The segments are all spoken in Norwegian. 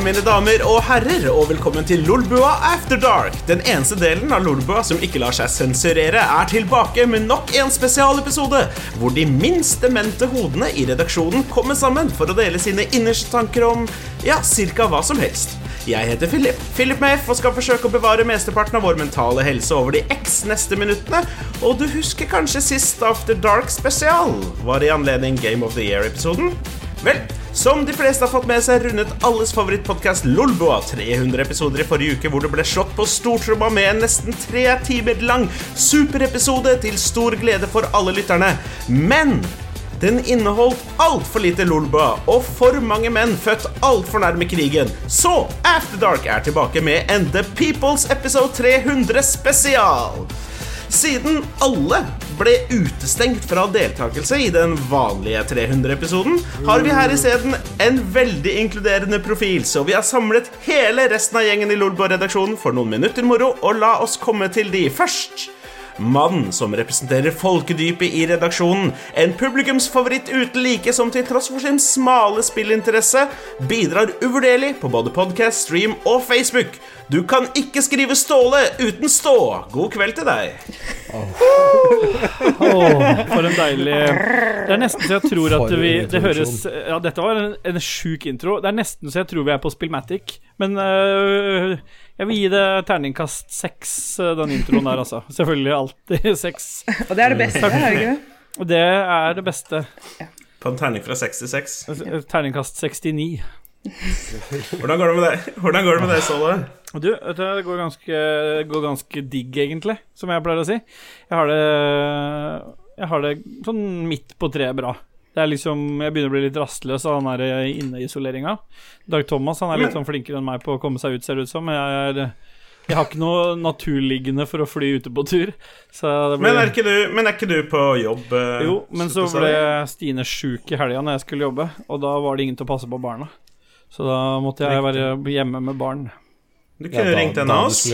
Hei, mine damer og herrer, og velkommen til Lolbua After Dark. Den eneste delen av Lolbua som ikke lar seg sensurere, er tilbake med nok en spesialepisode, hvor de minst demente hodene i redaksjonen kommer sammen for å dele sine innerste tanker om ja, cirka hva som helst. Jeg heter Philip, Philip med F, og skal forsøke å bevare mesteparten av vår mentale helse over de x neste minuttene. Og du husker kanskje sist After Dark spesial var i anledning Game of the Year-episoden? Vel, som de fleste har fått med seg, rundet alles favorittpodkast Lolbua 300 episoder i forrige uke, hvor det ble slått på stortromma med en nesten tre timer lang superepisode til stor glede for alle lytterne. Men den inneholdt altfor lite Lolbua og for mange menn født altfor nærme krigen. Så After Dark er tilbake med en The Peoples episode 300 spesial. Siden alle ble utestengt fra deltakelse i den vanlige 300-episoden, har vi her isteden en veldig inkluderende profil, så vi har samlet hele resten av gjengen i Lolbo-redaksjonen for noen minutter moro, og la oss komme til de først. Mannen som representerer folkedypet i redaksjonen. En publikumsfavoritt uten like som til tross for sin smale spillinteresse bidrar uvurderlig på både podcast, stream og Facebook. Du kan ikke skrive Ståle uten stå. God kveld til deg. Åh, for en deilig Det er nesten så jeg tror at vi Det høres Ja, dette var en, en sjuk intro. Det er nesten så jeg tror vi er på Spillmatic. Men øh, jeg vil gi det terningkast seks, øh, den introen der, altså. Selvfølgelig alltid seks. Og det er det beste, er det ikke det? Og det er det beste. På en terning fra 66. Terningkast 69. Hvordan går det med deg, Hvordan går det med deg Ståle? Du, du, det går ganske, går ganske digg, egentlig, som jeg pleier å si. Jeg har det Jeg har det sånn midt på treet bra. Det er liksom, Jeg begynner å bli litt rastløs av den der inneisoleringa. Dag Thomas han er litt sånn flinkere enn meg på å komme seg ut, ser det ut som. Men jeg, er, jeg har ikke noe naturliggende for å fly ute på tur. Så det blir, Men er ikke du, men er ikke du på jobb? eh, jo, men så ble Stine sjuk i helga når jeg skulle jobbe, og da var det ingen til å passe på barna. Så da måtte jeg være hjemme med barn Du kunne ringt en av oss.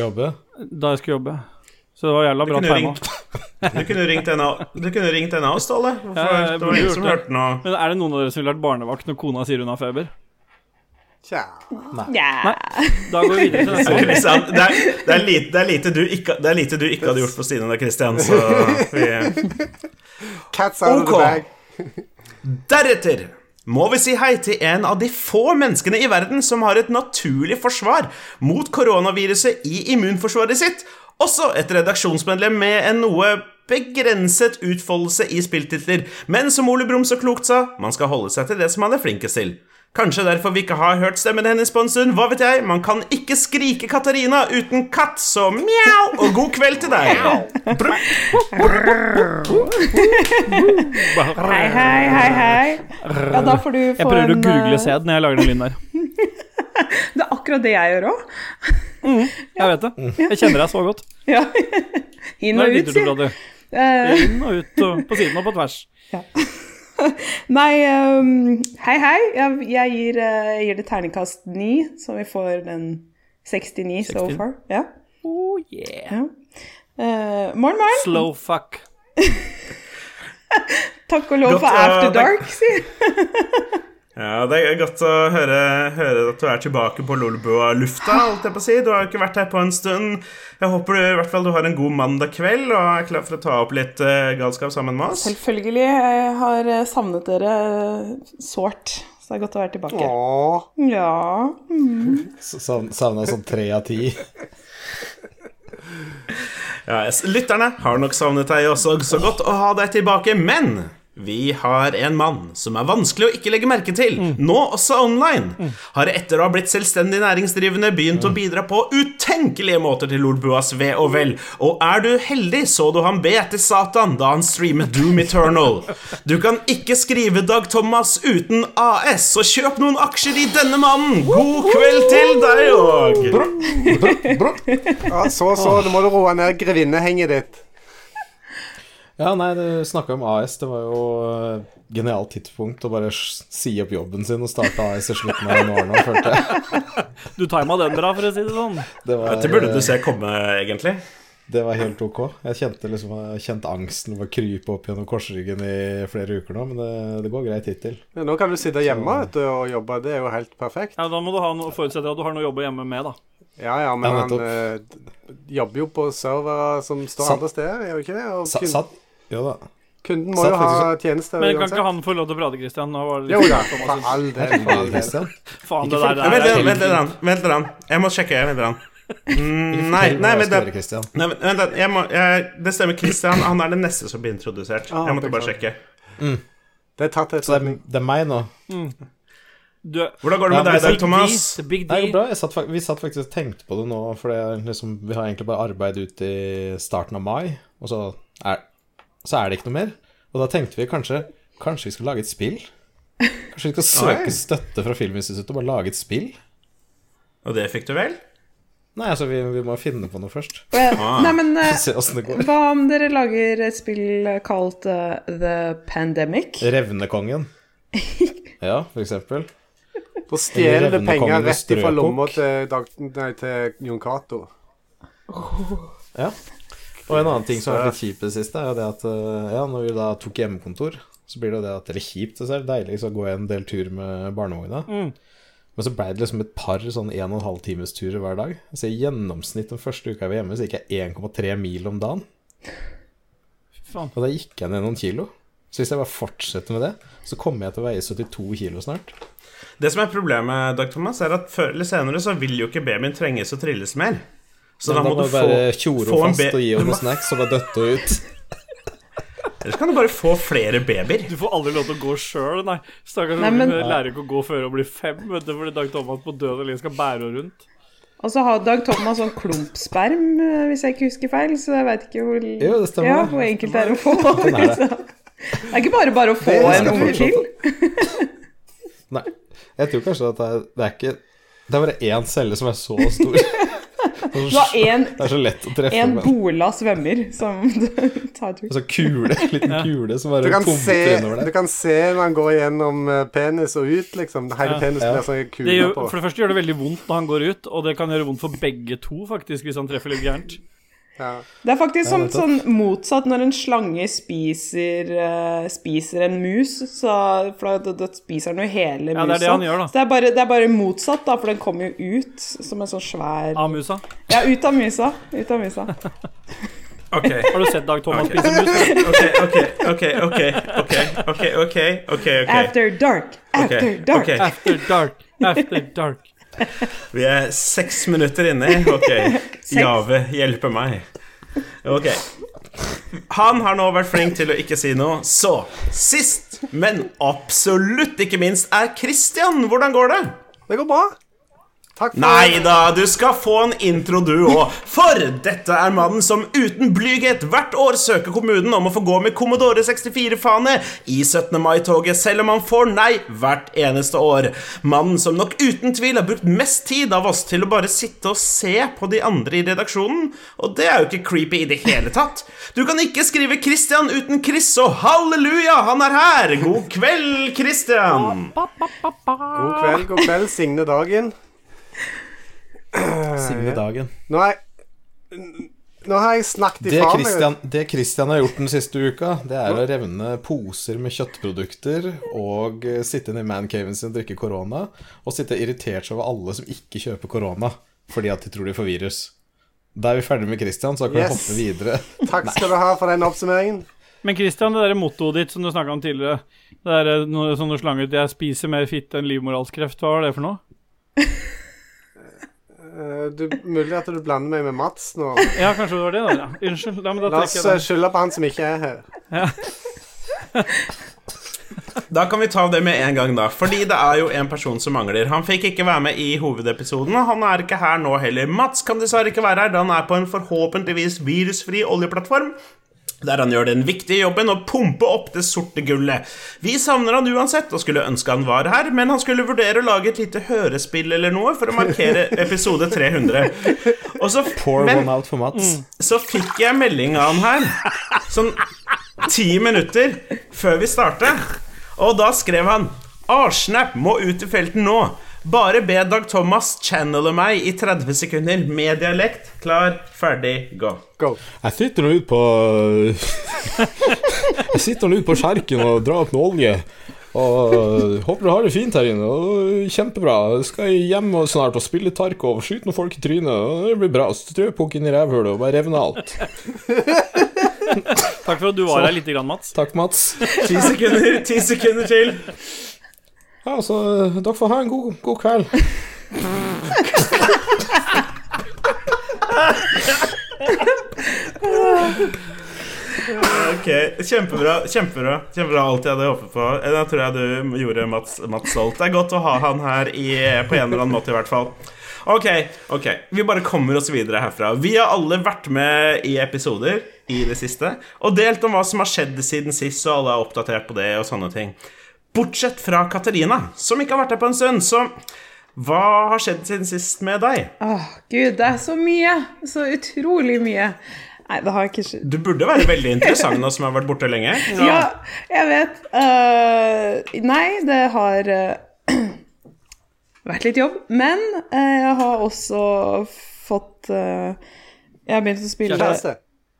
da jeg skulle jobbe. Så det var jævla bra tima. du kunne ringt en av ringt en av oss, Ståle. Ja, det var ingen som hørte noe. Men er det noen av dere som ville vært barnevakt når kona sier hun har feber? Tja. Nei. Da går vi videre til neste. Christian, det, er, det, er lite, det, er lite du ikke, det er lite du ikke hadde gjort for Stine og Christian, så vi Cats out of the bag. Deretter må vi si hei til en av de få menneskene i verden som har et naturlig forsvar mot koronaviruset i immunforsvaret sitt, også et redaksjonsmedlem med en noe begrenset utfoldelse i spilltitler, men som Ole Brumm så klokt sa, man skal holde seg til det som man er flinkest til. Kanskje derfor vi ikke har hørt stemmen hennes på en stund, hva vet jeg, man kan ikke skrike Katarina uten katt, så mjau, og god kveld til deg. Hei, hei, hei, hei. Ja, da får du få Jeg prøver å google sæd når jeg lager den lyden der. Det er akkurat det jeg gjør òg. Jeg vet det. Jeg kjenner deg så godt. Ja. Inn og ut, sier. Eh, Inn og ut og på siden og på tvers. Nei, um, hei, hei. Jeg, jeg, gir, eh, jeg gir det terningkast 9, så vi får den 69 so far. Ja. Oh yeah. ja. Eh, morgen, morgen. Slow fuck. Takk og lov for After. Dark, si. Ja, Det er godt å høre, høre at du er tilbake på Lolbua-lufta. holdt jeg på å si. Du har jo ikke vært her på en stund. Jeg håper du i hvert fall du har en god mandag kveld og er klar for å ta opp litt eh, galskap sammen med oss. Selvfølgelig. Jeg har eh, savnet dere eh, sårt, så det er godt å være tilbake. Åh. Ja. Savna sånn tre av ti. Ja, Lytterne har nok savnet deg også. Så godt å ha deg tilbake. Men vi har en mann som er vanskelig å ikke legge merke til, nå også online. Har etter å ha blitt selvstendig næringsdrivende begynt å bidra på utenkelige måter til Lolbuas ve og vel. Og er du heldig, så du han be til Satan da han streamet Doom Eternal. Du kan ikke skrive Dag Thomas uten AS, så kjøp noen aksjer i denne mannen. God kveld til deg òg. Ja, så, så. Nå må du roe ned grevinnehenget ditt. Ja, nei, du snakka om AS. Det var jo et genialt tidspunkt å bare si opp jobben sin og starte AS i slutten av januar nå, følte jeg. Du tima den bra, for å si det sånn. Det var, Dette burde du se komme, egentlig. Det var helt ok. Jeg kjente liksom jeg kjente angsten å krype opp gjennom korsryggen i flere uker nå, men det, det går greit hittil. Ja, Nå kan du sitte hjemme Så... du, og jobbe. Det er jo helt perfekt. Ja, Da må du ha noe, forutsette at du har noe å jobbe hjemme med, da. Ja, ja, men Ja, han nettopp. eh, jobber jo på servere som står Sant. andre steder, gjør jo ikke det? Og kun, satt, jo da. kunden må satt jo ha faktisk- tjenester Men kan ikke han få lov til å prate, Christian? Nå var det Jo litt da, Thomas for sin- all del. For all del. Christian. Faen, det der, Ja, det Vent er litt, vent litt. Vent litt. Jeg må sjekke. Vent litt. Mm, Nei, nei, det, Christian. nei, men- vent litt. Jeg må, jeg, det stemmer. Christian han er den neste som blir introdusert. Ah, Jeg måtte bare beklager. sjekke. Det er tatt Så det er, det er meg nå. Du, Hvordan går det med Ja, deg, da, Dag Thomas? Big Nei, det D. går bra. Jeg satt, fak- vi satt faktisk og tenkte på det nå, for det er liksom, vi har egentlig bare arbeid ut i starten av mai, og så er, så er det ikke noe mer. Og da tenkte vi kanskje Kanskje vi skal lage et spill? Kanskje vi skal søke støtte fra Filminstituttet og bare lage et spill? Og det fikk du vel? Nei, altså, vi, vi må finne på noe først. Ah. Nei, men eh, hva om dere lager et spill kalt uh, The Pandemic? Revnekongen. Ja, for eksempel. På stjeler det penger rett ifra strøkok. lomma til, Dag, nei, til Jon Cato. Ja. Og en annen ting som er litt kjipt i det siste, er jo det at eh, ja, når vi da tok hjemmekontor, så blir det jo det at Eller kjipt, det er deilig å gå en del tur med barnevogna. Mm. Men så blei det liksom et par sånn en og en halv times turer hver dag. Så i gjennomsnitt den første uka jeg var hjemme, så gikk jeg 1,3 mil om dagen. Faen. Og da gikk jeg ned noen kilo. Så hvis jeg bare fortsetter med det, så kommer jeg til å veie 72 kilo snart. Det som er problemet, Dag Thomas, er at før eller senere så vil jo ikke babyen trenges å trilles mer. Så da må du bare tjore henne fast og gi henne må- snacks og bare døtte henne ut. Ellers kan du bare få flere babyer. Du får aldri lov til å gå sjøl, nei. Stakkars men- lærer ikke å gå før hun bli fem, vet du, fordi Dag Thomas på død og liv skal bære henne rundt. Og så har Dag Thomas sånn klumpsperm, eh, hvis jeg ikke husker feil, så jeg veit ikke hvor Jo, det stemmer. Ja, hvor enkelt det er å få. Det. liksom. Det er ikke bare bare å få en unge til. Nei, jeg tror kanskje at det er, det er ikke Det er bare én celle som er så stor. Du har en, Det er så lett å treffe en bola svømmer som tar tur. sånn kule, liten kule som bare pumper innover du kan se når han går gjennom eh, penis og ut, liksom. Hele Ja. penis Ja. blir sånn kule på. for det første gjør det veldig vondt når han går ut, og det kan gjøre vondt for begge to, faktisk, hvis han treffer litt gærent. Det er faktisk som, sånn motsatt når en slange spiser, uh, spiser en mus. Så, for da, da, spiser den jo hele musa. Ja, det er det han gjør, da. Så det er bare, det er bare motsatt, da, for den kommer jo ut som en sånn svær Av musa? Ja, ut av musa. Ut av musa. ok. Har du sett Dag Thomas okay. spise mus? Okay, ok, ok, ok, ok, ok, ok, ok. After dark, after okay. dark. After dark, after dark. Vi er seks minutter inne. Ok, Jave hjelper meg. Ok. Han har nå vært flink til å ikke si noe, så sist, men absolutt ikke minst, er Christian. Hvordan går det? Det går bra. Takk for Nei da, du skal få en intro du òg. For dette er mannen som uten blyghet hvert år søker kommunen om å få gå med Commodore 64-fane i 17. mai-toget, selv om han får nei hvert eneste år. Mannen som nok uten tvil har brukt mest tid av oss til å bare sitte og se på de andre i redaksjonen. Og det er jo ikke creepy i det hele tatt. Du kan ikke skrive Christian uten Chris, og halleluja, han er her! God kveld, Christian. God kveld, god kveld. Signe dagen. Signe dagen. Nå har jeg Nå har jeg snakket Det faen meg. Det Christian har gjort den siste uka, det er å revne poser med kjøttprodukter og eh, sitte inne i mancaven sin og drikke korona, og sitte irritert over alle som ikke kjøper korona fordi at de tror de får virus. Da er vi ferdig med Christian, så kan vi hoppe videre. Takk skal du ha for den oppsummeringen. Men Christian, det der mottoet ditt som du snakka om tidligere, det der som noe sånn du slang ut 'Jeg spiser mer fitte enn livmorhalskreft', hva var det for noe? Eh, Du, mulig at du blander meg med Mats nå. Ja, kanskje det var det, da. Ja. Unnskyld. Da, da La oss eh, skylde på han som ikke er her. Ja. Da kan vi ta det med en gang, da. Fordi det er jo en person som mangler. Han fikk ikke være med i hovedepisoden, og han er ikke her nå heller. Mats kan dessverre ikke være her, da han er på en forhåpentligvis virusfri oljeplattform. Der han gjør den viktige jobben å pumpe opp det sorte gullet. Vi savner han uansett og skulle ønske han var her, men han skulle vurdere å lage et lite hørespill eller noe for å markere episode 300. Og så, Pour men- one out for Mats. så fikk jeg melding av han her Sånn ti minutter før vi startet Og da skrev han Arsnap må ut i felten nå Bare be Dag Thomas channele meg i 30 sekunder med dialekt. Klar, ferdig, gå. Go. Jeg sitter nå ute på Jeg sitter nå ute på Skjerken og drar opp noe olje. Og håper du har det fint her inne. Og kjempebra. Jeg skal hjem og snart og spille Tarkov og skyte noen folk i trynet. Og det blir bra. Strøpukk inn i rævhullet og bare revne alt. Takk for at du var her lite grann, Mats. Takk, Mats. Ti sekunder, ti sekunder til. Ja, så dere får ha en god, god kveld. Ok, Kjempebra. kjempebra Kjempebra alt jeg hadde håpet på. Da tror jeg du gjorde Mats, Mats. Det er godt å ha han her i, på en eller annen måte, i hvert fall. Ok, ok. Vi bare kommer oss videre herfra. Vi har alle vært med i episoder i det siste og delt om hva som har skjedd siden sist, og alle er oppdatert på det og sånne ting. Bortsett fra Katarina, som ikke har vært her på en stund. Så hva har skjedd siden sist med deg? Åh, gud, det er så mye. Så utrolig mye. Nei, det har ikke skjedd. Du burde være veldig interessant nå som har vært borte lenge. Ja, jeg vet. Uh, nei, det har uh, vært litt jobb. Men uh, jeg har også fått Jeg har begynt å spille Kjæreste.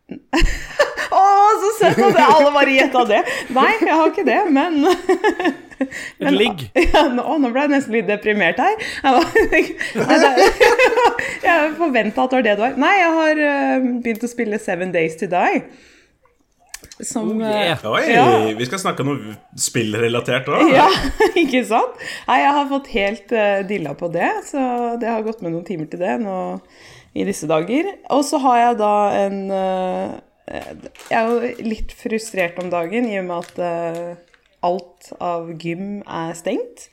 Så søtt at alle bare gjetta det! Nei, jeg har ikke det, men Et ligg. ja, nå, nå ble jeg nesten litt deprimert her. Jeg, var- jeg forventa at det var det det var. Nei, jeg har eh, begynt å spille Seven Days To Die. Som Oh, eh, yeah. Oi, Ja. vi skal snakke om noe spillrelatert òg. Ja, ikke sant? Nei, jeg har fått helt uh, dilla på det, så det har gått med noen timer til det nå i disse dager. Og så har jeg da en eh, Jeg er jo litt frustrert om dagen i og med at eh, alt av gym er stengt.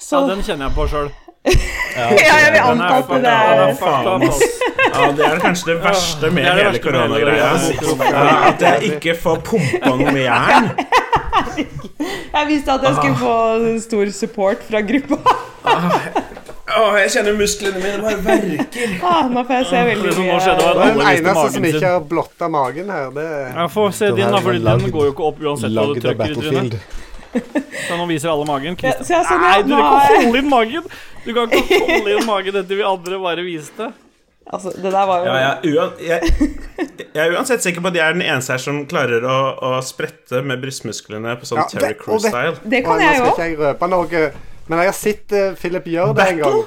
Så Ja, den kjenner jeg på sjøl. ja, jeg vil er anta at det er. Ja, det er kanskje det verste med Det det hele koronagreia. Ja, At jeg ikke får pumpa noe med jern. Jeg visste at jeg skulle få stor support fra gruppa. Åh, jeg kjenner musklene mine bare verker. Ah, nå får jeg se veldig Det som nå mye. skjedde, var Det at er den alle eneste som magen ikke sin. har blotta magen her. Det er Jeg får se din, da, for den går jo ikke opp uansett hva du Lagd av trykker i trynet. Battlefield. Så nå viser alle magen. Ja, så jeg er sånn, Nei, du nå kan har ikke jeg- holde inn magen! Du kan ikke holde inn magen etter vi andre bare viste. Altså, det der var jo Ja, jeg, uan, jeg, jeg er uansett sikker på at jeg er den eneste her som klarer å, å sprette med brystmusklene på sånn Ja, Terry det- og det- Crew-style. Det kan Og jeg Nå jo. skal ikke jeg røpe noe, men jeg har sett uh, Philip gjøre det en gang.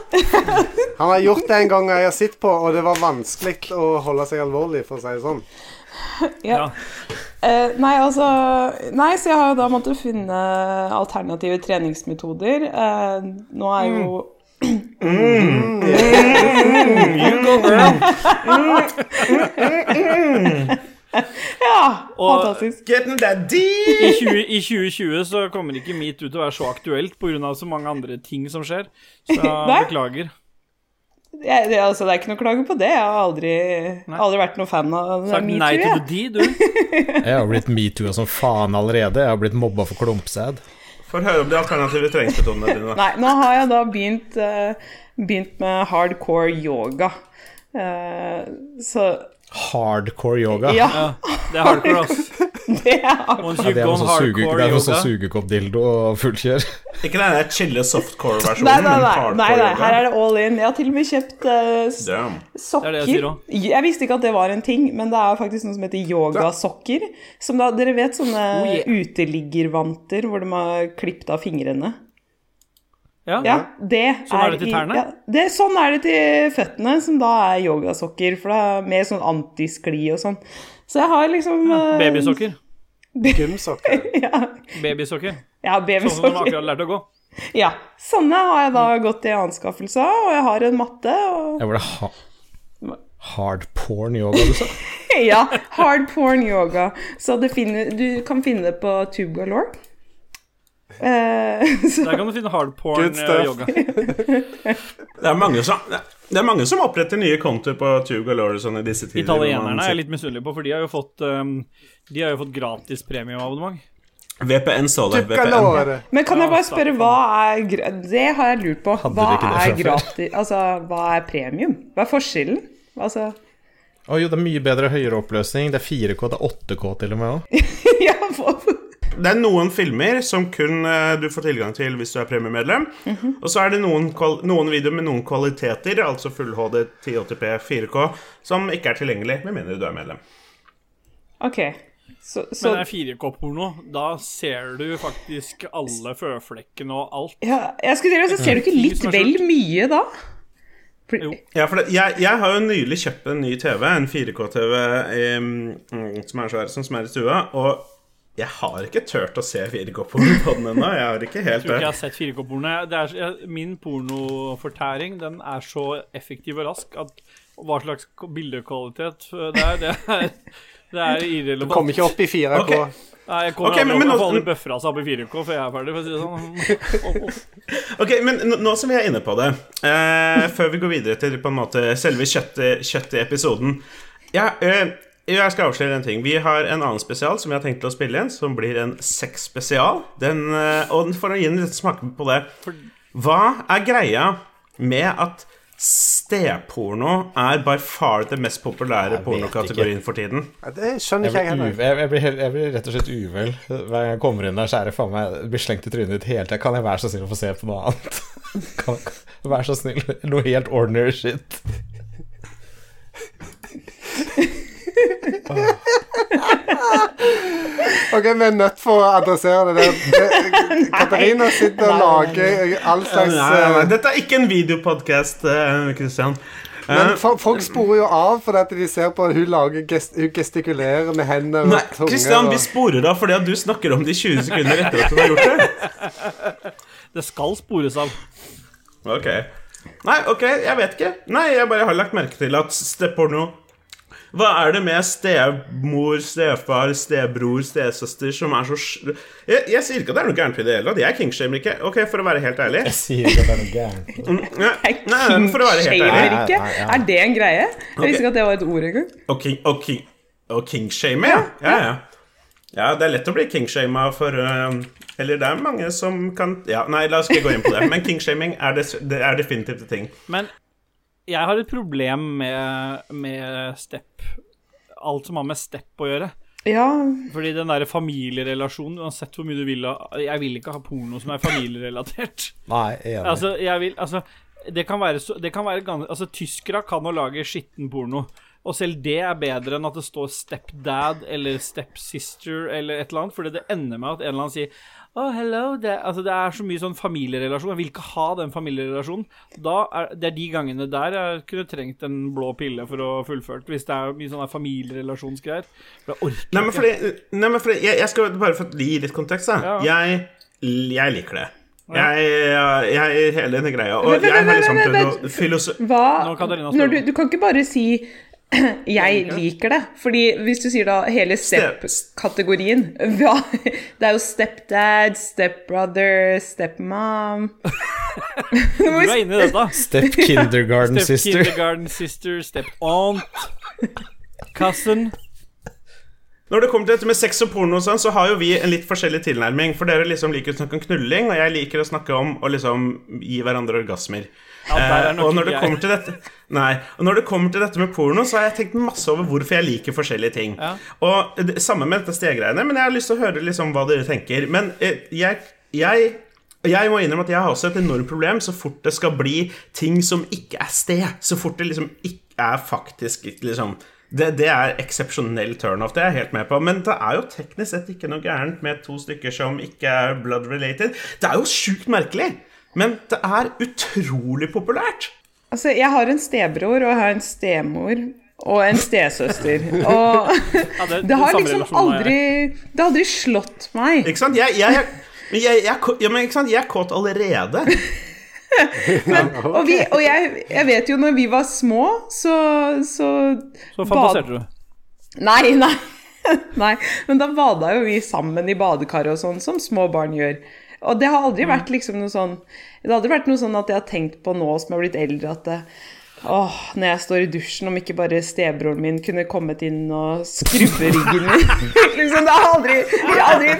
Han har gjort det en gang, jeg har sett på, og det var vanskelig å holde seg alvorlig, for å si det sånn. Ja. Uh, nei, altså Nei, så jeg har jo da måttet finne alternative treningsmetoder. Uh, nå er jo Ja, Og- fantastisk. Getting that deep! I, 20, I 2020 så kommer ikke metoo til å være så aktuelt pga. så mange andre ting som skjer. Så beklager. Ja, det, altså, det er ikke noe å klage på det. Jeg har aldri, aldri vært noen fan av metoo. Sagt nei til de, du. Jeg har blitt metoo som faen allerede. Jeg har blitt mobba for klumpsæd. Få høre om de alternative treningsmetodene dine. Nei, nå har jeg da begynt, uh, begynt med hardcore yoga. Uh, så Hardcore yoga. ja, Ja, det er hardcore, ass. det er Once Ja, det er go noe sånn hardcore yoga sugekoppdildo og fullkjør. Ikke den der chille softcore-versjonen, Nei, nei, men nei, hardcore nei, nei, her er det all in. Jeg har til og med kjøpt uh, sokker. Det er det jeg sier. Jeg visste ikke at det var en ting, men det er faktisk noe som heter yogasokker. Som da, dere vet sånne Oh, yeah. uteliggervanter hvor de har klippet av fingrene? Ja. Ja, det Sånn er det til i- tærne? Ja, det, sånn er det til føttene, som da er yogasokker. For det er mer sånn antiskli og sånn. Så jeg har liksom ja, Babysokker. Gymsokker. Ja, Babysokker. ja Sånn som de babysokker. akkurat lærte å gå. Ja, sånne har jeg da gått i anskaffelse av, og jeg har en matte. Og, Ja, var det ha hardporn yoga, du sa? ja, hard porn yoga. Så det finner, du kan finne det på Tube Galore. Eh, Der kan du finne hardporn Good stuff. eh, yoga. Det det er mange som oppretter nye kontoer på Tube Galore sånn i disse tider. Italienerne er jeg litt misunnelig på, for de har jo fått um, De har jo fått gratis premieabonnement. VPN så det. VPN. Men kan jeg bare spørre, hva er Det har jeg lurt på. Hva er gratis Altså, hva er premium? Hva er forskjellen? Altså oh, jo, det er mye bedre høyere oppløsning. Det er 4K, det er 8K til og med òg. Ja, det er noen filmer som kun eh, du får tilgang til hvis du er premiemedlem. Og så er det noen, noen videoer med noen kvaliteter, altså full HD 1080p 4K, som ikke er tilgjengelig med mindre du er medlem. OK. Så, så Men det er 4K-porno. Da ser du faktisk alle føflekkene og alt. ja, Jeg skulle til å si, ser du ikke litt vel mye da? Jo. Ja, for det, jeg, jeg har jo nylig kjøpt en ny TV, en 4K-TV mm, som er så her, som er i stua, og jeg har ikke turt å se 4K-porno på den ennå. Jeg har ikke helt Jeg tror ikke jeg har sett 4K-porno. Det er- Min pornofortæring den er så effektiv og rask at hva slags bildekvalitet det er, det er, det er irrelevant. Kom ikke opp i 4K. Okay. Nei, jeg kommer okay, men- aldri men opp. Aldri buffra seg opp i 4K før jeg er ferdig, for å si det sånn. Ok, men nå som vi er inne på det, eh, før vi går videre til på en måte selve kjøttet, kjøttet i episoden ja, eh, Jeg skal avsløre en ting. Vi har en annen spesial som vi har tenkt å spille inn, som blir en sexspesial. Den, eh, og for å gi en liten smak på det Hva er greia med at steporno er by far det mest populære pornokategorien for tiden? Det skjønner ikke jeg heller. jeg, jeg, jeg blir rett og slett uvel hver gang jeg kommer inn der. Så er det faen meg blir slengt i trynet ditt hele tida. Kan jeg være så snill å få se på noe annet? Kan, kan, vær så snill. Noe helt ordinary shit. Ok, Vi er nødt for å adressere det der. Det- Katarina sitter og lager all slags Nei, nei, nei, eh, dette er ikke en videopodkast, Kristian. Men Eh, folk sporer jo av fordi at de ser på at hun lager gest, Hun gestikulerer med hender Nei, og tunge. Christian, vi sporer av fordi at du snakker om det i 20 sekunder etter at du har gjort det. Det skal spores av. Ok. Nei, ok, jeg vet ikke. Nei, jeg bare har lagt merke til at steporno Hva er det med stemor, stefar, stebror, stesøster som er så jeg, jeg sier ikke at det er noe gærent i det hele tatt. Jeg kingshamer ikke. Ok, for å være helt ærlig. Jeg sier ikke at det er noe gærent. Nei, nei, men for å være helt ærlig. Ikke? nei, nei. Er det en greie? Jeg visste ikke at det var et ord engang. Og, king, og, king, og kingshame, ja. Ja, ja. Ja, det er lett å bli kingshama for uh, Eller det er mange som kan Ja, nei, la oss ikke gå inn på det. Men kingshaming er, det, det er definitivt en ting. Men jeg har et problem med, med step. Alt som har med step å gjøre. Ja, Fordi den der familierelasjonen, uansett hvor mye du vil ha Jeg vil ikke ha porno som er familierelatert. Nei, enig. Altså, jeg vil Altså, det kan være så Det kan være ganske, Altså, tyskere kan jo lage skitten porno. Og selv det er bedre enn at det står stepdad eller stepsister eller et eller annet, fordi det ender med at en eller annen sier Oh, hello, det, altså, det er så mye sånn familierelasjon. Jeg vil ikke ha den familierelasjonen. Da er, det er de gangene der jeg kunne trengt en blå pille for å fullført, hvis det er mye sånne familierelasjonsgreier. For jeg orker Nei, men ikke. nei, men fordi jeg, jeg skal bare få gi litt kontekst, da. Ja. Jeg, jeg liker det. Jeg, jeg, hele denne greia. Og jeg har liksom prøvd å filosofere hva Nå, Katarina, du. du kan ikke bare si 'jeg liker det', fordi hvis du sier da hele Step- step-kategorien ja, Det er jo stepdad, stepbrother, stepmom Du er inne i dette. Step kindergarten Step sister. kindergarten sister, step aunt, cousin. Når det kommer til dette med sex og porno, og sånn, så har jo vi en litt forskjellig tilnærming. For dere liksom liker å snakke om knulling, og jeg liker å snakke om å liksom gi hverandre orgasmer. Ja, Eh, og når det kommer til dette Nei, og når det kommer til dette med porno, så har jeg tenkt masse over hvorfor jeg liker forskjellige ting. Ja. Og det, Samme med dette stegreiene, men jeg har lyst til å høre liksom hva dere tenker. Men eh, jeg, jeg jeg må innrømme at jeg har også et enormt problem så fort det skal bli ting som ikke er sted. Så fort det liksom ikke er faktisk liksom det, det er eksepsjonell turnoff, det er jeg helt med på. Men det er jo teknisk sett ikke noe gærent med to stykker som ikke er blood related. Det er jo sjukt merkelig, men det er utrolig populært. Altså, jeg har en stebror, og jeg har en stemor. Og en stesøster. Og Ja, det, det har liksom aldri Det har aldri slått meg. Ikke sant? Jeg, jeg, men jeg, ja, men ikke sant? jeg er kåt allerede. Og, vi, og jeg, jeg vet jo når vi var små, så Så, Så fantaserte du. Nei, nei. nei. Men da bada jo vi sammen i badekaret og sånn, som små barn gjør. Og det har aldri vært liksom noe sånn Det har aldri vært noe sånn at jeg har tenkt på nå som jeg har blitt eldre, at det, Åh, når jeg står i dusjen, om ikke bare stebroren min kunne kommet inn og skrubbe ryggen min. liksom, det har aldri, aldri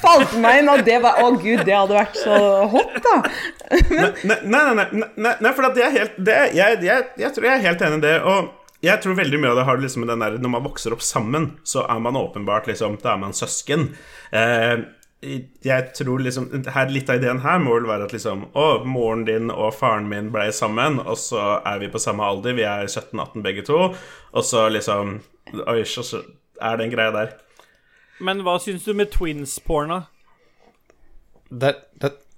falt meg inn at det var Å, gud, det hadde vært så hot, da. Nei, nei, nei, nei, nei, for er helt det, jeg, jeg, jeg tror jeg er helt enig i det. Og jeg tror veldig mye av det har liksom med den der Når man vokser opp sammen, så er man åpenbart liksom Da er man søsken. Eh, jeg tror liksom her, Litt av ideen her må vel være at liksom Å, moren din og faren min ble sammen, og så er vi på samme alder. Vi er 17-18 begge to. Og så liksom Oi, så, så er det en greie der. Men hva syns du med twins-porna? Det,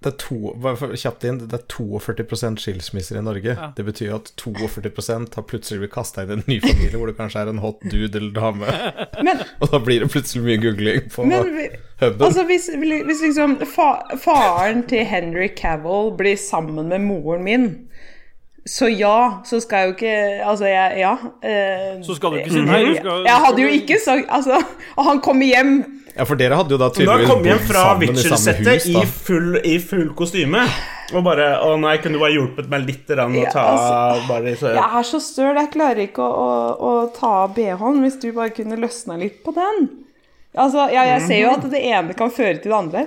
det, er- to, bare for kjapt inn, det er 42% skilsmisser i Norge. Ja. Det betyr at 42 har plutselig blitt kasta inn i en ny familie hvor det kanskje er en hot dude eller dame. Men, Og da blir det plutselig mye googling på men huben. altså, hvis, hvis liksom fa faren til Henry Cavill blir sammen med moren min så ja, så skal jeg jo ikke Altså, jeg Ja. eh, Så skal du ikke si nei. Du skal, Jeg hadde jo ikke sagt Altså, og han kommer hjem Ja, for dere hadde jo da tydeligvis han kom hjem bodd fra sammen i samme Witcher-settet i, full- i full kostyme og bare Å nei, kunne du bare hjulpet meg litt grann ta Ja, altså, bare så, Jeg er så støl, jeg klarer ikke å, å, å ta av BH-en hvis du bare kunne løsna litt på den. Altså, ja, jeg ser jo at det ene kan føre til det andre.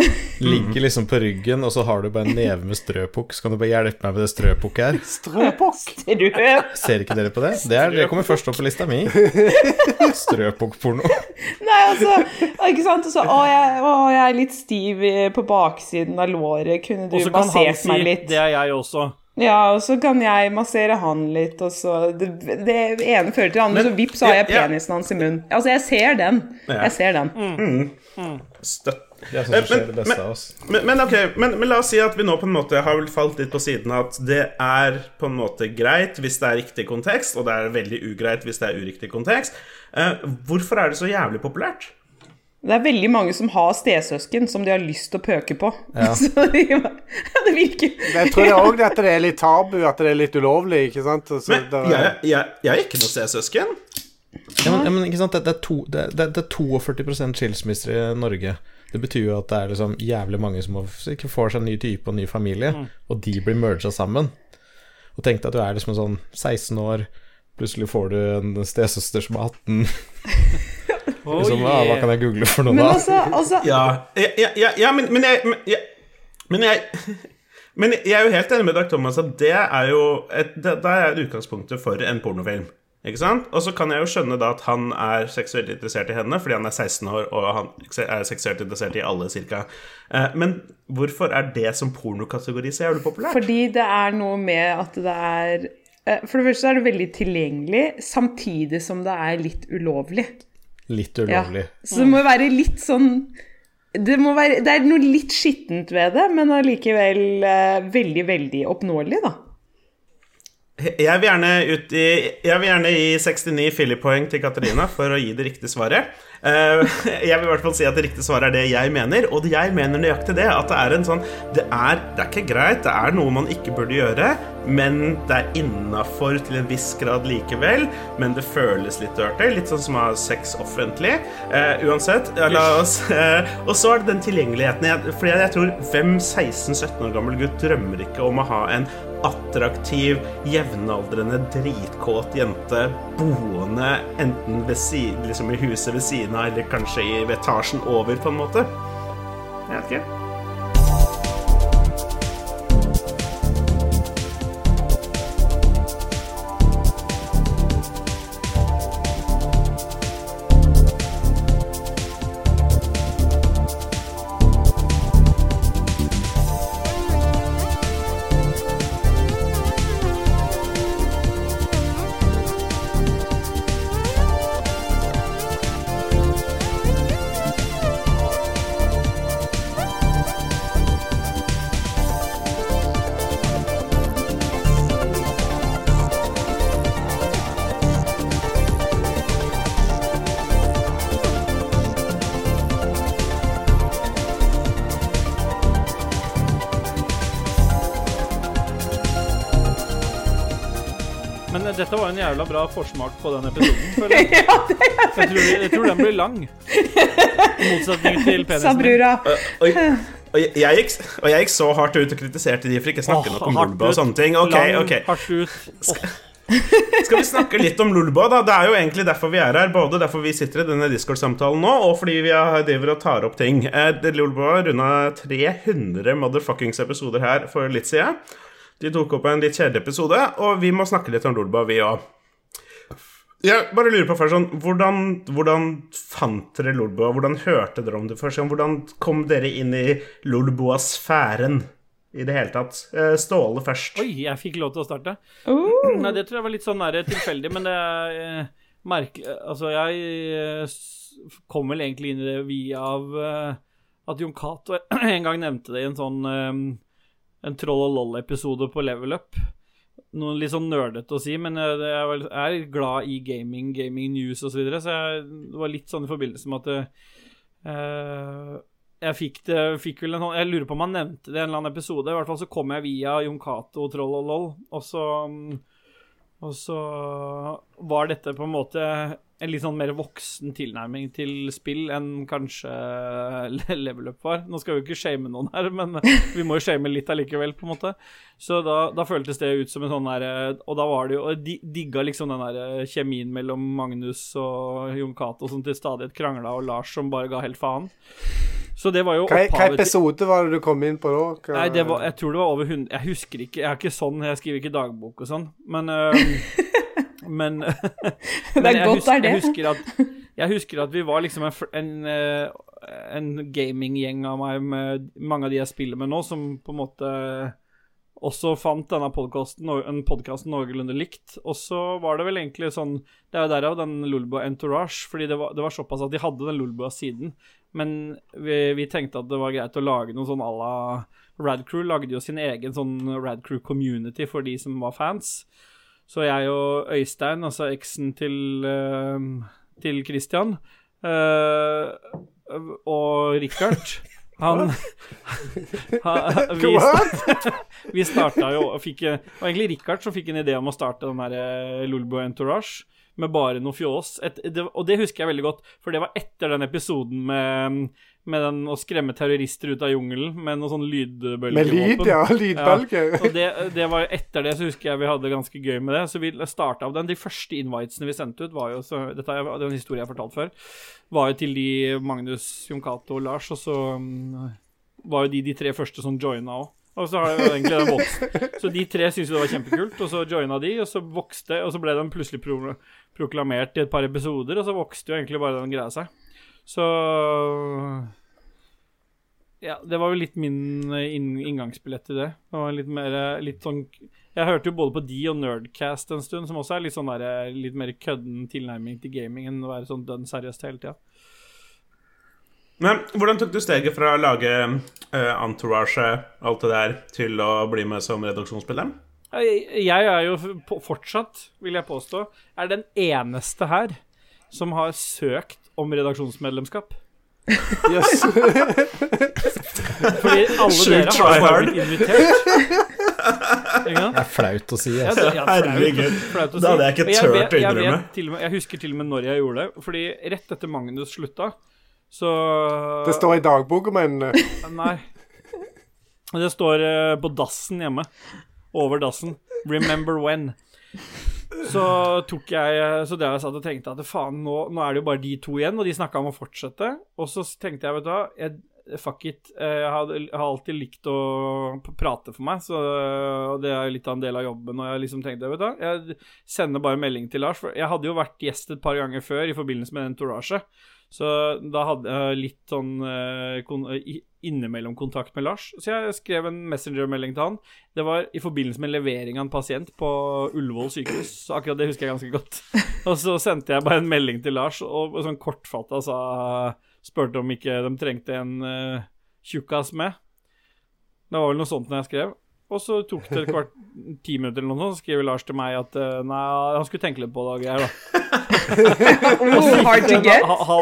Ligger liksom på ryggen, og så har du bare en neve med strøpukk. Så kan du bare hjelpe meg med det strøpukket her. Strøpokk. Ser ikke dere på det? Det, er, det kommer først opp på lista mi. Strøpukkporno. Nei, altså Ikke sant? Og så, å, jeg, å, jeg er litt stiv på baksiden av låret. Kunne du massert si meg litt? det er jeg også. Ja, og så kan jeg massere han litt, og så Det, det ene fører til det andre, Men- så vips, så har jeg ja, ja. penisen hans i munnen. Altså, jeg ser den. Ja. Jeg ser den. støtt. Det er sånn som skjer det Men- beste av oss. Men, men ok, men, men la oss si at vi nå på en måte har vel falt litt på siden at det er på en måte greit hvis det er riktig kontekst, og det er veldig ugreit hvis det er uriktig kontekst. Eh, hvorfor er det så jævlig populært? Det er veldig mange som har stesøsken som de har lyst til å pøke på. Ja. Så de, det virker Jeg tror er òg at det er litt tabu, at det er litt ulovlig, ikke sant? Så Men det er- jeg, jeg, jeg har ikke noe stesøsken. Ja, men, ja, men ikke sant, det, det, er to, det, det, det er 42% skilsmisser i Norge. Det betyr jo at det er liksom jævlig mange som ikke får seg en ny type og ny familie, og de blir merga sammen. Og tenk deg at du er liksom sånn 16 år, plutselig får du en stesøster som er 18. Oh, Liksom, ah, hva kan jeg google for noe, Men da? altså, altså Ja, ja, ja, ja, men, men jeg Men jeg, men jeg men jeg er jo helt enig med Dag Thomas at det er jo et, det, det er utgangspunktet for en pornofilm. Ikke sant? Og så kan jeg jo skjønne da at han er seksuelt interessert i henne fordi han er 16 år og han er seksuelt interessert i alle, cirka. Eh, men hvorfor er det som pornokategori så jævlig populært? Fordi det er noe med at det er eh, For det første er det veldig tilgjengelig, samtidig som det er litt ulovlig. Litt Ja. ulovlig. Så det må være litt sånn det, må være, det er noe litt skittent ved det, men allikevel eh, veldig, veldig oppnåelig, da. Jeg vil gjerne, i, jeg vil gjerne gi 69 Philip-poeng til Katarina for å gi det riktige svaret. Eh, jeg vil i hvert fall si at det riktige svaret er det jeg mener, og jeg mener nøyaktig det. At det er en sånn Det er, det er ikke greit, det er noe man ikke burde gjøre, men det er innafor til en viss grad likevel. Men det føles litt dirty. Litt sånn som å ha sex offentlig. Eh, uansett, la oss eh, Og så er det den tilgjengeligheten. Jeg, fordi jeg tror hvem 16-17 år gammel gutt drømmer ikke om å ha en attraktiv, jevnaldrende, dritkåt jente boende enten ved siden, liksom i huset ved siden av, eller kanskje i etasjen over, på en måte. Jeg vet ikke. Dette var en jævla bra forsmak på den episoden. føler jeg. jeg, tror, jeg tror den blir lang. I motsetning til penisen. brura. Og, og, jeg, jeg gikk, og jeg gikk så hardt ut og kritiserte de for ikke å snakke oh, nok om Lulba og sånne ting. Ok, ok Hardt ut. Åh, Skal vi snakke litt om Lulba, da? Det er jo egentlig derfor vi er her. Både derfor vi sitter i denne Discord-samtalen nå, og fordi vi har- driver og tar opp ting. Eh, det- Lulba runda 300 motherfuckings episoder her for litt siden. De tok opp en litt kjedelig episode, og vi må snakke litt om Lolba, vi òg. Jeg bare lurer på først sånn, hvordan, hvordan fant dere Lolboa? Hvordan hørte dere om det først? Hvordan kom dere inn i Lolboa-sfæren i det hele tatt? Eh, Ståle først. Oi, jeg fikk lov til å starte. Uh, Nei, det tror jeg var litt sånn nære tilfeldig, men det er eh, merkelig Altså, jeg eh, kom vel egentlig inn i det via av eh, at Jon Cato en gang nevnte det i en sånn eh, En Troll og LOL-episode på Level Up. Noe litt sånn nerdete å si, men jeg, er glad i gaming, gaming news osv., så, videre, så jeg, det var litt sånn i forbindelse med at uh, jeg fikk det fikk vel en, sånn- Jeg lurer på om han nevnte det i en eller annen episode. I hvert fall så kom jeg via Jon Cato, Troll og LOL, og så mm, Og så var dette på en måte en litt sånn mer voksen tilnærming til spill enn kanskje Level Up var. Nå skal vi jo ikke shame noen her, men vi må jo shame litt allikevel, på en måte. Så da, da føltes det ut som en sånn derre Og da var det jo Og de digga liksom den der kjemien mellom Magnus og Jon Cato som til stadighet krangla, og Lars som bare ga helt faen. Så det var jo opphavet hva episode var det du kom inn på da? Hva, Nei, det var, jeg tror det var over 100 Jeg husker ikke. Jeg er ikke sånn, jeg skriver ikke dagbok og sånn. Men øh, Men, det men er jeg, godt hus, er det. jeg, husker at, jeg husker at vi var liksom en, fl- en, en gaminggjeng av meg med mange av de jeg spiller med nå, som på en måte også fant denne podcasten, en noenlunde likt. Og så var det vel egentlig sånn Det er jo derav den Lulboa Entourage, fordi det var, det var såpass at de hadde den Lulboa-siden. Men vi, vi tenkte at det var greit å lage noe sånn à la Radcrew lagde jo sin egen sånn Radcrew community for de som var fans. Så jeg og Øystein, altså eksen til, eh, til Christian, eh, og Richard han, han vi, sta vi starta jo og fikk Det var egentlig Richard som fikk en idé om å starte den der eh, Lulbo Entourage med bare noe fjås. Et, det, og det husker jeg veldig godt, for det var etter den episoden med, med den å skremme terrorister ut av jungelen med noe sånn lydbølgevåpen. Med lyd, ja. Lydbølger. Og det, det var etter det, så husker jeg vi hadde det ganske gøy med det. Så vi starta av den. De første invitesene vi sendte ut, var jo så, Dette er den historien jeg har fortalt før. Var jo til de Magnus, Jon Cato og Lars, og så mm, var jo de de tre første som joina òg. Og så har det jo egentlig den vokst. Så de tre syntes det var kjempekult, og så joina de, og så vokste Og så ble den plutselig pro proklamert i et par episoder, og så vokste jo egentlig bare den greia seg. Så ja, det var jo litt min eh, inn, inngangsbillett til det. Det var litt mer eh, litt sånn Jeg hørte jo både på de og Nerdcast en stund, som også er litt sånn der, eh, litt mer kødden tilnærming til gaming enn å være sånn dønn seriøst hele tida. Men hvordan tok du steget fra å lage uh, entourage, alt det der, til å bli med som redaksjonsmedlem? Jeg, jeg er jo fortsatt, vil jeg påstå, er den eneste her som har søkt om redaksjonsmedlemskap. Yes. Fordi alle dere har bare blitt invitert. Det er flaut å si. Altså. ja, Herregud. flaut å Det hadde jeg ikke turt å innrømme. med- Jeg husker til og med når jeg gjorde det. Fordi rett etter Magnus slutta, så Det står i dagboka, men eh, Nei. Det står eh, på dassen hjemme. Over dassen. 'Remember when'. Så tok jeg Så det jeg satt og tenkte at faen, nå, nå er det jo bare de to igjen, og de snakka om å fortsette. Og så tenkte jeg, vet du hva, jeg, fuck it. Jeg har, jeg har alltid likt å prate for meg, så, det er litt av en del av jobben. Og jeg liksom tenkte, vet du hva, jeg sender bare melding til Lars. For jeg hadde jo vært gjest et par ganger før i forbindelse med Entourage. Så da hadde jeg litt sånn eh, innimellom kontakt med Lars. Så jeg skrev en messenger-melding til han. Det var i forbindelse med levering av en pasient på Ullevål sykehus. Så akkurat det husker jeg ganske godt. Og så sendte jeg bare en melding til Lars, og sånn kortfatta sa Spurte om ikke de trengte en uh, tjukkas med. Det var vel noe sånt når jeg skrev. Og så tok det et kvart ti minutter eller noe sånt, så skriver Lars til meg at uh, nei, han skulle tenke litt på det og greier, da. Hard to get. ha-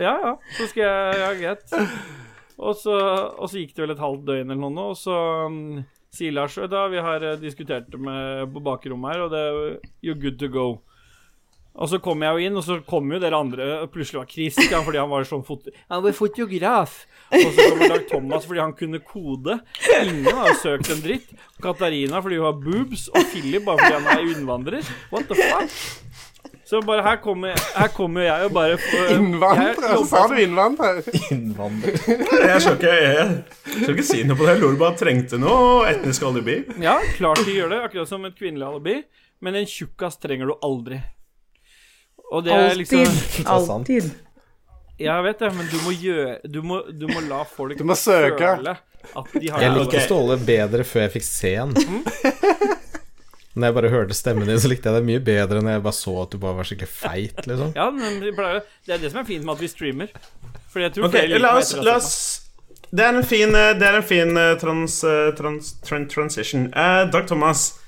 ja, ja. Så skal jeg Ja, greit. Og så, og så gikk det vel et halvt døgn eller noe, og så um, sier Lars da, vi har eh, diskutert det med, på bakrommet her, og det er you're good to go. Og så kom jeg jo inn, og så kom jo dere andre og Plutselig var Christian fordi han var sånn foto... Han var fotograf. Og så kommer Dag Thomas fordi han kunne kode. Ingen har søkt en dritt. Katarina fordi hun har boobs, og Philip bare fordi han er innvandrer. What the fuck? Så bare her kommer, her kommer jeg og bare får- Innvandrer? Sa du innvandrer? Innvandrer. Jeg skal ikke, jeg skal ikke si noe på det. Lolbua trengte noe etnisk alibi. Ja, klart de gjør det, akkurat som et kvinnelig alibi. Men en tjukkas trenger du aldri. Og det er liksom Alltid. Jeg vet det, men du må gjøre Du må, du må la folk Du må søke. føle at de har Jeg likte. Ståle bedre før jeg fikk se han. Når jeg bare hørte stemmen din, så likte jeg det mye bedre når jeg bare så at du bare var skikkelig feit, liksom. Ja, men det er det som er fint med at vi streamer. For jeg tror Ok, la oss, la oss Det er en fin, eh, det er en fin trans, trans, eh, trans, transition. Eh, Dag Thomas,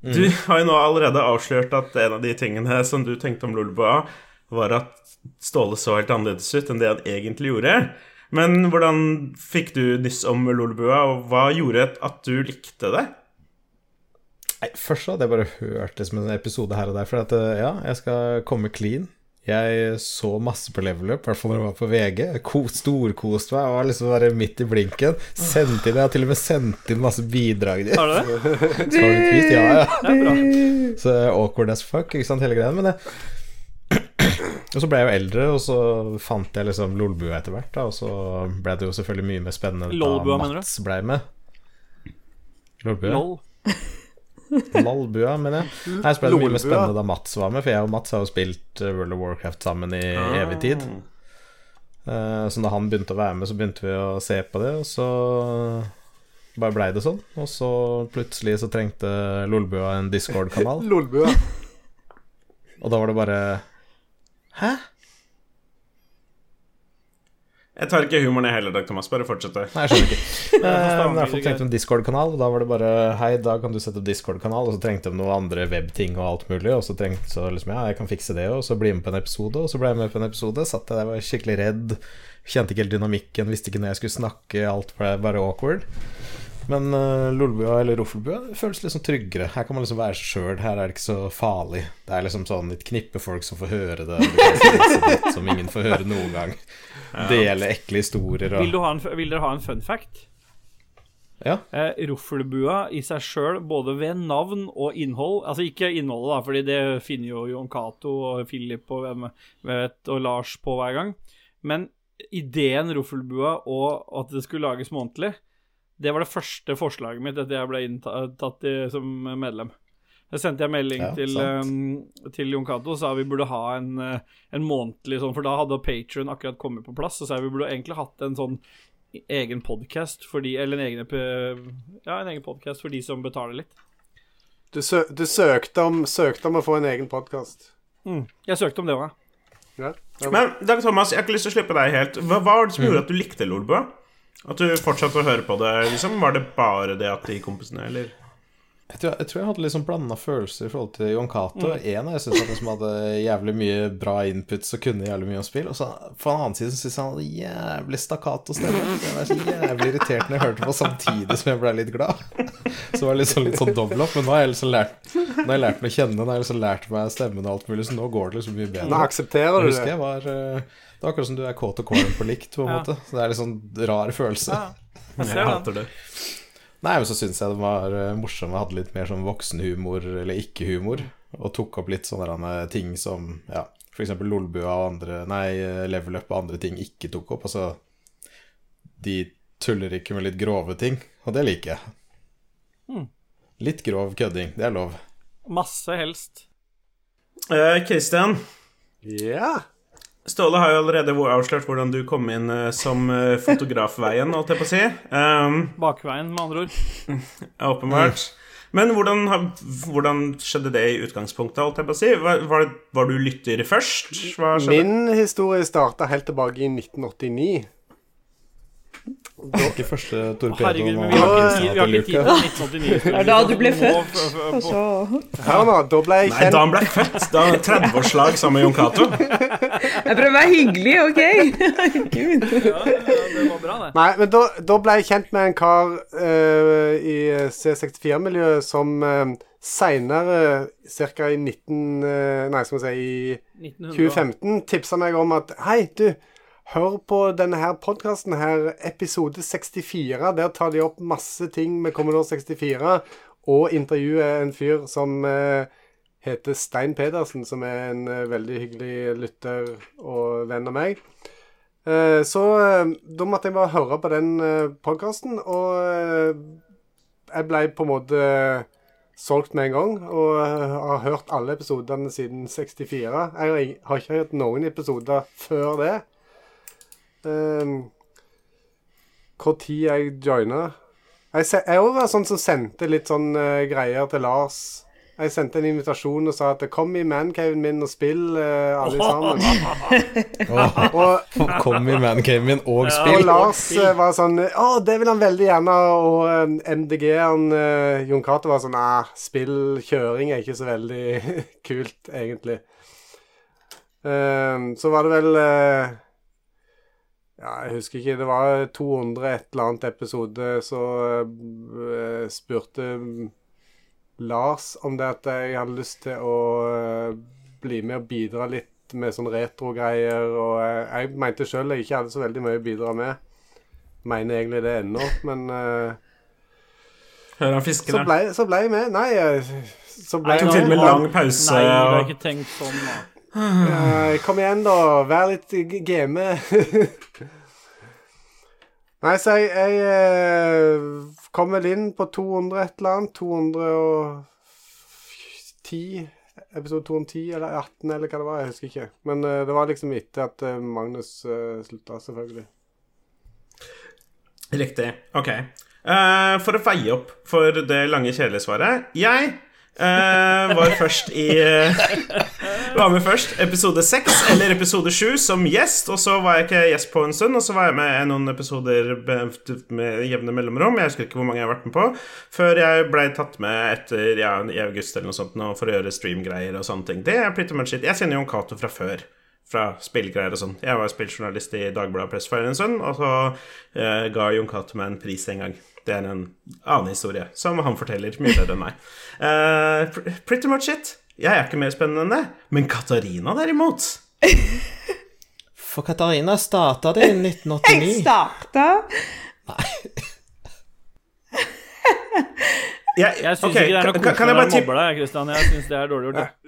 du har jo nå allerede avslørt at en av de tingene som du tenkte om Lolbua, var at Ståle så helt annerledes ut enn det han egentlig gjorde. Men hvordan fikk du nyss om Lolbua, og hva gjorde at du likte det? Nei, først så hadde jeg bare hørt det som en episode her og der, for at eh, ja, jeg skal komme clean. Jeg så masse på level up, i hvert fall når jeg var på VG. Storkost Storkoste meg og var liksom bare midt i blinken. Sendte inn, Jeg har til og med sendt inn masse bidrag. Har du det? Så ja, ja. Det er bra. Så awkward as fuck, ikke sant, hele greia. Men det Og så ble jeg jo eldre, og så fant jeg liksom Lolbua etter hvert, da. Og så ble det jo selvfølgelig mye mer spennende da? Mats ble med. Lolbua? Lol. Mener jeg. Nei, så ble det mye mer spennende da Mats var med, for jeg og Mats har jo spilt eh, World of Warcraft sammen i evig tid. Eh, Så da han begynte å være med, så begynte vi å se på det, og så bare blei det sånn. Og så plutselig så trengte Lolbua en Discord-kanal, Lolbua. og da var det bare Hæ? Jeg tar ikke humoren jeg heller, Dag Thomas. Bare fortsett. Nei, jeg skjønner ikke. Eh, Men i Stavanger, hvert fall trengte en Discord-kanal, da var det bare Hei, da kan du sette opp Discord-kanal, og så trengte de noen andre webting og alt mulig, og så trengte så liksom Ja, jeg kan fikse det, og så bli med på en episode, og så ble jeg med på en episode, satt jeg der, var skikkelig redd, kjente ikke helt dynamikken, visste ikke når jeg skulle snakke, alt ble bare awkward. Men uh, Lolbua eller Roffelbua det føles liksom tryggere. Her kan man liksom være seg sjøl. Her er det ikke så farlig. Det er liksom sånn et knippe folk som får høre det, det som ingen får høre noen gang. Dele ekle historier og Vil, du ha en, vil dere ha en fun fact? Ja. Eh, Roffelbua i seg sjøl, både ved navn og innhold Altså ikke innholdet, da, Fordi det finner jo Jon Cato og Philip og, hvem vet, og Lars på hver gang. Men ideen Roffelbua og at det skulle lages månedlig, det var det første forslaget mitt etter jeg ble inntatt i, som medlem. Jeg sendte jeg melding Ja, til, um, til Jon Cato og sa vi burde ha en, eh, en månedlig sånn, for da hadde Patrion akkurat kommet på plass. Og sa vi burde egentlig hatt en sånn egen podkast for Eller en egen, ja, en egen podcast for de som betaler litt. Du, sø du søkte, om, søkte om å få en egen podkast. Jeg søkte om det òg. Ja. Men Dag Thomas, jeg har ikke lyst til å slippe deg helt. Hva var det som gjorde at du likte Lolbua? At du fortsatte å høre på det? liksom Var det bare det at de kompisene, eller? Jeg tror, jeg tror jeg hadde litt sånn blanda følelser i forhold til Jon Cato. En av jeg syns han liksom hadde jævlig mye bra inputs og kunne jævlig mye om spill. Og så på en annen side syns jeg han hadde jævlig stakkato stemme. Jeg var så jævlig irritert når jeg hørte på samtidig som jeg ble litt glad. Så var det liksom litt sånn dobbel opp. Men nå har jeg liksom lært Nå har jeg lært meg å kjenne, nå har jeg liksom lært meg stemmen og alt mulig, så nå går det liksom mye Nå bedre. aksepterer Jeg du husker det. jeg var eh, Det er akkurat som du er kåt og corn på likt, på en Ja. måte. Så det er litt sånn rar følelse. Jeg Jeg hater det. Nei, men så syns jeg den var morsomt morsom. Jeg hadde litt mer sånn voksenhumor, eller ikke-humor. Og tok opp litt sånne ting som ja, for eksempel Lolbua og andre Nei, eh, Level Up og andre ting ikke tok opp. Altså De tuller ikke med litt grove ting, og det liker jeg. Mm. Litt grov kødding, det er lov. Masse helst. Kristian. Christian, Ja. Ståle har jo allerede avslørt hvordan du kom inn eh, som eh, fotografveien, holdt jeg på å si. Um, Bakveien, med andre ord. åpenbart. Men hvordan, hvordan skjedde det i utgangspunktet, holdt jeg på å si? Var, var, var du lytter først? Hva skjedde? Min historie starta helt tilbake i 1989. Ikke første torpedo Herregud, men vi har ikke tid, vi har ikke tid til 1989. Det er da du ble født. Og så Hør nå, da ble jeg Nei, kjent da han ble født. Da 30-årslag sammen med Jon Cato. Jeg prøver å være hyggelig, OK? Gud. Ja, ja, det var bra, det. Nei, men da, da ble jeg kjent med en kar uh, i C64-miljøet som uh, seinere, ca. i 19... Uh, nei, skal vi si i 2015, tipsa meg om at Hei, du, hør på denne her podkasten her, episode 64. Der tar de opp masse ting med Commodore 64, og intervjuer en fyr som eh, heter Stein Pedersen, som er en eh, veldig hyggelig lytter og venn av meg. Eh, så da måtte jeg bare høre på den podkasten, og jeg ble på en måte solgt med en gang. Og har hørt alle episodene siden 64. Jeg har ikke hørt noen episoder før det. Um, hvor tid jeg joina. Jeg, se- jeg også var sånn som sendte litt sånn uh, greier til Lars. Jeg sendte en invitasjon og sa at 'kom i mancaven min og spill, uh, alle sammen'. og, Kom i mancaven min og spill. og. Lars uh, var sånn 'Å, det vil han veldig gjerne', og eh, MDG-en uh, Jon Cato var sånn 'Æh, spill kjøring er ikke så veldig kult, egentlig'. Eh, så var det vel Ja, jeg husker ikke. Det var 200 et eller annet episode, så uh, spurte Lars om det at jeg hadde lyst til å uh, bli med og bidra litt med sånn retrogreier. Og jeg, jeg mente sjøl jeg ikke hadde så veldig mye å bidra med. Mener egentlig det ennå, men uh, Hører han så der. ble, så ble jeg med. Nei, jeg, så ble Nei, Tok jeg til og med med. lang pause. Nei, jeg har ikke tenkt sånn, da. Eh, kom igjen, da. Vær litt game. Nei, så jeg, jeg eh, kom vel inn på 200 et eller annet. 210. Episode 210 eller 18 eller hva det var. Jeg husker ikke. Men uh, det var liksom etter at Magnus uh, slutta, selvfølgelig. Riktig. Ok. For å feie opp for det lange, kjedelige svaret Jeg var først i Var med først episode seks eller episode sju som gjest. Og så var jeg ikke gjest på en stund, og så var jeg med noen episoder med jevne mellomrom. Jeg husker ikke hvor mange jeg har vært med på. Før jeg ble tatt med etter ja, i august eller noe sånt nå, for å gjøre streamgreier og sånne ting. Det er pretty much it. Jeg kjenner Jon Cato fra før fra spillgreier og sånn. Jeg var spilljournalist i Dagbladet Pressfire en stund, og så eh, ga Jon Cato meg en pris en gang. Det er en annen historie, som han forteller mye bedre enn meg. Uh, pretty much it. Jeg er ikke mer spennende enn det. Men Katarina, derimot For Katarina starta det i Jeg 1989. Nei. jeg, Jeg syns okay, ikke det er noe koselig å mobbe deg, Kristian. Jeg syns det er dårlig gjort.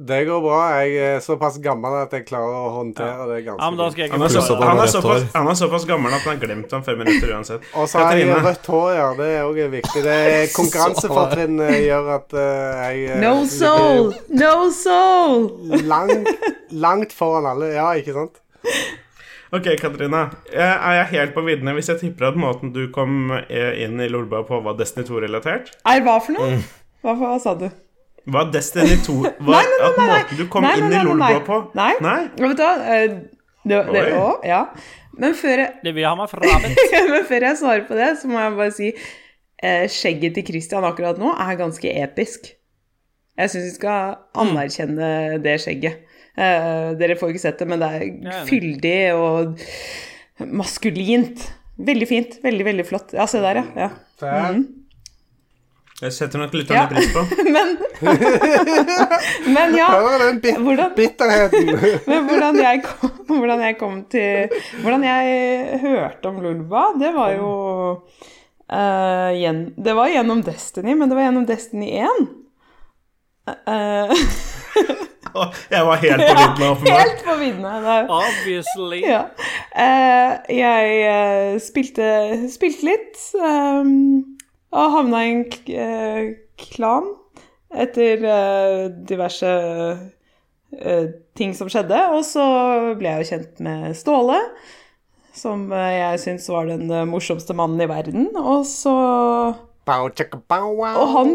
Det går bra. Jeg er såpass gammel at jeg klarer å håndtere det ganske Ja, men da skal jeg han ikke er, så, han han, er såpass, han er såpass gammel at han har glemt om fem minutter uansett. Og så har jeg rødt hår, ja. Det er òg viktig. Det er konkurransefortrinn eh, gjør at uh, jeg eh, No soul! No soul! Langt, langt foran alle. Ja, ikke sant? Ok, Katarina. Jeg Er jeg helt på viddene hvis jeg tipper at måten du kom inn i Lolbua på, var Destiny 2-relatert? Er hva for noe? Hva, for, hva sa du? Var Destiny 2 var Nei, nei, nei, nei. måten du kom Nei, nei, inn nei, i nei, Lolbua på Nei. Nei? Vet du hva? eh, Det, det, å, ja. Men før jeg, Det vil ha meg frabedt. men før jeg svarer på det, så må jeg bare si eh, Skjegget til Christian akkurat nå er ganske episk. Jeg syns vi skal anerkjenne det skjegget. Eh, dere får ikke sett det, men det er er fyldig og maskulint. Veldig fint. Veldig, veldig flott. Ja, se der, ja. ja. Fair. Jeg setter nok litt Ja. pris på. Men, men ja. Bit Hvordan, bitterheten. Men hvordan jeg, kom, hvordan jeg kom til Hvordan jeg hørte om Lulba, det var jo uh, gjen, Det var gjennom Destiny, men det var gjennom Destiny 1. Uh, Jeg var helt på for meg. helt på viddene. er- Obviously. Ja. Uh, jeg eh, spilte, spilte litt, eh, og havna i en k eh, klan etter eh, diverse eh, ting som skjedde. Og så ble jeg jo kjent med Ståle, som jeg syns var den morsomste mannen i verden. Og så Bow, chicka, bow, wow. Og han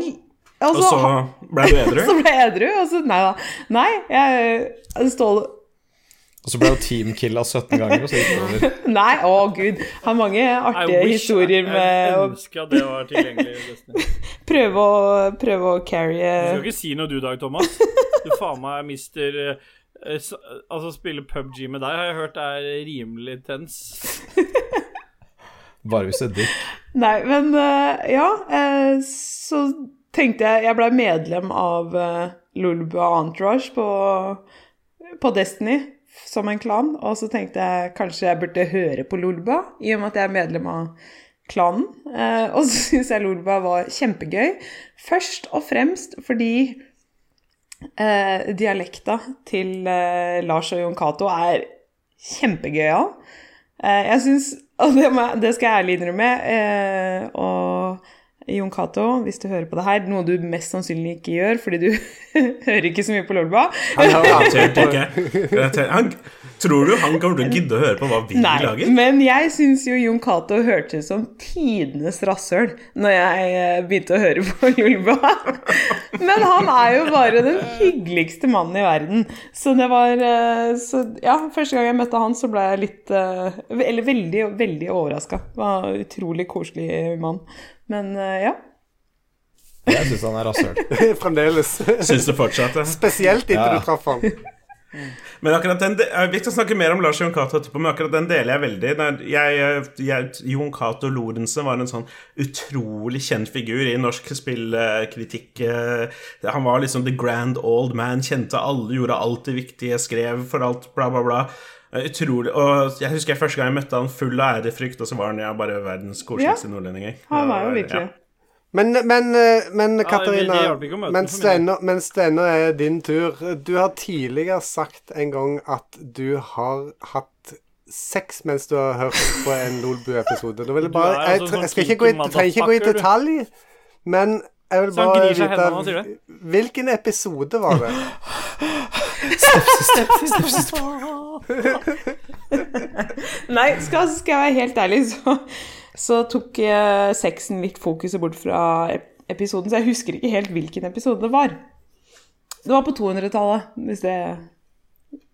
Og altså, så ble du edru. så ble jeg edru, og så Nei da. Nei, jeg Ståle Og så ble jo teamkilla 17 ganger, og så gikk det over. Nei, å gud. Har mange artige wish historier med Jeg å ønsker at det var tilgjengelig. i prøve å, prøve å carry Du skal ikke si noe du, Dag Thomas. Du faen meg mister eh, Altså, spille PubG med deg har jeg hørt er rimelig tens. Bare hvis det er dick. Nei, men eh, ja. eh, så tenkte jeg Jeg blei medlem av Lulubu Lulbua Entourage på, på Destiny som en klan. Og så tenkte jeg kanskje jeg burde høre på Lulba i og med at jeg er medlem av klanen. Eh, og så syns jeg Lulba var kjempegøy. Først og fremst fordi eh, dialekta til eh, Lars og Jon Cato er kjempegøyal. Eh, jeg syns Og det, må, det skal jeg ærlig innrømme. Eh, og Jon Cato, hvis du hører på det her, noe du mest sannsynlig ikke gjør fordi du hører ikke så mye på. Han, tror du han kommer til å gidde å høre på hva vi Nei, lager? men jeg syns jo Jon Cato hørtes ut som tidenes rasshøl når jeg eh, begynte å høre på Lolba. Men han er jo bare den hyggeligste mannen i verden. Så det var eh, så, Ja, første gang jeg møtte han, så ble jeg litt eh, Eller veldig, veldig overraska. Utrolig koselig mann. Men eh, ja. Jeg syns han er rasshøl. fremdeles. Syns det fortsatt. ja. Spesielt etter Ja. du traff han. Men akkurat den de- eh, Vi skal snakke mer om Lars Jon Cato etterpå, men akkurat den deler jeg veldig. Jeg, eh, jeg, Jon Cato Lorentzen var en sånn utrolig kjent figur i norsk spillkritikk. Han var liksom the grand old man, kjente alle, gjorde alt det viktige, skrev for alt, bla, bla, bla. Eh, Utrolig. Og jeg husker jeg første gang jeg møtte han full av ærefrykt, og så var han ja, bare verdens koseligste nordlending. Han var jo Ja. virkelig Men, men, eh, men det- Katarina, det å møte mens det ennå- mens det ennå er din tur Du har tidligere sagt en gang at du har hatt sex mens du har hørt på en Lolbu-episode. Jeg, jeg jeg, altså tre- sånn jeg kinky trenger ikke gå i detalj, men jeg vil bare vite hendene Hvilken episode var det? Nei, skal, skal jeg være helt ærlig, så, så tok eh, sexen litt fokuset bort fra episoden, så jeg husker ikke helt hvilken episode det var. Det var på 200-tallet, hvis det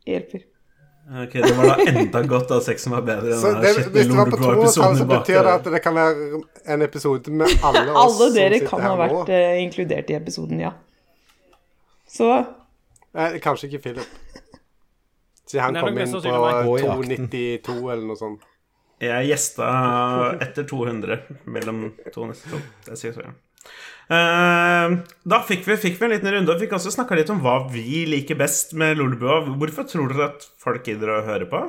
hjelper. Ok, Det var da enda godt at sexen var bedre enn Så den det, hvis det var på Lolbua-episoden så betyr det at det kan være en episode med alle oss Alle som dere kan ha vært uh, inkludert i episoden, ja. Så Eh, kanskje ikke Philip. Siden han kom inn på sannsynlig meg. Gå i jakten. 292 eller noe sånt. Jeg gjesta etter 200, mellom 292. Det sier jeg. så, ja. Da fikk vi, fikk vi en liten runde og fikk også snakka litt om hva vi liker best med Lolebua. Hvorfor tror dere at folk gidder å høre på?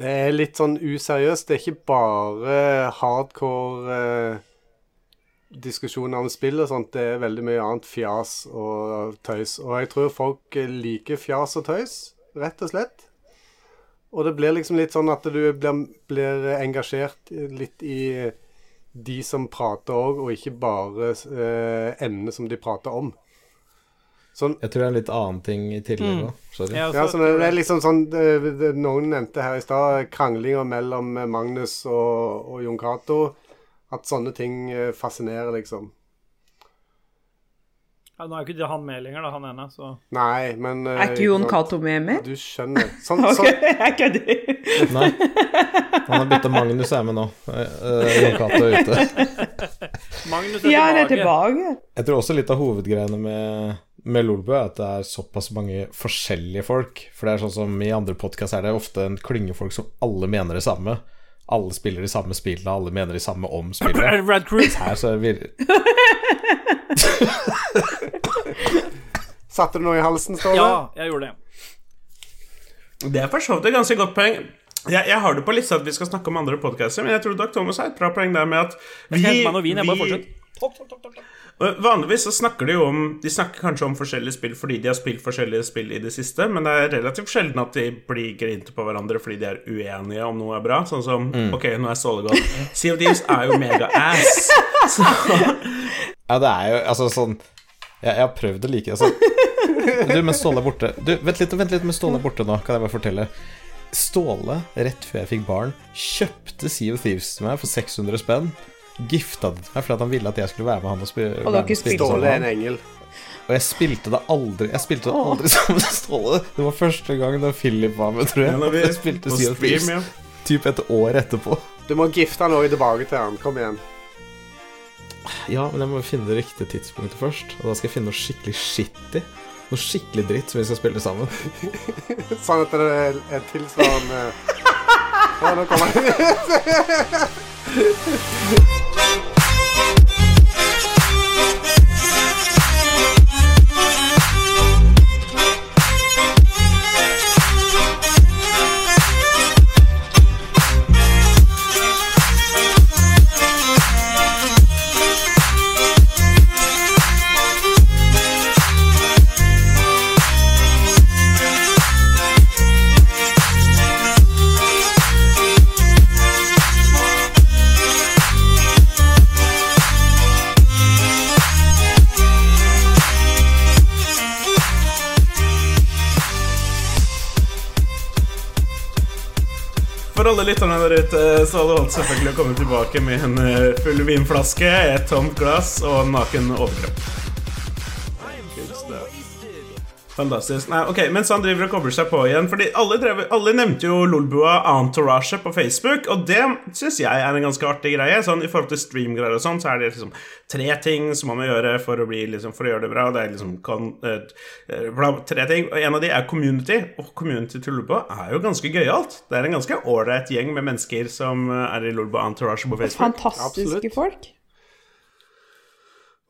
Det er litt sånn useriøst. Det er ikke bare hardcore eh, diskusjoner om spill og sånt. Det er veldig mye annet fjas og tøys. Og jeg tror folk eh, liker fjas og tøys, rett og slett. Og det blir liksom litt sånn at du blir, blir engasjert litt i de som prater òg, og ikke bare eh, emnet som de prater om. Sånn, Jeg tror det er en litt annen ting i tillegg Mm. òg. Sorry. Jeg Ja, også så det, det er liksom sånn det, det, Noen nevnte her i stad kranglinga mellom Magnus og, og Jon Cato. At sånne ting eh, fascinerer, liksom. Ja, nå er jo ikke han med lenger, da, han ene, så Nei, men eh, er ikke Jon? Cato med mer? Du skjønner. Sånn, Ok, sånn, jeg kødder. Nei. Han har bytta Magnus er med nå. Uh, Jon Cato er ute. Magnus er Ja, han er tilbake. tilbake. Jeg tror også litt av hovedgreiene med, med Lolbø er at det er såpass mange forskjellige folk. For det er sånn som i andre podkast er det ofte en klynge folk som alle mener det samme. Alle spiller de samme spillene, alle mener de samme om spillet. Red Crew? Her så er det vir Satte du noe i halsen, Ståle? Ja, jeg gjorde det. Det er for så vidt et ganske godt poeng. Jeg, jeg har det på lista at vi skal snakke om andre podcaster, men jeg tror Dag Thomas har et bra poeng der med at vi, Jeg skal hente meg noe vin, jeg bare vi- Topp, topp, topp, Vanligvis så snakker de jo om De snakker kanskje om forskjellige spill fordi de har spilt forskjellige spill i det siste, men det er relativt sjelden at de blir grinte på hverandre fordi de er uenige om noe er bra. Sånn som Ok, nå er Ståle godt. Sea of Thieves er jo mega-ass. Så Ja, det er jo altså sånn Jeg, jeg har prøvd å like det. Altså. Du, men Ståle er borte. Du, vent litt, vent litt med Ståle er borte nå, kan jeg bare fortelle. Ståle, rett før jeg fikk barn, kjøpte Sea of Thieves til meg for 600 spenn. Gifta det til meg fordi han ville at jeg skulle være med han og spille. Og har ikke Ståle er en engel. Og jeg spilte det aldri Jeg spilte det aldri sammen med Ståle. Det var første gang da Philip var med, tror jeg. Ja, vi jeg spilte Sea of Thieves ja. typ et år etterpå. Du må gifte han òg tilbake til han. Kom igjen. Ja, men jeg må finne det riktige tidspunktet først. Og da skal jeg finne noe skikkelig shitty. Noe skikkelig dritt som vi skal spille sammen. Sånn at det er er tilsvarende Ja, nå kommer han. alle lytterne der ute så hadde holdt selvfølgelig å komme tilbake med en eh, full vinflaske, et tomt glass og en naken overkropp. Fantastisk. Nei, ok, Mens han driver og kobler seg på igjen Fordi alle, drev, alle nevnte jo Lolbua Entourage på Facebook, og det syns jeg er en ganske artig greie. Sånn I forhold til streamgreier og sånn, så er det liksom tre ting som man må gjøre for å, bli, liksom, for å gjøre det bra. Det er liksom kan, eh, eh, bla, tre ting, og en av de er community. Og community til Lolbua er jo ganske gøyalt. Det er en ganske ålreit gjeng med mennesker som eh, er i Lolbua Entourage på Facebook. Fantastiske Absolutt. folk.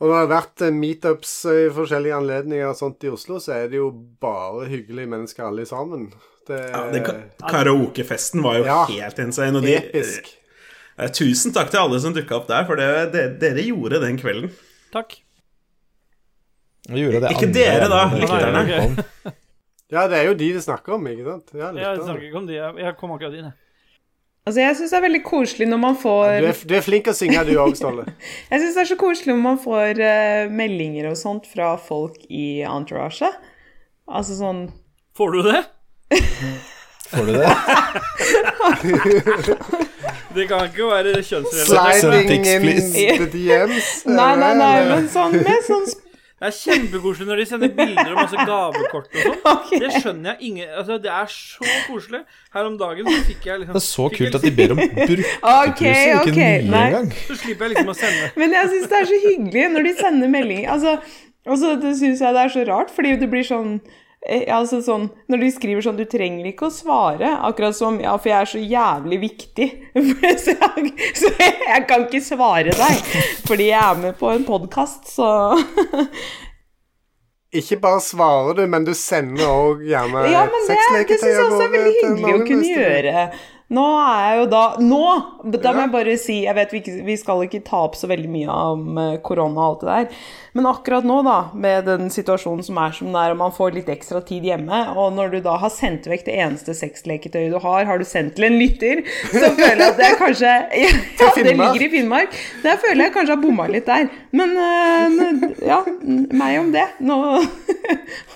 Og når det har vært eh, meetups i forskjellige anledninger og sånt i Oslo, så er det jo bare hyggelige mennesker alle sammen. Det Ja, det, karaokefesten var jo Ja. helt insane. Og de, episk. eh, tusen takk til alle som dukka opp der, for det, det, dere gjorde den kvelden. Takk. Jeg gjorde det Ikke andre dere da, lytterne. Ja, det er jo de det snakker om, ikke sant? Ja, Jeg snakker ikke om de. Jeg kom akkurat inn, jeg. Altså, jeg syns det er veldig koselig når man får Du er, du er flink å synge, du òg, Ståle. Jeg syns det er så koselig når man får uh, meldinger og sånt fra folk i entourage. Altså sånn Får du det? Får du det? Det kan ikke være kjønnsrelatert. Sliding in the DMs. Nei, nei, nei, men sånn med sånn Det er kjempekoselig når de sender bilder og masse gavekort og sånn. Okay. Det skjønner jeg ingen Altså, det er så koselig. Her om dagen så fikk jeg liksom Det er så kult at de ber om brukte okay, ikke nye Nei. engang. Så slipper jeg liksom å sende. Men jeg syns det er så hyggelig når de sender meldinger. Altså, altså det syns jeg det er så rart, fordi det blir sånn Altså sånn, Når de skriver sånn 'Du trenger ikke å svare', akkurat som 'Ja, for jeg er så jævlig viktig'. så, jeg, så jeg, jeg kan ikke svare deg fordi jeg er med på en podkast, så Ikke bare svarer du, men du sender òg gjerne Ja, men det, det syns jeg også er veldig hyggelig å kunne gjøre. Nå er jeg jo da Nå! Da må jeg bare si Jeg vet vi, ikke, vi skal ikke ta opp så veldig mye om eh, korona og alt det der, men akkurat nå, da, med den situasjonen som er som den er, og man får litt ekstra tid hjemme, og når du da har sendt vekk det eneste sexleketøyet du har, har du sendt til en lytter, så føler jeg at det er kanskje Ja, det ligger i Finnmark. Der føler jeg kanskje har bomma litt der. Men eh, ja, meg om det. Nå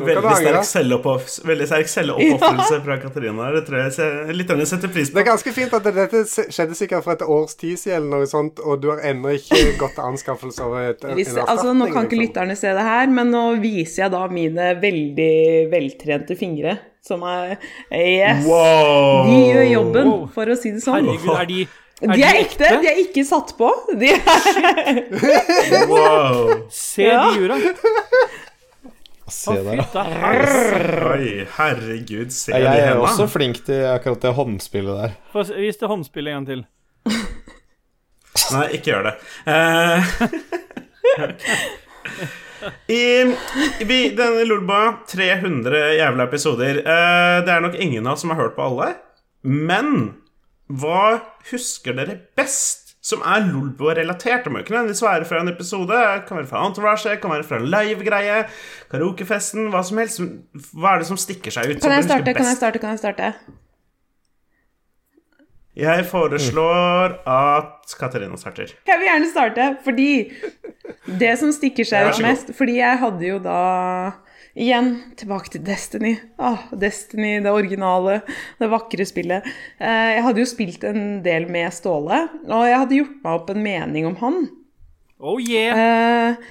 Veldig sterk, selvoppofrelse ja. fra Katarina. Det tror jeg lytterne setter pris Det er ganske fint at dette skjedde sikkert for et års tid siden, eller noe sånt, og du har ennå ikke gått til anskaffelse av et, en erstatning. altså, nå kan ikke liksom. lytterne se det her, men nå viser jeg da mine veldig veltrente fingre. Som er Yes! Wow! De gjør jobben, Wow. for å si det sånn. Herregud, er de, er De er ekte, de er ikke satt på. De er, Wow. Se Ja. de jura. Se der, da. Oi, herregud, se Ja, de Jeg er også flink til akkurat det håndspillet der. Få Vis det håndspillet en gang til. Nei, ikke gjør det. Eh, I, vi, denne Lolba 300 jævla episoder. Uh, det er nok ingen av oss som har hørt på alle. Men hva husker dere best som er Lolbo-relatert. Det må ikke nødvendigvis være fra en episode. Kan være fra Entourage, kan være fra en live-greie, karaokefesten, hva som helst. Hva er det som stikker seg ut? kan jeg starte? Kan jeg starte? Kan jeg starte? Jeg foreslår at Katarina starter. Jeg vil gjerne starte, fordi det som stikker seg ut mest Fordi jeg hadde jo da Igjen tilbake til Destiny. Åh, Destiny, det originale, det vakre spillet. Eh, jeg hadde jo spilt en del med Ståle, og jeg hadde gjort meg opp en mening om han. Oh yeah. Eh,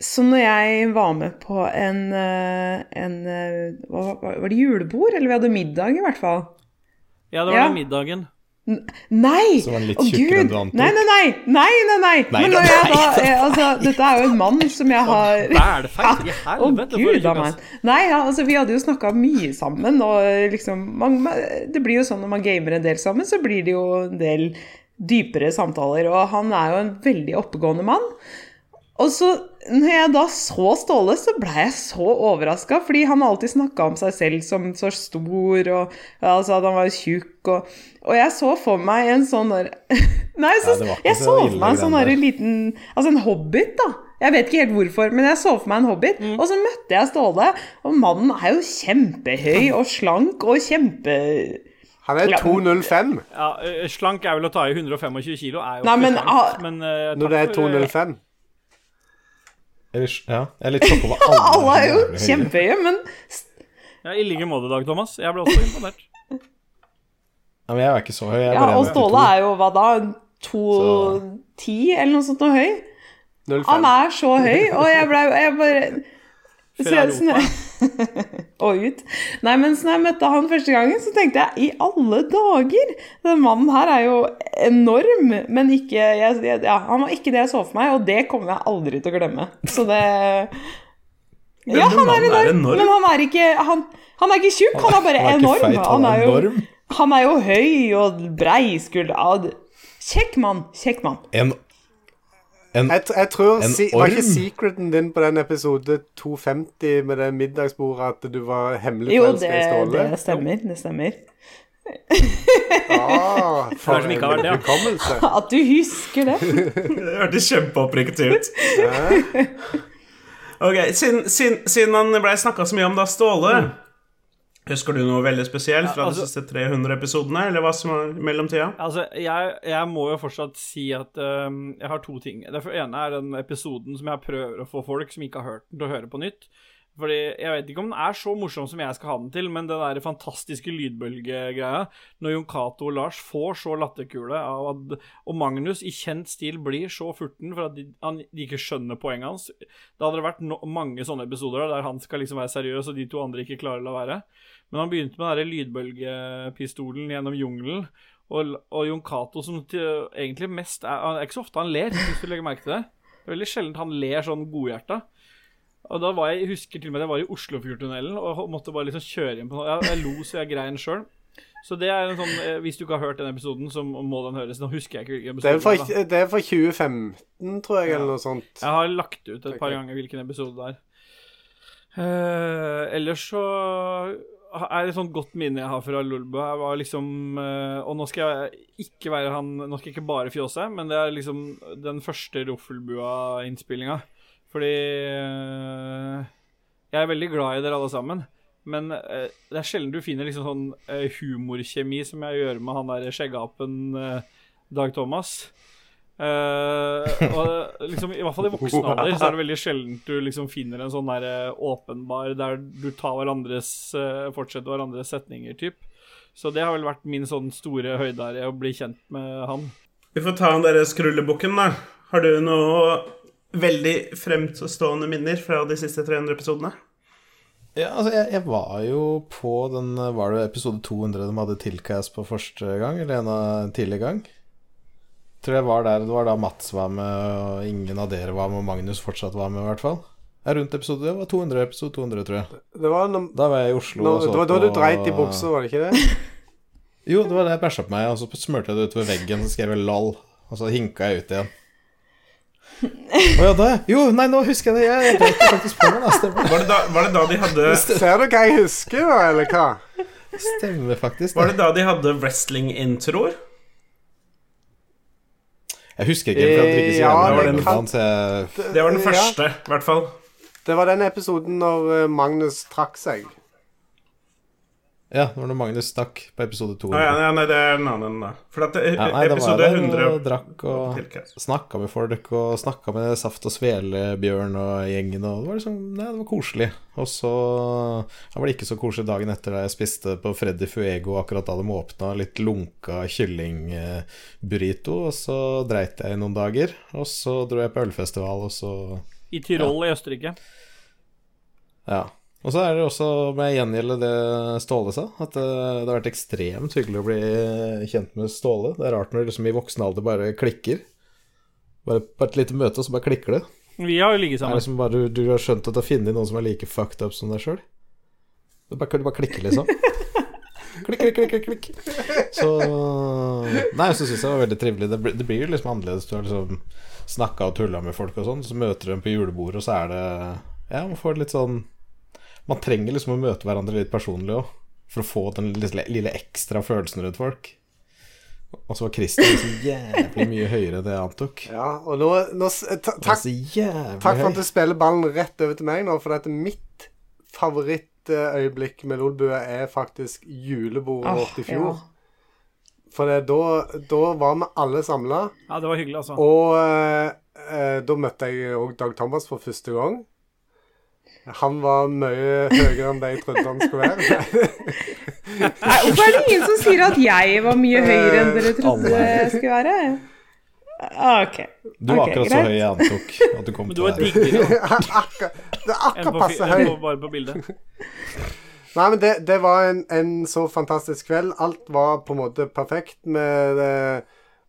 så når jeg var med på en, eh, en eh, hva, var var det julebord? Eller vi hadde middag, i hvert fall. Ja, det var ja. middagen. Nei! Så var litt Å, tjukkere enn Gud! du antok. Nei, nei, nei! nei, nei, nei. Nei Men når jeg da, da. eh, altså, Dette er jo en mann som jeg har i Å, helvete. gud da a meg. Nei, ja, altså, vi hadde jo snakka mye sammen, og liksom man, Det blir jo sånn når man gamer en del sammen, så blir det jo en del dypere samtaler. Og han er jo en veldig oppegående mann. Og så, når jeg da så Ståle, så ble jeg så overraska, fordi han har alltid snakka om seg selv som så stor, og altså, at han var tjukk, og, og jeg så for meg en sånn der Nei, så, Ja, jeg så så for meg en sånn der der. liten Altså en hobbit, da. Jeg vet ikke helt hvorfor, men jeg så for meg en hobbit. Og så møtte jeg Ståle, og mannen er jo kjempehøy og slank og kjempe... Han er 205 Ja, slank er vel å ta i 125 kilo. Er jo Nei, men, slank, ah, men uh, når det er for, ø, 205. Ja, jeg er litt sjokka over alle. Alle er jo kjempehøye, men Ja, I like måte, Dag Thomas. Jeg ble også imponert. Ja, men jeg er ikke så høy. Jeg Ja, og Ståle er jo hva da? 2,10 eller noe sånt noe høy? 05. Han er så høy, og jeg ble jeg bare så og ut. Nei, men så når jeg møtte han første gangen, så tenkte jeg i alle dager! Den mannen her er jo enorm, men ikke jeg, ja, Han var ikke det jeg så for meg, og det kommer jeg aldri til å glemme. Så det Ja, han er enorm, men han er ikke Han, han er ikke tjukk, han er bare enorm. han er jo, enorm. Han er jo høy og breiskuldra. Kjekk mann. Kjekk mann. En, en Jeg, jeg tror En si, Var ikke secreten din på den episode 250 med det middagsbordet at du var hemmelig Jo, forelska det, i Ståle? det stemmer. Det stemmer. Ah, for en hukommelse. At du husker det. Det hørtes kjempeoppriktig ut. Ok, Siden, siden, siden han ble snakka så mye om da Ståle Husker du noe veldig spesielt fra altså- de siste 300 episodene? Eller hva som er i mellomtida? Altså, jeg, jeg må jo fortsatt si at um, jeg har to ting. Det ene er den episoden som jeg prøver å få folk som ikke har hørt den, til å høre på nytt. Fordi Jeg vet ikke om den er så morsom som jeg skal ha den til, men den der fantastiske lydbølgegreia, når Jon Cato og Lars får så latterkule av at Og Magnus i kjent stil blir så furten for at de, han, de ikke skjønner poenget hans. Da hadde det vært no, mange sånne episoder der han skal liksom være seriøs, og de to andre ikke klarer å la være. Men han begynte med den lydbølgepistolen gjennom jungelen. Og, og Jon Cato som til, egentlig mest er Det er ikke så ofte han ler, hvis du legger merke til det. Det er veldig sjelden han ler sånn godhjerta. Og da var jeg, jeg husker til og med at jeg var i Oslofjordtunnelen og måtte bare liksom kjøre inn på noe. Jeg, jeg lo så jeg grein sjøl. Så det er en sånn eh, Hvis du ikke har hørt den episoden, så må den høres. Nå husker jeg ikke hvilken Det er, episode fra, det er fra 2015, tror jeg, eller noe sånt. Jeg har lagt ut et par ganger hvilken episode det er. Uh, ellers så er det et sånt godt minne jeg har fra Lolbø. Jeg var liksom uh, Og nå skal jeg ikke være han Nå skal jeg ikke bare fjåse, men det er liksom den første Roffelbua-innspillinga. Fordi eh, jeg er veldig glad i dere alle sammen. Men eh, det er sjelden du finner liksom sånn eh, humorkjemi som jeg gjør med han der skjeggapen eh, Dag Thomas. Eh, og liksom, I hvert fall i voksen alder så er det veldig sjelden du liksom finner en sånn der eh, åpenbar der du tar hverandres fortsetter hverandres setninger, typ. Så det har vel vært min sånn store høydare å bli kjent med han. Vi får ta den der skrullebukken, da. Har du noe veldig fremstående minner fra de siste 300 episodene? Ja, altså, jeg, jeg var jo på den Var det episode 200 de hadde tilcast på første gang, eller en av tidlig gang? Tror jeg var der. Det var da Mats var med, og ingen av dere var med, og Magnus fortsatt var med, i hvert fall. Ja, rundt episode Det var 200 episode 200, tror jeg. Det var, noen, Da var jeg i Oslo noen, og så det var da du dreit i buksa, var det ikke det? Jo, det var det jeg bæsja på meg, og så smurte jeg det utover veggen, så skrev jeg LOL, og så hinka jeg ut igjen. Å ja, det? Jo, nei, nå husker jeg det. Jeg dreit faktisk på meg, da. Stemmer, Var det da, var det da de hadde Ser du hva jeg husker, da, eller hva? stemmer faktisk. Var Det. da de hadde wrestling-introer? Jeg husker ikke, for jeg drikker så Ja, det, det den, kan- jeg Det var den første, i hvert fall. det var den episoden når eh, Magnus trakk seg. Ja, det var når Magnus stakk på episode 2 Ah, ja, nei, nei, det er en annen, da. For at det, Ja, nei, episode var episode jeg 100 og drakk og snakka med folk og snakka med Saft og Svele, Bjørn og gjengen, og det var liksom Nei, det var koselig. Og så Det var det ikke så koselig dagen etter da jeg spiste på Freddy Fuego akkurat da de åpna, litt lunka kyllingburrito, og så dreit jeg i noen dager. Og så dro jeg på ølfestival, og så I Tyrol i Østerrike. Ja. Og så er det også, må jeg gjengjelde det Ståle sa, at det, det har vært ekstremt hyggelig å bli kjent med Ståle. Det er rart når du liksom i voksen alder bare klikker. Bare på et lite møte, og så bare klikker det. Vi har jo ligget Det er liksom bare, du, du har skjønt at du har funnet noen som er like fucked up som deg sjøl. Du bare, du bare klikker, liksom. Klikk, klikk, klikk, klikk, klikk. Så Nei, så syns jeg det var veldig trivelig. Det, blir- det blir jo liksom annerledes. Du har liksom snakka og tulla med folk og sånn, så møter du dem på julebordet, og så er det Ja, man får litt sånn Man trenger liksom å møte hverandre litt personlig òg, for å få den lille, lille ekstra følelsen rundt folk. Og så var Christer liksom jævlig mye høyere enn det jeg antok. Ja, og nå, nå s- ta, Takk Takk for at du spiller ballen rett over til meg nå, for dette mitt favorittøyeblikk med Lolbua er faktisk julebordet vårt i fjor. ja. For det, da, da var vi alle samla, Ja, det var hyggelig, altså. og eh, eh, da møtte jeg òg Dag Thomas for første gang. Han var mye høyere enn det jeg trodde han skulle være. Nei, hvorfor er det ingen som sier at jeg var mye høyere enn dere trodde jeg skulle være? Ah, Ok. Du var akkurat så høy jeg antok at du kom Men du til å var være. diggere det er akkurat på, passe høy. bare på bildet. Nei, men det, det var en, en så fantastisk kveld. Alt var på en måte perfekt. Med, det-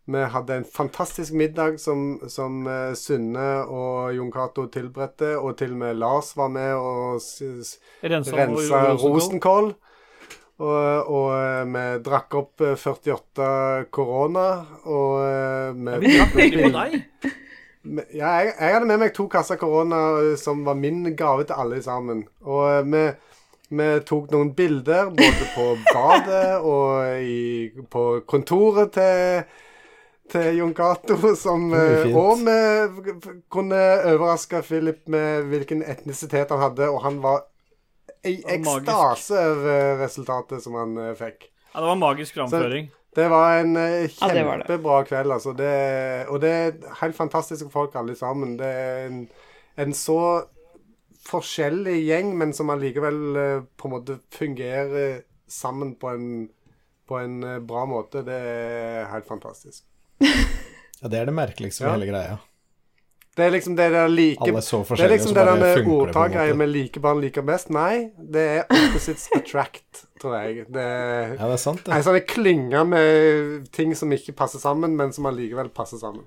vi hadde en fantastisk middag som, som Sunne og Jon Cato tilberedte, og til og med Lars var med og s- s- Rensa, rensa rosenkål. Og, og eh, vi drakk opp eh, 48 korona, og eh, vi Vi drakk ikke på deg. Ja, jeg, jeg hadde med meg to kasser korona eh, som var min gave til alle sammen. Og eh, vi, vi tok noen bilder både på badet og i, på kontoret til, til Jon Cato, som Det blir eh, kunne overraske Philip med hvilken etnisitet han hadde, og han var i ekstase over resultatet som han eh, fikk. Ja, det var magisk framføring. Det var en eh, kjempebra kveld, altså. Det, og det er helt fantastiske folk alle sammen. Det er en, en så forskjellig gjeng, men som allikevel på en måte fungerer sammen på en, på en bra måte. Det er helt fantastisk. Ja, det er det merkeligste med Ja. hele greia. Det er liksom det der like Alle så Det er liksom det der måte. med like barn liker best. Nei, det er opposites attract, tror jeg. Det er Ja, det er sant, det. sånn klynge med ting som ikke passer sammen, men som allikevel passer sammen.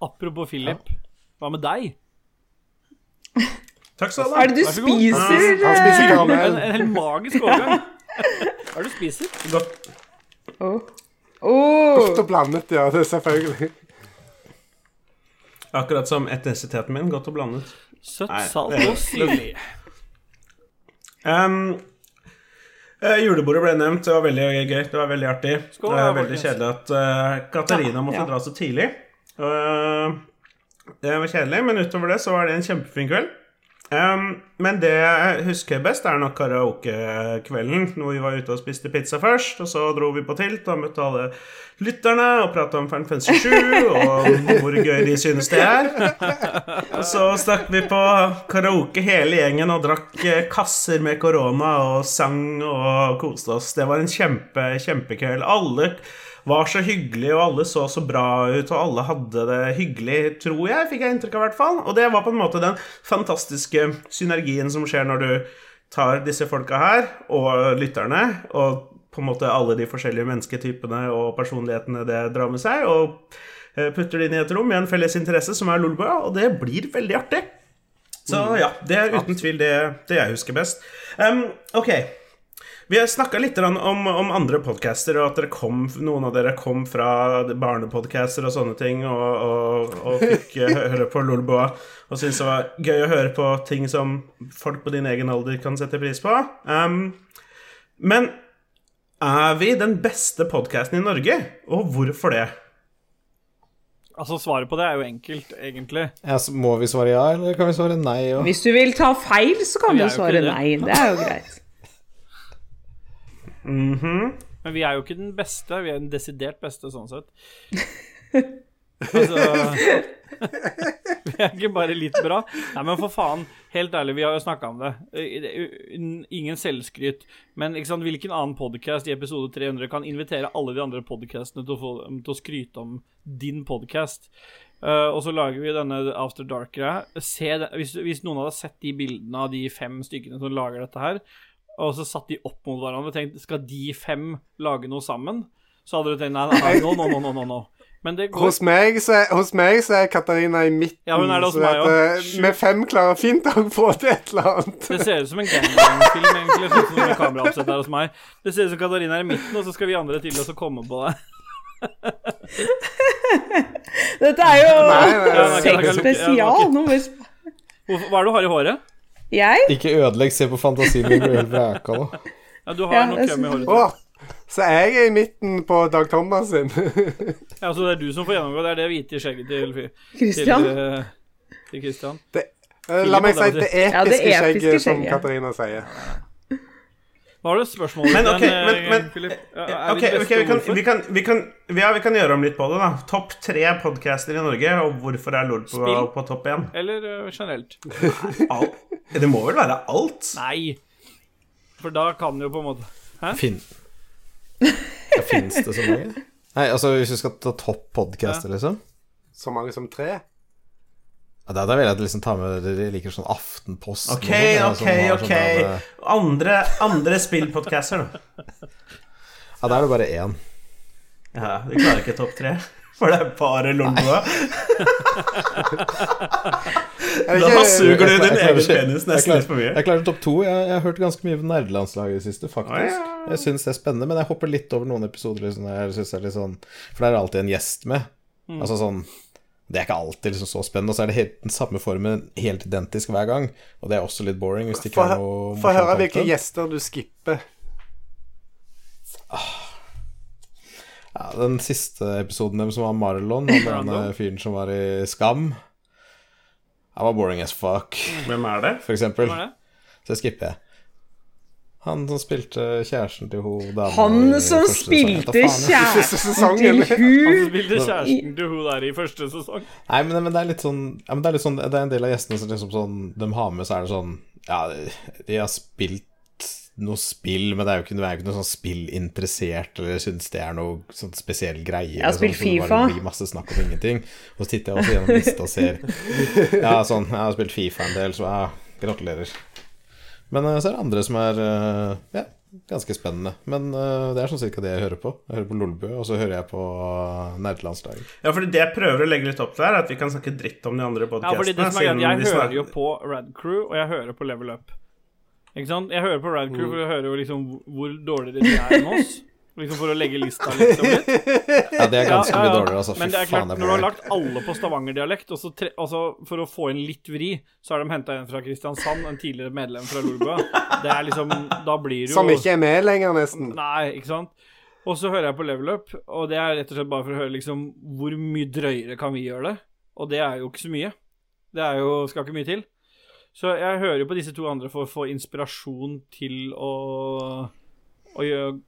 Apropos Philip, hva med deg? Takk skal du Hva ha. er det du spiser? Han spiser eh? En, en helt magisk overgang. Hva er det du spiser? Godt. Åh. Åh. Godt og blandet, ja. Det er selvfølgelig. Akkurat som etnisiteten min. Godt og blandet. Søtt, salt og syrlig. Um, uh, julebordet ble nevnt. Det var veldig gøy. Det var veldig artig. Skål, det er veldig kjedelig at uh, Katarina måtte Ja. dra så tidlig. Uh, det var kjedelig, men utover det så var det en kjempefin kveld. Um, men det jeg husker best, er nok karaokekvelden. Når vi var ute og spiste pizza først, og så dro vi på Tilt og møtte alle lytterne og prata om Fern Fantasy 7 og hvor gøy de synes det er. Og så stakk vi på karaoke hele gjengen og drakk eh, kasser med korona og sang og koste oss. Det var en kjempe, kjempekveld. Alle var så hyggelig, og alle så så bra ut, og alle hadde det hyggelig, tror jeg, fikk jeg inntrykk av i hvert fall. Og det var på en måte den fantastiske synergien som skjer når du tar disse folka her, og lytterne, og på en måte alle de forskjellige mennesketypene og personlighetene det drar med seg, og eh, putter det inn i et rom med en felles interesse som er Lolbua, og det blir veldig artig. Så ja, det er uten tvil det, det jeg husker best. Um, ok. Vi har snakka litt om, om andre podcaster, og at dere kom, noen av dere kom fra barnepodcaster og sånne ting, og, og, og fikk eh, høre på Lolboa og syntes det var gøy å høre på ting som folk på din egen alder kan sette pris på. Um, men er vi den beste podkasten i Norge, og hvorfor det? Altså, svaret på det er jo enkelt, egentlig. Ja, så må vi svare ja, eller kan vi svare nei? Og... Hvis du vil ta feil, så kan du svare nei. Det er jo greit. Men vi er jo ikke den beste, vi er den desidert beste, sånn sett. altså Vi er ikke bare litt bra. Nei, men for faen, helt ærlig, vi har jo snakka om det. Eh, Ingen selvskryt. Men sant, hvilken annen podkast i episode 300 kan invitere alle de andre podkastene til, til å skryte om din podkast? og så lager vi denne After Dark-greia. Hvis, hvis noen hadde sett de bildene av de fem stykkene som lager dette her, og så satt de opp mot hverandre og tenkte skal de fem lage noe sammen? Så hadde du tenkt nei, nei, nå, nå, nå, nå, nå. Men det går Hos meg, så er, hos meg så er Katarina i midten. Ja, hun er det hos så meg at, også. Med Vi fem klarer fint å få til et eller annet. Det ser ut som en gangbang-film, egentlig. Sånn som det kameraoppsett her hos meg. Det ser ut som Katarina er i midten, og så skal vi andre til oss å komme på det. Dette er jo Nei, nei, nei. sexspesial. Ja, ok. Nå må vi sp- Hvorfor- Hva er det du har i håret? Jeg? Ikke ødelegg, se på fantasien min helt vraka nå. Ja, du har Ja, nok køm i håret. Å, så jeg er i midten på Dag Thomas sin. Ja, så det er du som får gjennomgå. Det er det hvite skjegget til Christian? Til, til Christian. Eh, La meg si det episke, Ja, det episke skjegget, som skjegget. Katarina sier. Hva var det spørsmålet Men, okay, den, men- eh, men- Philip? Ja, Ja, Er Ok, vi det kan, vi, kan, vi, kan, ja, vi kan gjøre om litt på det, da. Topp tre podcaster i Norge, og hvorfor er Lord på, på topp én? Eller uh, generelt? Nei, Det må vel være alt? Nei. For da kan jo på en måte Hæ? Fin... Ja, Fins det så mange? Nei, altså hvis vi skal ta topp podcaster, liksom Så mange som tre? Ja, Da da vil jeg liksom ta med Dere liker sånn Aftenposten Ok, sånn, ok, som ok. sånn eh, Andre, andre spillpodcaster, da. Ja, da er det bare én. Ja, Vi klarer ikke topp tre. For det er bare Lolbua. Er Da suger du din egen penis nesten litt for mye. Jeg klarer topp to. Jeg, jeg har hørt ganske mye på nerdelandslaget i det siste, faktisk. Oh, ja. Jeg syns det er spennende, men jeg hopper litt over noen episoder. Liksom, jeg synes det er litt sånn, for der er alltid en gjest med. Mm. Altså sånn Det er ikke alltid liksom så spennende. Og så er det helt, den samme formen helt identisk hver gang. Og det er også litt boring hvis det ikke Få er noe få høre hvilke gjester du skipper. Ja, den siste episoden deres som var Marlon, og den eh, fyren som var i Skam. Han var boring as fuck, Hvem er det? for eksempel. Det? Så skipper jeg. Han som spilte kjæresten til hun dama Han som spilte kjæresten til hun Han spilte kjæresten til hun der i første sesong. Nei, men, men det er litt sånn ja, men det er litt sånn Det er en del av gjestene som liksom sånn De har med, så er det sånn Ja, de har spilt noe spill, men det er jo ikke, er jo ikke noe sånn spillinteressert eller syns det er noe sånn spesiell greie. Jeg har spilt sånn, Fifa. det blir masse snakk om ingenting. Og så titter jeg også gjennom lista og ser Ja, sånn, jeg har spilt Fifa en del, så ja, gratulerer. Men eh, så er det andre som er eh, ja, ganske spennende. Men eh, det er sånn cirka det jeg hører på. Jeg hører på Lolbø, og så hører jeg på Nerdelandslaget. Ja, fordi Det jeg prøver å legge litt opp til, er at vi kan snakke dritt om de andre Ja, fordi podkastene. det som er Jeg hører jo på Rad Crew, og jeg hører på Level Up. Ikke sant? Jeg hører på Rad Crew for jeg hører jo liksom hvor dårligere de er enn oss. Liksom For å legge lista liksom litt. Ja, det er ganske mye ja. dårligere, altså. Fy Men det er faen, klart, det når du har lagt alle på Stavanger-dialekt, og så tre, altså, for å få inn litt vri, så har de henta en fra Kristiansand, en tidligere medlem fra Lolbua. Det er liksom Da blir du jo Som ikke er med lenger, nesten. Nei, ikke sant? Og så hører jeg på Level Up, og det er rett og slett bare for å høre liksom hvor mye drøyere kan vi gjøre det? Og det er jo ikke så mye. Det er jo, skal ikke mye til. Så jeg hører jo på disse to andre for å få inspirasjon til å Å gjøre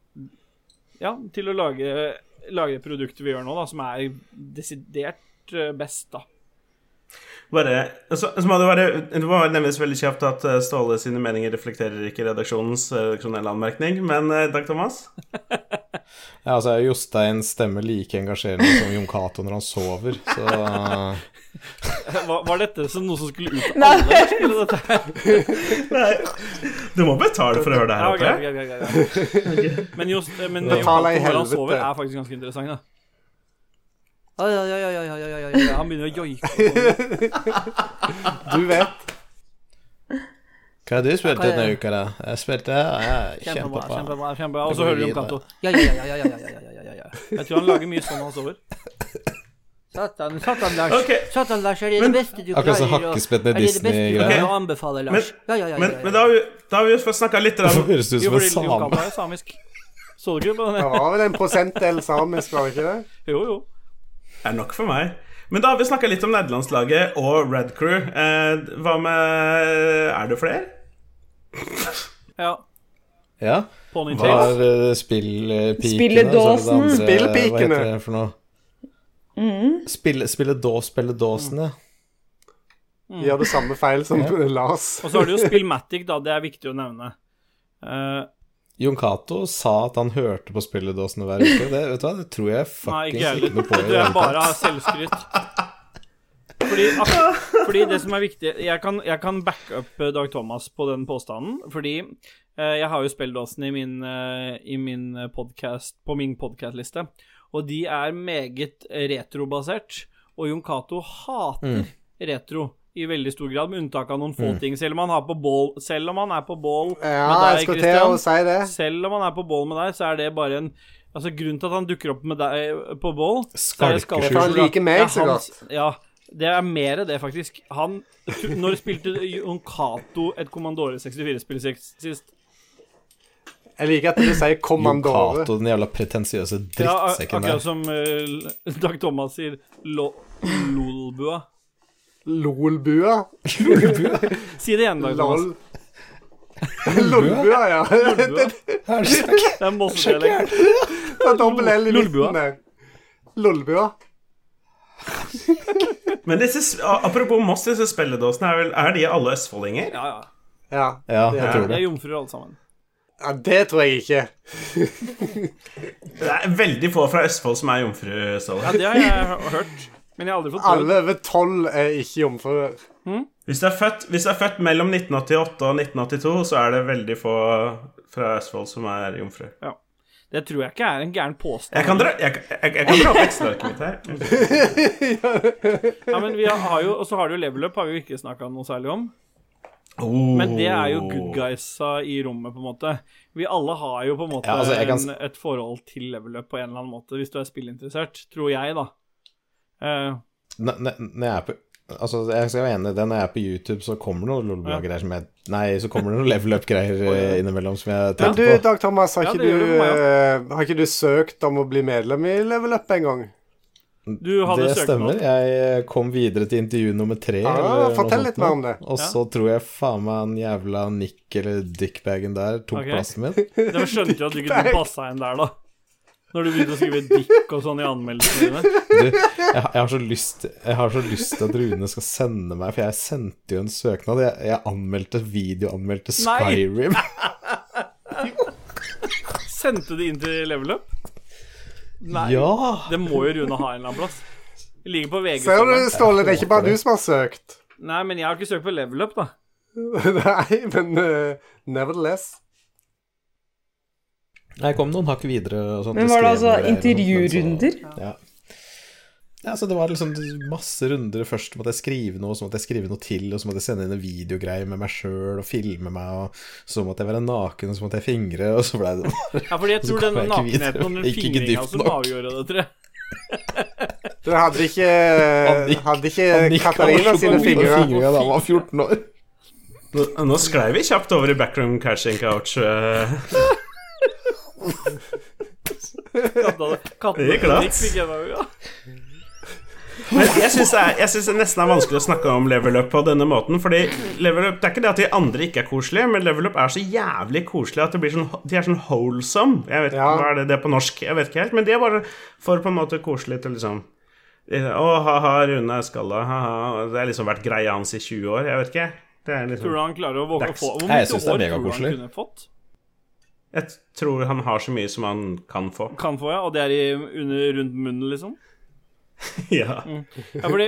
Ja, til å lage, lage produktet vi gjør nå, da, som er desidert eh, best, da. Bare, så, så må det, være, det må nevnes veldig kjapt at eh, Ståle sine meninger reflekterer ikke redaksjonens eh, redaksjonelle anmerkning. Men takk Dag Thomas? Ja, altså er Jostein stemme like engasjerende som Jon Cato når han sover, så Var, var dette som noe som skulle ut Nei. av alle? Skulle dette Nei, du må betale for å høre det her Ja, okay, ok, okay, ok, ok. Men just men Jon Cato når han sover, er faktisk ganske interessant, da. Oi, oi, oi, oi, oi, oi, oi. Han begynner å joike. Du vet. Hva har du spilt er- denne uka, da? Jeg spilte ja, Kjempebra, kjempebra. kjempebra. Og så hører du om videre. Ja, ja, ja, ja, ja, ja, ja, ja, ja, ja. Jeg tror han lager mye sånn når han sover. Satan, satan, Lars. Okay. Satan, Lars, er det Men- det beste du Akkurat som klarer hakkespettene Er det det beste du Disney-greier. klarer å anbefale, Men, Lars? Ja, ja, ja. men, ja, men ja. da har vi, da har vi fått snakka litt Det grann- høres ut som en same. samisk. Så du ikke på Det var vel en prosentdel samisk, var det ikke det? Jo, jo. Er nok for meg. Men da har vi snakka litt om nederlandslaget og Red Crew. Eh, hva med Er det flere? Ja. Ja. Hva er uh, spillepikene? Spillpikene. Hva heter det for noe? Spille, spilledås, spilledåsen, ja. Gjør det samme feil som Lars. Og så har du jo Spillmatic, da. Det er viktig å nevne. Eh, Jon Cato sa at han hørte på spilledåsene hver uke. Det, vet du hva, det tror jeg Nei, fuckings ikke ikke, noe på i det hele bare tatt. av selvskryt. Fordi, fordi det som er viktig Jeg kan, jeg kan backe opp eh, Dag Thomas på den påstanden, fordi eh, jeg har jo spilledåsen i min, eh, i min podcast, på min podkast-liste, og de er meget retrobasert. Og Jon Cato hater retro i veldig stor grad, med unntak av noen få ting. Selv om han, har på bål, selv om han er på bål Ja, med deg, Christian, si selv om han er på bål med deg, så er det bare en Altså Grunnen til at han dukker opp med deg på bål så er det Skalkeskjul. Han liker meg er så godt. Ja, det er mer det, faktisk. Han Når spilte Jon Cato et Commandore 64-spill sist? Jeg liker at du sier Jon kommandore. Cato, den jævla pretensiøse drittsekken der. drittsekken akkurat som uh, Dag Thomas sier lo, Lolbua. Lolbua. Si det igjen, Dag Thomas. Lol. Lolbua, ja. Lolbua. Det er Mosse-dialekt. Det er dobbel L i midten der. Lolbua. Men disse, apropos Moss, disse spilledåsene, er, vel, er de alle østfoldinger? Ja, ja. Ja. Ja, det jeg tror De det. er jomfruer alle sammen. ja, det tror jeg ikke. Det er veldig få fra Østfold som er jomfru, Ja, det har jeg hørt. Men jeg har aldri fått prøvd. Alle over tolv er ikke jomfruer. Hvis du, er født, hvis du er født mellom 1988 og 1982, så er det veldig få fra Østfold som er jomfru. Det tror jeg ikke er en gæren påstand. Jeg kan dra, jeg, jeg, jeg kan dra opp Excel-arket mitt her. Ja, men vi har jo, Og så har du jo level up, har vi jo ikke snakka noe særlig om. Men det er jo good guysa i rommet, på en måte. Vi alle har jo på en måte Ja, altså, kan en, et forhold til level up på en eller annen måte, hvis du er spillinteressert. Tror jeg, da. Eh, Når jeg er på Altså, jeg skal være enig i det. Når jeg er på YouTube, så kommer det noen Lolbua-greier som jeg Nei, så kommer det noen level up-greier eh, innimellom som jeg Men du. Dag Thomas, har Ja, ikke, du, eh, har ikke du søkt om å bli medlem i Level Up en gang? du hadde Det søkt stemmer. noe. Jeg kom videre til intervju nummer tre. Ah, eller fortell litt mer om det. Og så tror jeg faen meg han jævla Nick eller Dickbagen der tok okay. plassen min. Da skjønte jo at du ikke passa inn der, da. Når du begynte å skrive dick og sånn i anmeldelsene dine. Du, jeg, jeg, har så lyst, jeg har så lyst til at Rune skal sende meg For jeg sendte jo en søknad. Jeg, jeg anmeldte videoanmeldte Nei. Skyrim. Sendte du inn til level up? Nei. Ja! Det må jo Rune ha en eller annen plass. Jeg ligger på VG. Ser du. Ståle, det er ikke bare du som har søkt. Nei, men jeg har ikke søkt på level up, da. Nei, men uh, nevertheless. Jeg kom noen hakk videre. Og sånt, Men var det altså intervjurunder? Ja. ja, så det var liksom masse runder. Først måtte jeg skrive noe, så måtte jeg skrive noe til, og så måtte jeg sende inn en videogreie med meg sjøl og filme meg, og så måtte jeg være naken, og så måtte jeg fingre, og så blei det Ja, fordi jeg tror den nakenheten og den fingringa som avgjorde det, tror jeg. Du hadde ikke, Annik- hadde ikke Katarina sine fingre. fingre da han var 14 år. Nå, nå sklei vi kjapt over i backroom cashing couch. Det gikk glatt. Fikk jeg da, ja. Men jeg syns det, nesten er vanskelig å snakke om level up på denne måten. Fordi level up, Det er ikke det at de andre ikke er koselige, men level up er så jævlig koselige at det blir sånn, de er sånn wholesome. Jeg vet ikke, Ja. Hva er det, det på norsk? Jeg vet ikke helt. Men de er bare for på en måte koselig til liksom Å, ha-ha, Rune er skalla, ha-ha. Det har liksom vært greia hans i 20 år. Jeg vet ikke. Det er Tror liksom du han klarer å våge å få Hvor mye år tror du han kunne fått? Jeg tror han har så mye som han kan få. Kan få, ja. Og det er i, under, rundt munnen, liksom? Ja. Ja, fordi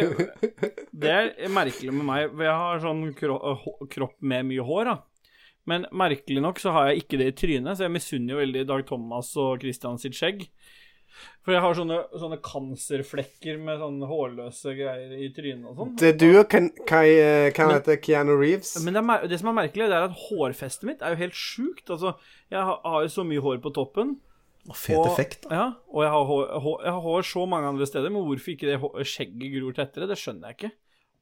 Det er merkelig med meg, for jeg har sånn kro kropp med mye hår, da. Men merkelig nok så har jeg ikke det i trynet, så jeg misunner jo veldig Dag Thomas og Christian sitt skjegg. For jeg har sånne, sånne cancerflekker med sånne hårløse greier i trynet og sånn. Det er du og Kai, eh, hva heter Keanu Reeves. Men det, er, det som er merkelig, det er at hårfestet mitt er jo helt sjukt. Altså, jeg har, har jo så mye hår på toppen. Fet og, effekt. Ja, og jeg har, hår, hår, jeg har hår så mange andre steder, men hvorfor ikke det hår, skjegget gror tettere, det skjønner jeg ikke.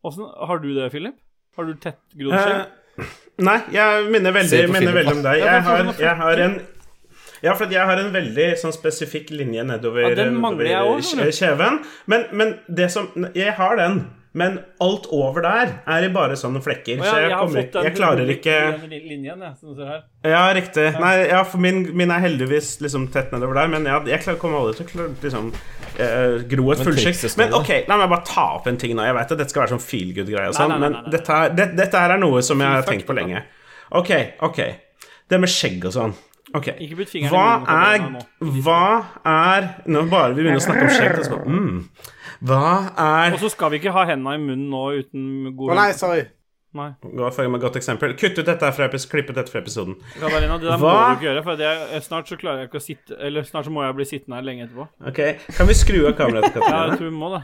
Hvordan, har du det, Philip? Har du tettgrodd skjegg? Eh, nei, jeg minner veldig, minner veldig om deg. Jeg har, jeg har en ja, for jeg har en veldig sånn spesifikk linje nedover, Ja, den mangler jeg nedover også, kjeven. Men, men det som Jeg har den, men alt over der er i bare sånne flekker. Ja, så jeg, jeg kommer, den jeg klarer ikke linjen, jeg, som her. Ja, riktig. Nei, ja, for min, min er heldigvis liksom tett nedover der, men ja, jeg klarer, kommer aldri til å liksom uh, gro et Men fullsjekk. Men ok, la meg bare ta opp en ting nå. Jeg vet at dette skal være sånn feel good-greie og Nei, sånn, nei, nei, men. Dette, det, dette her er noe som jeg har tenkt på lenge. Ok, ok. Det med skjegg og sånn. Ok. Ikke putt fingeren i Hva munnen på er nå. Hva er Nå bare vi begynner å snakke om skjegg, så mm, Hva er Og så skal vi ikke ha hendene i munnen nå uten god Å nei, sorry. Nei. Gå for med et godt eksempel. Kutt ut dette fra klippet dette fra episoden. Katarina, det der Hva? må du ikke gjøre, for det er, snart så klarer jeg ikke å sitte Eller snart så må jeg bli sittende her lenge etterpå. Ok, Kan vi skru av kameraet til Ja, jeg tror vi må det.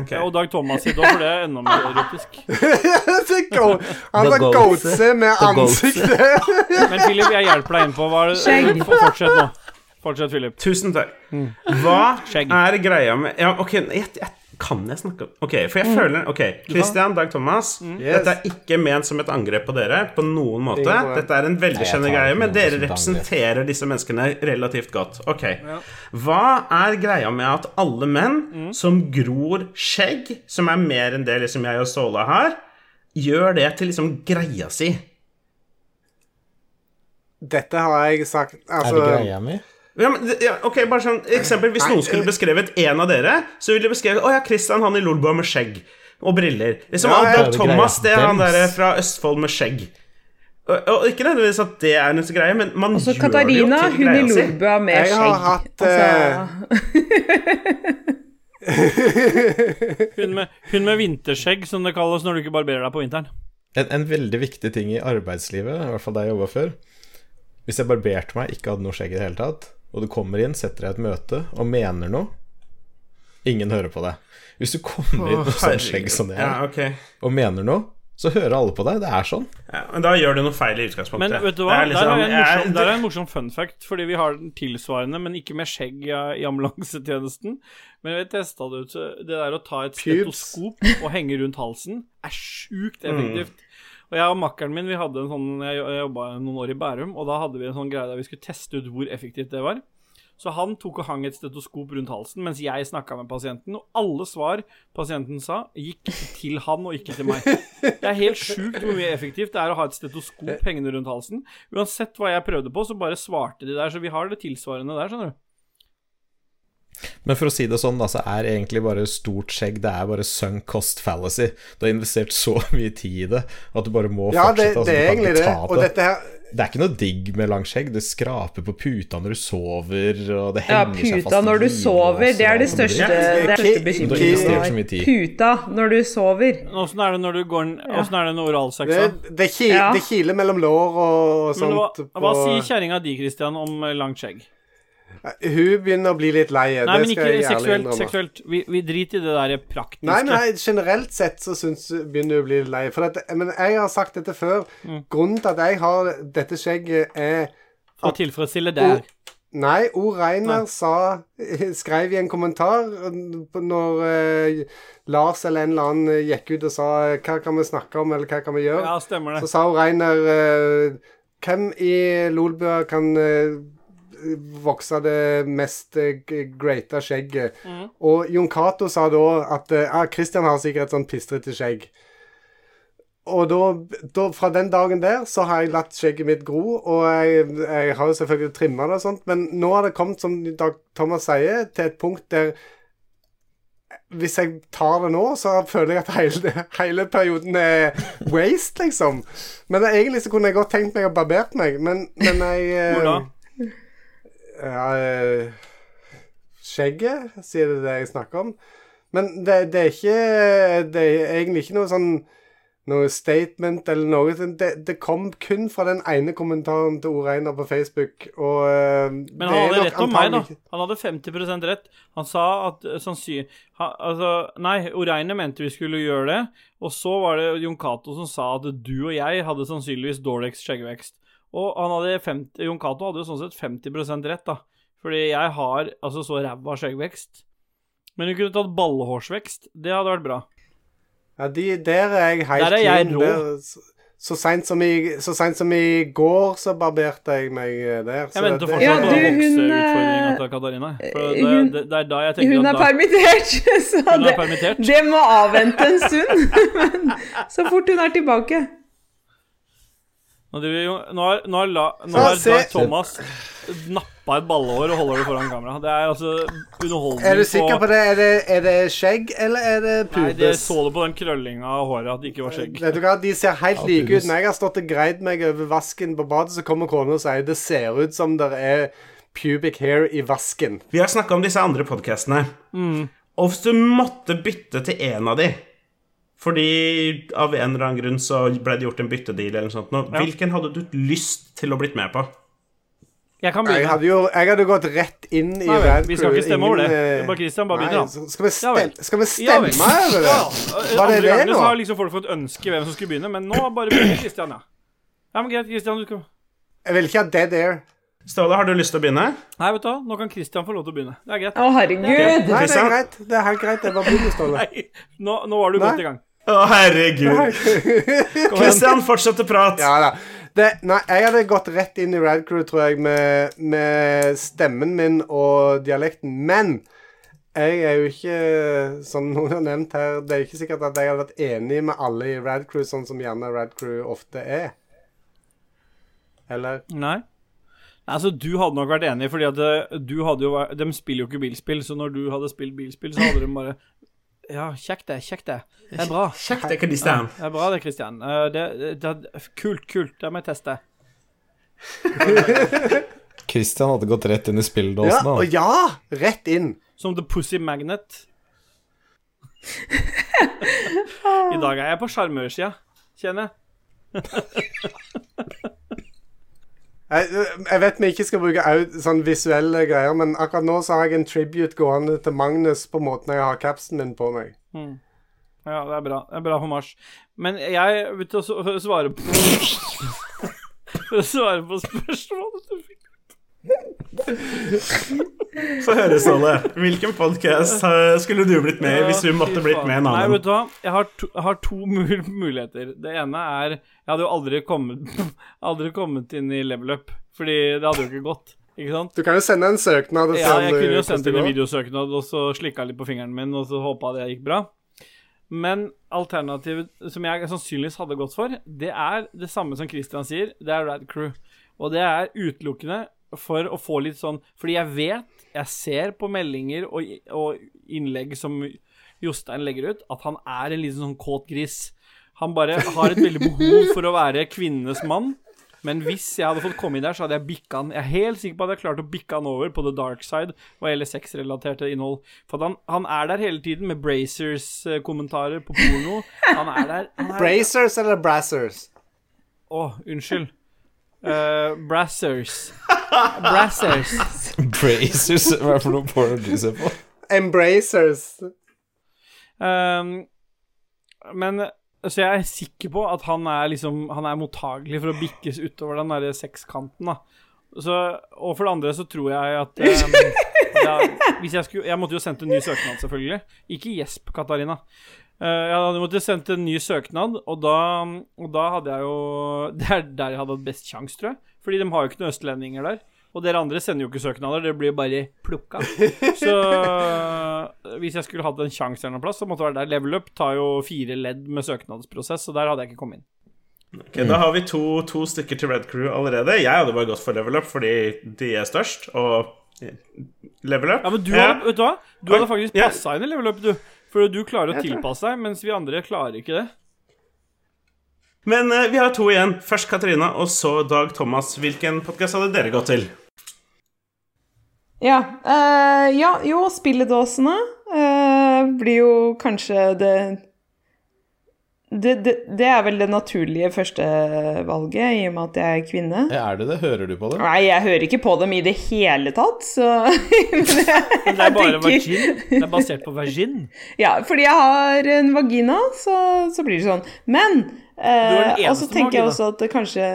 Okay. Ja, og Dag Thomas sitt òg, for det er enda mer erotisk. Han er har goatse. goatse med ansiktet. Men Philip, jeg hjelper deg innpå. Hva er det Fortsett nå. Fortsett, Philip. Tusen takk. Hva Skjegg. er greia med Ja, OK, jeg, jeg, kan jeg snakke OK, for jeg føler OK, Christian, Dag Thomas. Yes. Dette er ikke ment som et angrep på dere på noen måte. Dette er en veldig kjennende greie, men dere representerer disse menneskene relativt godt. OK. Hva er greia med at alle menn som gror skjegg, som er mer enn det liksom jeg og Ståle har, gjør det til liksom greia si? Dette har jeg sagt Er Altså, det greia mi? Ja, men, ja, ok, bare sånn eksempel Hvis noen skulle beskrevet en av dere, så ville de beskrevet Å ja, Christian, han i Lolbua med skjegg og briller. Liksom, Ja, ja, det Thomas, det er han der fra Østfold med skjegg. Og, og ikke nødvendigvis at det er en greie, men man Og gjør Katarina, det jo til Katarina, hun i greia. Lolbua med Jeg har skjegg. hatt, eh, Altså Hun med, hun med vinterskjegg, som det kalles når du ikke barberer deg på vinteren. En, en veldig viktig ting i arbeidslivet, i hvert fall da jeg jobba før Hvis jeg barberte meg, ikke hadde noe skjegg i det hele tatt, og du kommer inn, setter deg i et møte og mener noe Ingen hører på deg. Hvis du kommer inn med sånn skjegg som det Ja, okay. og mener noe, så hører alle på deg. Det er sånn. ja, Men da gjør du noe feil i utgangspunktet. Men vet du hva, er liksom- der er en morsom, jeg- der er en morsom fun fact, fordi vi har den tilsvarende, men ikke med skjegg i, ambulansetjenesten. Men vi testa det ut, det der å ta et stetoskop og henge rundt halsen er sjukt effektivt. Og jeg og makkeren min vi hadde en sånn Jeg, jobba noen år i Bærum, og da hadde vi en sånn greie der vi skulle teste ut hvor effektivt det var. Så han tok og hang et stetoskop rundt halsen mens jeg snakka med pasienten, og alle svar pasienten sa, gikk til han og ikke til meg. Det er helt sjukt hvor mye effektivt det er å ha et stetoskop hengende rundt halsen. Uansett hva jeg prøvde på, så bare svarte de der, så vi har det tilsvarende der, skjønner du. Men for å si det sånn, da, så er egentlig bare stort skjegg Det er bare sunk cost fallacy. Du har investert så mye tid i det at du bare må Ja, det, fortsette. altså, det er egentlig det. Og dette her Det er ikke noe digg med langt skjegg. Det skraper på puta når du sover, og det Ja, henger seg fast puta når du sover, det er det største, det er bekymringen. Puta når du sover. Åssen er det når du går Åssen er det når oralsex, det, da? det, Ja. det kiler mellom lår og Men hva, sånt. hva sier kjerringa di, Christian, om langt skjegg? Hun begynner å bli litt lei. Nei, men skal ikke jeg ærlig seksuelt. seksuelt. Vi, vi driter i det der praktiske. Nei, nei, generelt sett så syns begynner hun å bli litt lei. For at, men jeg har sagt dette før. Mm. Grunnen til at jeg har dette skjegget, er For å tilfredsstille deg. Nei, O. Reiner sa skrev i en kommentar når eh, Lars eller en eller annen gikk ut og sa hva kan vi snakke om, eller hva kan vi gjøre, Ja, stemmer så sa O. Reiner eh, hvem i Lolbua kan eh, vokse det mest eh, greata skjegget? Mm. Og Jon Cato sa da at eh, ah, Christian har sikkert et sånn pistrete skjegg. Og da, da, fra den dagen der så har jeg latt skjegget mitt gro, og jeg, jeg har jo selvfølgelig trimma det og sånt, men nå har det kommet, som Dag Thomas sier, til et punkt der hvis jeg tar det nå, så føler jeg at hele, hele perioden er waste, liksom. Men egentlig så kunne jeg godt tenkt meg å barbert meg, men, men jeg eh, Hvor da? Ja, eh, skjegget, sier det det jeg snakker om. Men det, det er ikke Det er egentlig ikke noe sånn noe statement eller noe. Det, det kom kun fra den ene kommentaren til Oreiner på Facebook, og eh, Men han hadde rett om meg, da. Han hadde 50% rett. Han sa at sannsynlig altså, nei, Oreine mente vi skulle gjøre det, og så var det Jon Cato som sa at du og jeg hadde sannsynligvis dårligst skjeggvekst. Og han hadde 50, Jon Cato hadde jo sånn sett 50% rett, da. Fordi jeg har altså så ræva skjeggvekst. Men du kunne tatt ballehårsvekst. Det hadde vært bra. Ja, de, der er jeg helt Der er jeg clean. rå. Så, seint som, sent som i går så barberte jeg meg eh, der. så Jeg venter fortsatt Ja, på du, hun, vokseutfordringa eh, til Katarina. For det, hun- det, det er da jeg tenker Hun er at da, permittert, så Hun er det, permittert? det må avvente en stund. Men så fort hun er tilbake. Nå, driver jo, nå har, nå har, la, nå har Dag Thomas nappa et ballehår og holder det foran kamera. Det er altså underholdning Er du sikker på det? Er det, er det skjegg, eller er det Nei, det så du på den krøllinga av håret at det ikke var skjegg. Vet du hva, De ser helt Ja, like ut. Når jeg har stått og greid meg over vasken på badet, så kommer kona og sier det ser ut som det er pubic hair i vasken. Vi har snakka om disse andre podkastene. Og hvis du måtte bytte til en av de fordi av en eller annen grunn så ble det gjort en byttedeal eller noe sånt, nå, Ja. hvilken hadde du lyst til å blitt med på? Jeg kan Jeg hadde jo jeg hadde gått rett inn i Nei Red Crew. vi skal ikke stemme over det. Eh, Det bare Christian, bare begynn, da. Skal vi, skal vi stemme over det? Ja, Var det Andre det nå? har liksom folk fått ønske hvem som skulle begynne, men nå bare begynner Christian, ja. Ja, men greit, Christian, du skal Jeg vil ikke ha dead air. Ståle, har du lyst til å begynne? Nei, vet du hva, nå kan Christian få lov til å begynne. Det er greit. Å, herregud. Nei, det er greit. Det er helt greit. Det er bare Ståle. Nei, nå, nå var du Nei. godt i gang. Å, herregud. Christian, fortsett å prate. Ja da. Det, nei, jeg hadde gått rett inn i Radcrew, tror jeg, med, med stemmen min og dialekten. Men jeg er jo ikke, som noen har nevnt her, det er ikke sikkert at jeg hadde vært enig med alle i Radcrew, sånn som gjerne Radcrew ofte er. Eller? Nei. Altså, du hadde nok vært enig, fordi at eh, du hadde jo vært- De spiller jo ikke bilspill, så når du hadde spilt bilspill, så hadde de bare Ja, kjekt det, kjekt det. Det er bra. Kjekt, det, Christian. Det er bra det, Christian. Eh, Det, det, det, kult, kult. Det må jeg teste. Kristian hadde gått rett inn i Ja, spilledåsen. og ja! Rett inn. Som The Pussy Magnet. I dag er jeg på sjarmørsida, kjenner jeg. Jeg, vet vi ikke skal bruke sånn visuelle greier, men akkurat nå så har jeg en tribute gående til Magnus på måten jeg har capsen min på meg. Ja, det er bra. Det er bra for Mars. Men jeg vil til å svare på svare på spørsmålet Få høre, Ståle. Hvilken podkast skulle du blitt med i hvis du måtte blitt med en en Nei, annen? vet du hva. Jeg har to, jeg har to mul muligheter. Det ene er Jeg hadde jo aldri kommet Aldri kommet inn i level up, fordi det hadde jo ikke gått. Ikke sant? Du kan jo sende en søknad Ja, jeg kunne jo sendt inn en videosøknad, og så slikka litt på fingeren min, og så håpa det gikk bra. Men alternativet som jeg sannsynligvis hadde gått for, det er det samme som Christian sier, det er Rad Crew. Og det er utelukkende for å få litt sånn Fordi jeg vet, jeg ser på meldinger og, og innlegg som Jostein legger ut, at han er en liten sånn kåt gris. Han bare har et veldig behov for å være kvinnenes mann. Men hvis jeg hadde fått komme inn der, så hadde jeg bikka han. Jeg er helt sikker på at jeg klarte å bikke han over på the dark side hva gjelder sexrelaterte innhold. For han, han er der hele tiden med Brazers-kommentarer på porno. Han er der han er, Brazers eller Brassers? Å, unnskyld. Uh, Brassers. Brassers. Brazers, hva er det for noe porno du ser på? Embracers. Um, men så jeg er sikker på at han er liksom Han er mottagelig for å bikkes utover den derre sekskanten, da. Så, og for det andre så tror jeg at um, ja, Hvis jeg skulle Jeg måtte jo sendt en ny søknad, selvfølgelig. Ikke gjesp, Katarina. Uh, jeg hadde måttet sendt en ny søknad, og da, og da hadde jeg jo Det er der jeg hadde hatt best sjanse, tror jeg. Fordi de har jo ikke noen østlendinger der. Og dere andre sender jo ikke søknader, det blir bare plukka. Så hvis jeg skulle hatt en sjanse eller noen plass, så måtte det være der. Level Up tar jo fire ledd med søknadsprosess, så der hadde jeg ikke kommet inn. Ok, Da har vi to, to stykker til Red Crew allerede. Jeg hadde bare gått for level up fordi de er størst. Og level up Ja, men du hadde, vet du hva? Du hadde faktisk passa inn i Level Up, du. For du klarer å tilpasse deg, mens vi andre klarer ikke det. Men eh, vi har to igjen. Først Katarina, og så Dag Thomas. Hvilken podkast hadde dere gått til? Ja, eh, ja jo, spilledåsene eh, blir jo kanskje det det, det det er vel det naturlige førstevalget, i og med at jeg er kvinne. Er det det? Hører du på det? Nei, jeg hører ikke på dem i det hele tatt, så Men jeg, Men det er bare vagin. Det er basert på vagin. Ja, fordi jeg har en vagina, så, så blir det sånn. Men eh, Og så med tenker jeg vagina. også at det kanskje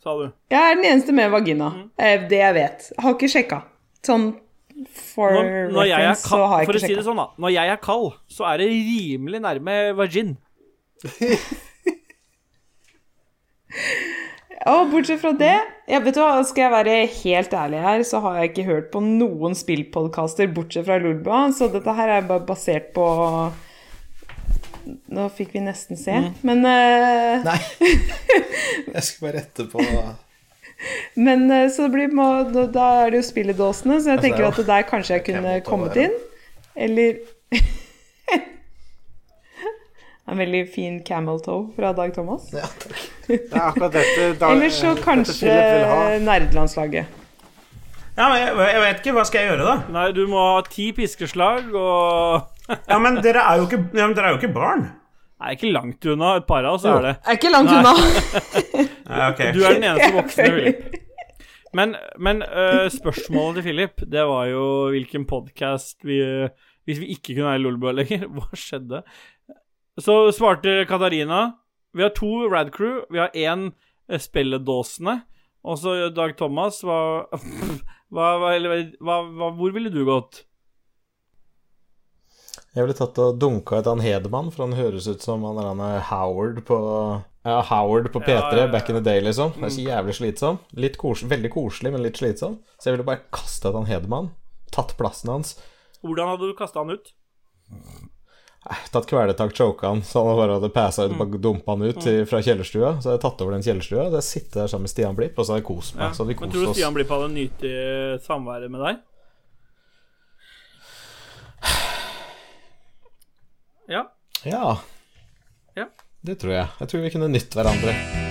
Sa du. Jeg er den eneste med vagina. Mm. eh, Det jeg vet. Jeg Har ikke sjekka. Sånn for Når, når er reference, så har jeg for å ikke si det sånn, da. Når jeg er kald, så er det rimelig nærme vagin. Og bortsett fra det ja, vet du hva, Skal jeg være helt ærlig her, så har jeg ikke hørt på noen spillpodkaster bortsett fra Lulba, så dette her er bare basert på Nå fikk vi nesten se, mm. men uh... Nei. Jeg skal bare rette på Men eh, så det blir, må, da- da er det jo spilledåsene, så jeg Altså, tenker det er at det der kanskje jeg kunne jeg kommet inn. Eller En veldig fin camel toe fra Dag Thomas. Ja, takk. Det er akkurat dette da, Eller så kanskje nerdelandslaget. Ja, men jeg, jeg vet ikke. Hva skal jeg gjøre, da? Nei, du må ha ti piskeslag og Ja, men dere er jo ikke, ja, men dere er jo ikke barn. Nei, ikke langt unna. Et par av oss er det. Er ikke langt Nei. unna. Ja, ok. Du er den eneste voksne, Jeg Philip. Men, men uh, spørsmålet til Philip, det var jo hvilken podkast vi Hvis vi ikke kunne være Lolbua lenger, hva skjedde? Så svarte Katarina Vi har to Rad Crew. Vi har én Spelledåsene. Og så Dag Thomas. Hva, hva, hva, hva, hva Hvor ville du gått? Jeg ville tatt og dunka et han Hedemann, for han høres ut som han er han er Howard på ja, Howard på P3 Ja, ja, back in the day, liksom. Det er så jævlig slitsom. Kos veldig koselig, men litt slitsom. Så jeg ville bare kasta han Hedemann. Tatt plassen hans. Hvordan hadde du kasta han ut? tatt kvelertak, choka han, så han bare hadde passa ut og bare dumpa han ut mm. fra kjellerstua. Så hadde jeg tatt over den kjellerstua, så jeg sitter der sammen med Stian Blipp, og så hadde jeg kost meg. Men tror du. Stian Blipp hadde nytt samværet med deg? Ja. Ja. Ja. Det tror jeg. Jeg tror vi kunne nytt hverandre.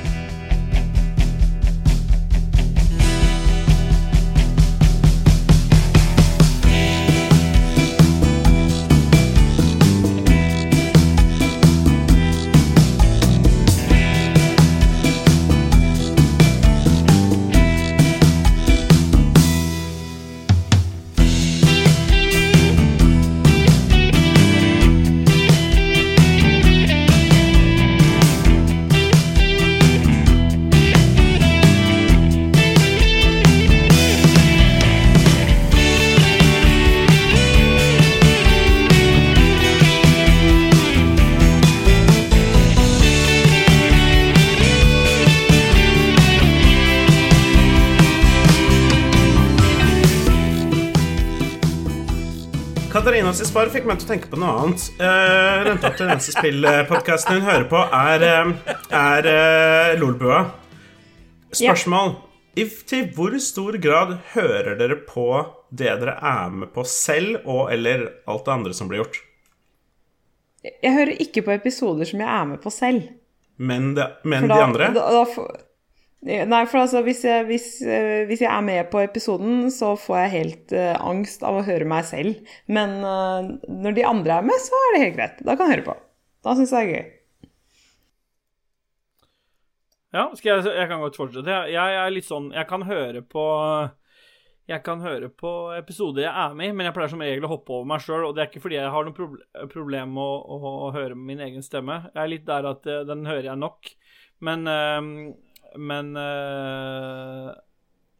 Spar fikk meg til å tenke på noe annet. Uh, Renta til spillpodcasten hun hører på, er, eh, er uh, Lolbua. Spørsmål. I, til hvor stor grad hører dere på det dere er med på selv, og eller alt det andre som blir gjort? Jeg hører ikke på episoder som jeg er med på selv. Men, det, men da, de andre? Da, da Nei, for altså, hvis jeg, hvis, eh, hvis jeg er med på episoden, så får jeg helt uh, angst av å høre meg selv. Men uh, når de andre er med, så er det helt greit. Da kan jeg høre på. Da syns jeg det er gøy. Ja, jeg, jeg kan godt fortsette. Jeg, jeg er litt sånn Jeg kan høre på Jeg kan høre på episoder jeg er med i, men jeg pleier som regel å hoppe over meg sjøl. Og det er ikke fordi jeg har noe proble problem med å, å, å høre min egen stemme. Jeg er litt der at den hører jeg nok. Men eh, Men uh,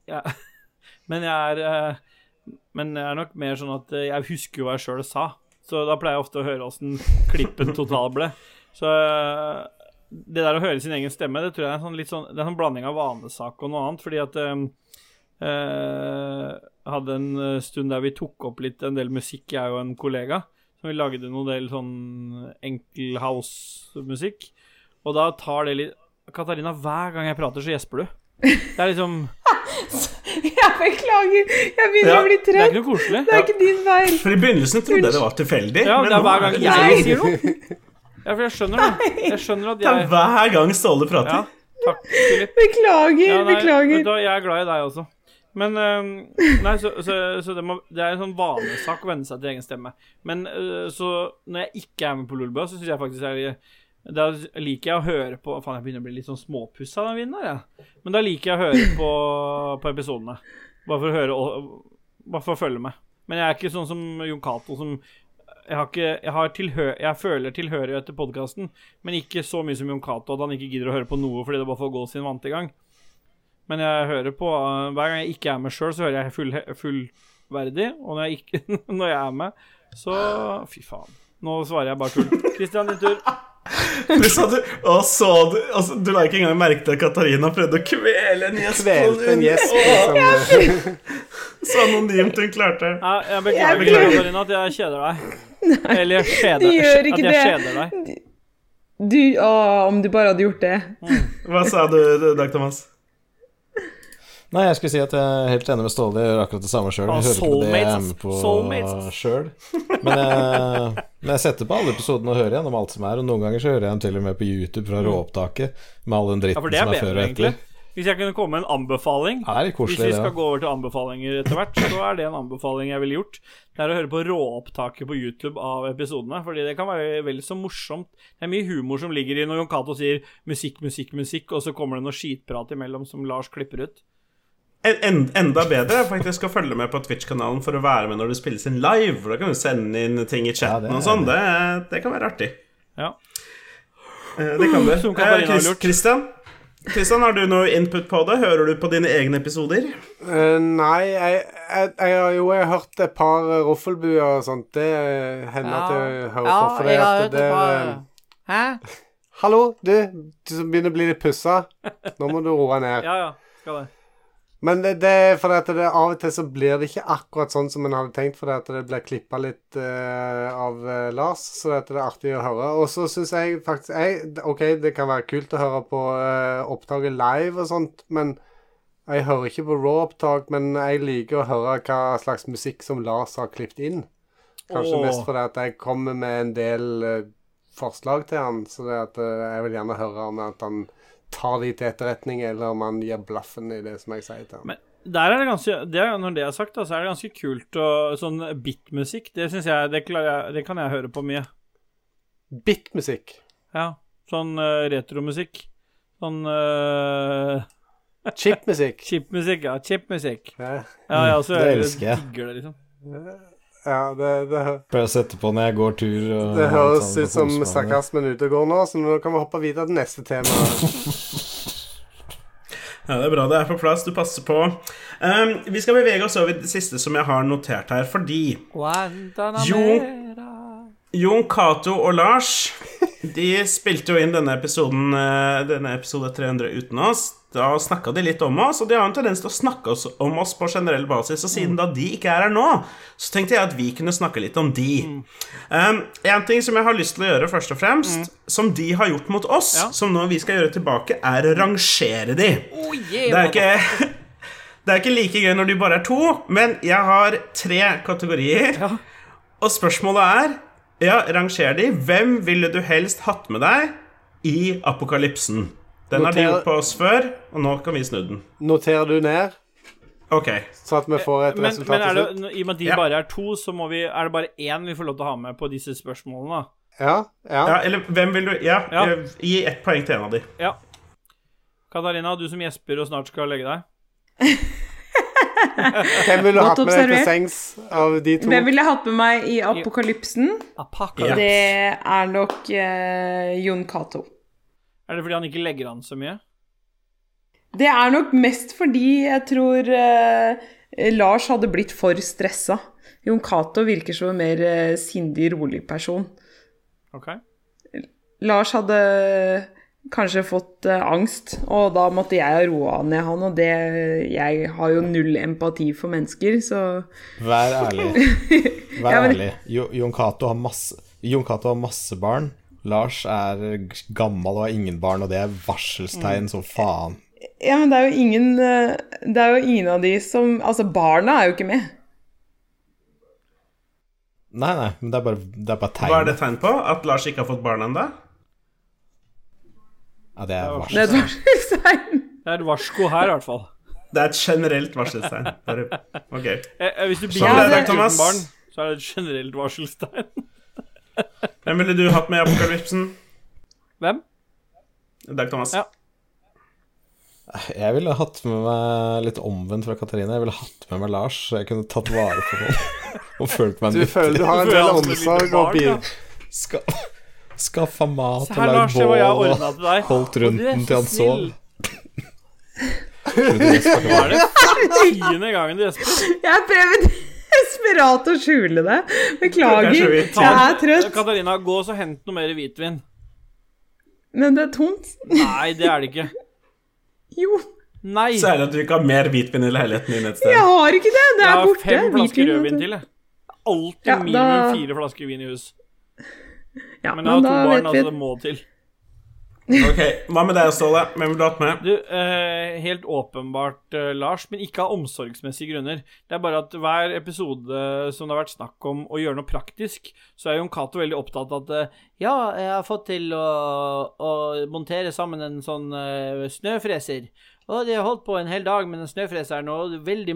ja, Men jeg er uh, Men jeg er nok mer sånn at jeg husker jo hva jeg sjøl sa. Så da pleier jeg ofte å høre åssen klippen totalt ble. Så uh, det der å høre sin egen stemme, det tror jeg er en sånn, litt sånn, det er en sånn blanding av vanesak og noe annet. Fordi at jeg hadde en stund der vi tok opp litt en del musikk, jeg og en kollega. Så vi lagde noen del sånn enkel house-musikk. Og da tar det litt Katarina, hver gang jeg prater, så gjesper du. Det er liksom Jeg beklager. Jeg begynner Ja, å bli Det er ikke noe koselig. Det er ikke din feil. For I begynnelsen trodde jeg det var tilfeldig. Ja, men det er hver gang jeg sier noe. Ja, for jeg skjønner det. Jeg skjønner at Det er hver gang Ståle prater. Ja, takk. Beklager, Ja, nei, beklager. du jeg er glad i deg også. Men Nei, så, så, så det, må, det er en sånn vanesak å venne seg til egen stemme. Men øh, så når jeg ikke er med på Lolbua, så syns jeg faktisk jeg Da liker jeg å høre på Faen, jeg begynner å bli litt sånn småpussa den vinden her, jeg. Men da liker jeg å høre på, på episodene. Bare for å høre Bare for å følge med. Men jeg er ikke sånn som Jon Cato som jeg, har ikke, jeg, har tilhø jeg føler tilhørighet til podkasten, men ikke så mye som Jon Cato, at han ikke gidder å høre på noe fordi det bare får gå sin vante gang. Men jeg hører på uh, Hver gang jeg ikke er med sjøl, så hører jeg full, fullverdig. Og når jeg, ikke, når jeg er med, så Fy faen. Nå svarer jeg bare tull. Kristian, din tur. Du sa du, og så du, altså, du la ikke engang merke til at Katarina prøvde å kvele en gjest. på Kvelte en gjest Liksom. Så anonymt hun klarte. Ja, jeg beklager, Jeg Katarina, Katarina, at jeg kjeder deg. Eller jeg kjeder, Du gjør ikke at jeg det. kjeder deg. Du, å, om du bare hadde gjort det. Hva sa du, Dag Thomas? Nei, jeg skulle si at jeg er helt enig med Ståle. Jeg gjør akkurat det samme sjøl. Jeg hører ikke det jeg er med på sjøl. Men, men jeg setter på alle episodene og hører gjennom alt som er. Og noen ganger så hører jeg dem til og med på YouTube fra råopptaket med all den dritten Ja, er som er før og etter. Hvis jeg kunne komme med en anbefaling er Hvis vi skal ja. gå over til anbefalinger etter hvert, så er det en anbefaling jeg ville gjort. Det er å høre på råopptaket på YouTube av episodene, fordi det kan være vel så morsomt. Det er mye humor som ligger i når Jon Cato sier musikk, musikk, musikk, og så kommer det noe skitprat imellom som Lars klipper ut. En, en, enda bedre er faktisk å følge med på Twitch-kanalen for å være med når det spilles inn live. For Da kan du sende inn ting i chatten Ja, det og sånn. Det, det kan være artig. Ja. Eh, Det kan du. Som Katarina Eh, har Chris- Christian? Christian, har du noe input på det? Hører du på dine egne episoder? Uh, nei, jeg, jeg, jeg har jo jeg har hørt et par uh, roffelbuer og sånt. Det hender hender at jeg hører på. For jeg har hørt det et par Hæ? Hallo, du, du som begynner å bli litt pussa. Nå må du roe ned. Ja, ja. Skal det. Men det, det at det, av og til så blir det ikke akkurat sånn som en hadde tenkt, fordi at det blir klippa litt uh, av eh, Lars, så det er artig å høre. Og så syns jeg faktisk jeg, OK, det kan være kult å høre på uh, opptaket live og sånt, men jeg hører ikke på raw-opptak, men jeg liker å høre hva slags musikk som Lars har klippet inn. Kanskje Åh. mest fordi at jeg kommer med en del uh, forslag til han, så det at, jeg vil gjerne høre om at han tar de til etterretning, eller om han gir blaffen i det som jeg sier til ham. Men der er det ganske det er, Når det er sagt, da, så er det ganske kult og sånn bitmusikk. Det syns jeg det, jeg det kan jeg høre på mye. Bitmusikk. Ja. Sånn uh, retromusikk. Sånn uh, Chipmusikk. chipmusikk. Ja, chipmusikk. Ja, Ja, jeg også det elsker jeg. digger det, liksom. Ja det, det, Pleier å sette på når jeg går tur. Og, det høres sånn, ut som sarkasmen ute og går nå, så nå kan vi hoppe videre til neste tema. Ja, Det er bra det er på plass. Du passer på. Um, vi skal bevege oss over det siste som jeg har notert her, fordi Jo. Jon Cato og Lars De spilte jo inn denne episoden eh, Denne episode 300 uten oss. Da snakka de litt om oss, og de har en tendens til å snakke om oss på generell basis. Og siden da de ikke er her nå, så tenkte jeg at vi kunne snakke litt om de. Um, en ting som jeg har lyst til å gjøre, først og fremst, som de har gjort mot oss, Ja. som nå vi skal gjøre tilbake, er å rangere de. Det er ikke Det er ikke like gøy når de bare er to, men jeg har tre kategorier. Ja. Og spørsmålet er Ja, ranger de. Hvem ville du helst hatt med deg i apokalypsen? Den har de gjort på oss før, og nå kan vi snu den. Noterer du ned, Ok. så at vi får et Men, resultat men er det, til slutt? i og med at de Ja. bare er to, så må vi, er det bare én vi får lov til å ha med på disse spørsmålene. da. Ja, ja. Ja, eller hvem vil du Ja, Ja. eh, gi ett poeng til en av de. Ja. Katarina, du som gjesper og snart skal legge deg. Hvem ville hatt med deg til sengs av de to? Hvem ville hatt med meg i apokalypsen? Apocalypse. Det er nok uh, Jon Cato. Er det fordi han ikke legger an så mye? Det er nok mest fordi jeg tror uh, Lars hadde blitt for stressa. Jon Cato virker som en mer uh, sindig, rolig person. Ok. Lars hadde kanskje fått eh, angst, og da måtte jeg roe roa ned han, og det Jeg har jo null empati for mennesker, så Vær ærlig. Vær Ja, men- ærlig. Jon Cato har masse har masse barn. Lars er gammel og har ingen barn, og det er varselstegn som faen. Ja, men det er jo ingen eh, Det er jo ingen av de som Altså, barna er jo ikke med. Nei, nei, men det er bare, det er bare tegn. Hva er det tegn på? At Lars ikke har fått barn ennå? Ja, det er Det er et varselstegn. Det er et varsko her, i hvert fall. Det er et generelt varselstegn. Bare- Ok. Eh, eh, hvis du blir er det, med Thomas. uten barn, så er det et generelt varselstegn. Hvem ville du hatt med i apokalypsen? Hvem? Dag Thomas. Ja. Jeg ville hatt med meg litt omvendt fra Katarina. Jeg ville hatt med meg Lars, så jeg kunne tatt vare på noen. Og følt meg Du føler du har en del omsorg og bil... ja. Ska, Skaffa mat her, og lagd jeg bål og holdt rundt den så til han sov. Nå er det tiende gangen du gjesper. Jeg prøver desperat å skjule det. Beklager. Er. Jeg er trøtt, Katarina, gå og hent noe mer hvitvin. men det er tomt. Nei, det er det ikke. Jo, Nei. Så er det at du ikke har mer hvitvin i leiligheten din et sted. jeg har ikke det. Det Jeg er har borte. fem flasker Hvitvin, rødvin til, jeg. Alltid Ja, minimum da- fire flasker vin i hus. Ja, Men jeg har to da barn, vet vi altså det må til. Ok, Hva med deg, Ståle? Hvem vil du ha med? Du, eh, helt åpenbart eh, Lars, men ikke av omsorgsmessige grunner. Det er bare at hver episode som det har vært snakk om å gjøre noe praktisk, så er Jon Cato veldig opptatt av at eh, Ja, jeg har fått til å, å montere sammen en sånn eh, snøfreser. Og de har holdt på en hel dag med den snøfreseren, og det er veldig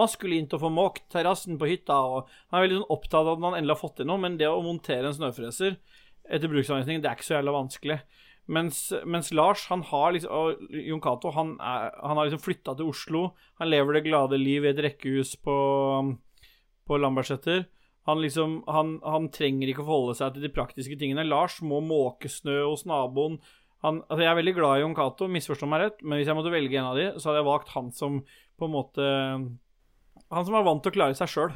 maskulint å få måkt terrassen på hytta. Og han er veldig sånn opptatt av at han endelig har fått til noe, men det å montere en snøfreser etter bruksanvisning, det er ikke så jævla vanskelig. Mens, mens Lars, han har liksom Og Jon Cato, han, han har liksom flytta til Oslo. Han lever det glade liv i et rekkehus på, på Lambertseter. Han liksom han, han trenger ikke å forholde seg til de praktiske tingene. Lars må måke snø hos naboen. Han, altså jeg er veldig glad i Jon Cato, misforstå meg rett, men hvis jeg måtte velge en av de, så hadde jeg valgt han som på en måte Han som er vant til å klare seg sjøl.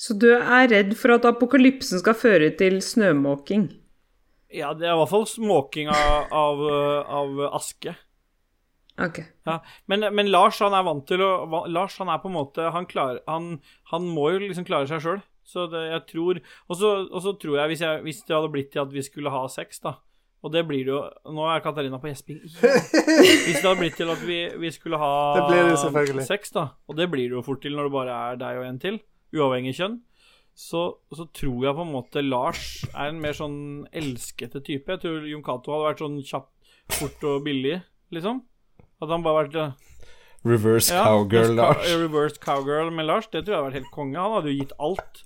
Så du er redd for at apokalypsen skal føre til snømåking? Ja, det er i hvert fall småking av, av, av aske. Ok. Ja, men, men Lars han er vant til å Lars han er på en måte Han, klar, han, han må jo liksom klare seg sjøl. Så det, jeg tror Og så og så tror jeg hvis, jeg hvis det hadde blitt til at vi skulle ha sex, da Og det blir det jo Nå er Katarina på gjesping. Ja. Hvis det hadde blitt til at vi, vi skulle ha Det blir det selvfølgelig. sex, da, og det blir det jo fort til når det bare er deg og en til, uavhengig kjønn, så, så tror jeg på en måte Lars er en mer sånn elskete type. Jeg tror Jon Cato hadde vært sånn kjapp, fort og billig, liksom. At han bare vært eh, Reverse ja, cowgirl, Lars. Ka reversed cowgirl med Lars, det tror jeg hadde vært helt konge. Han hadde jo gitt alt.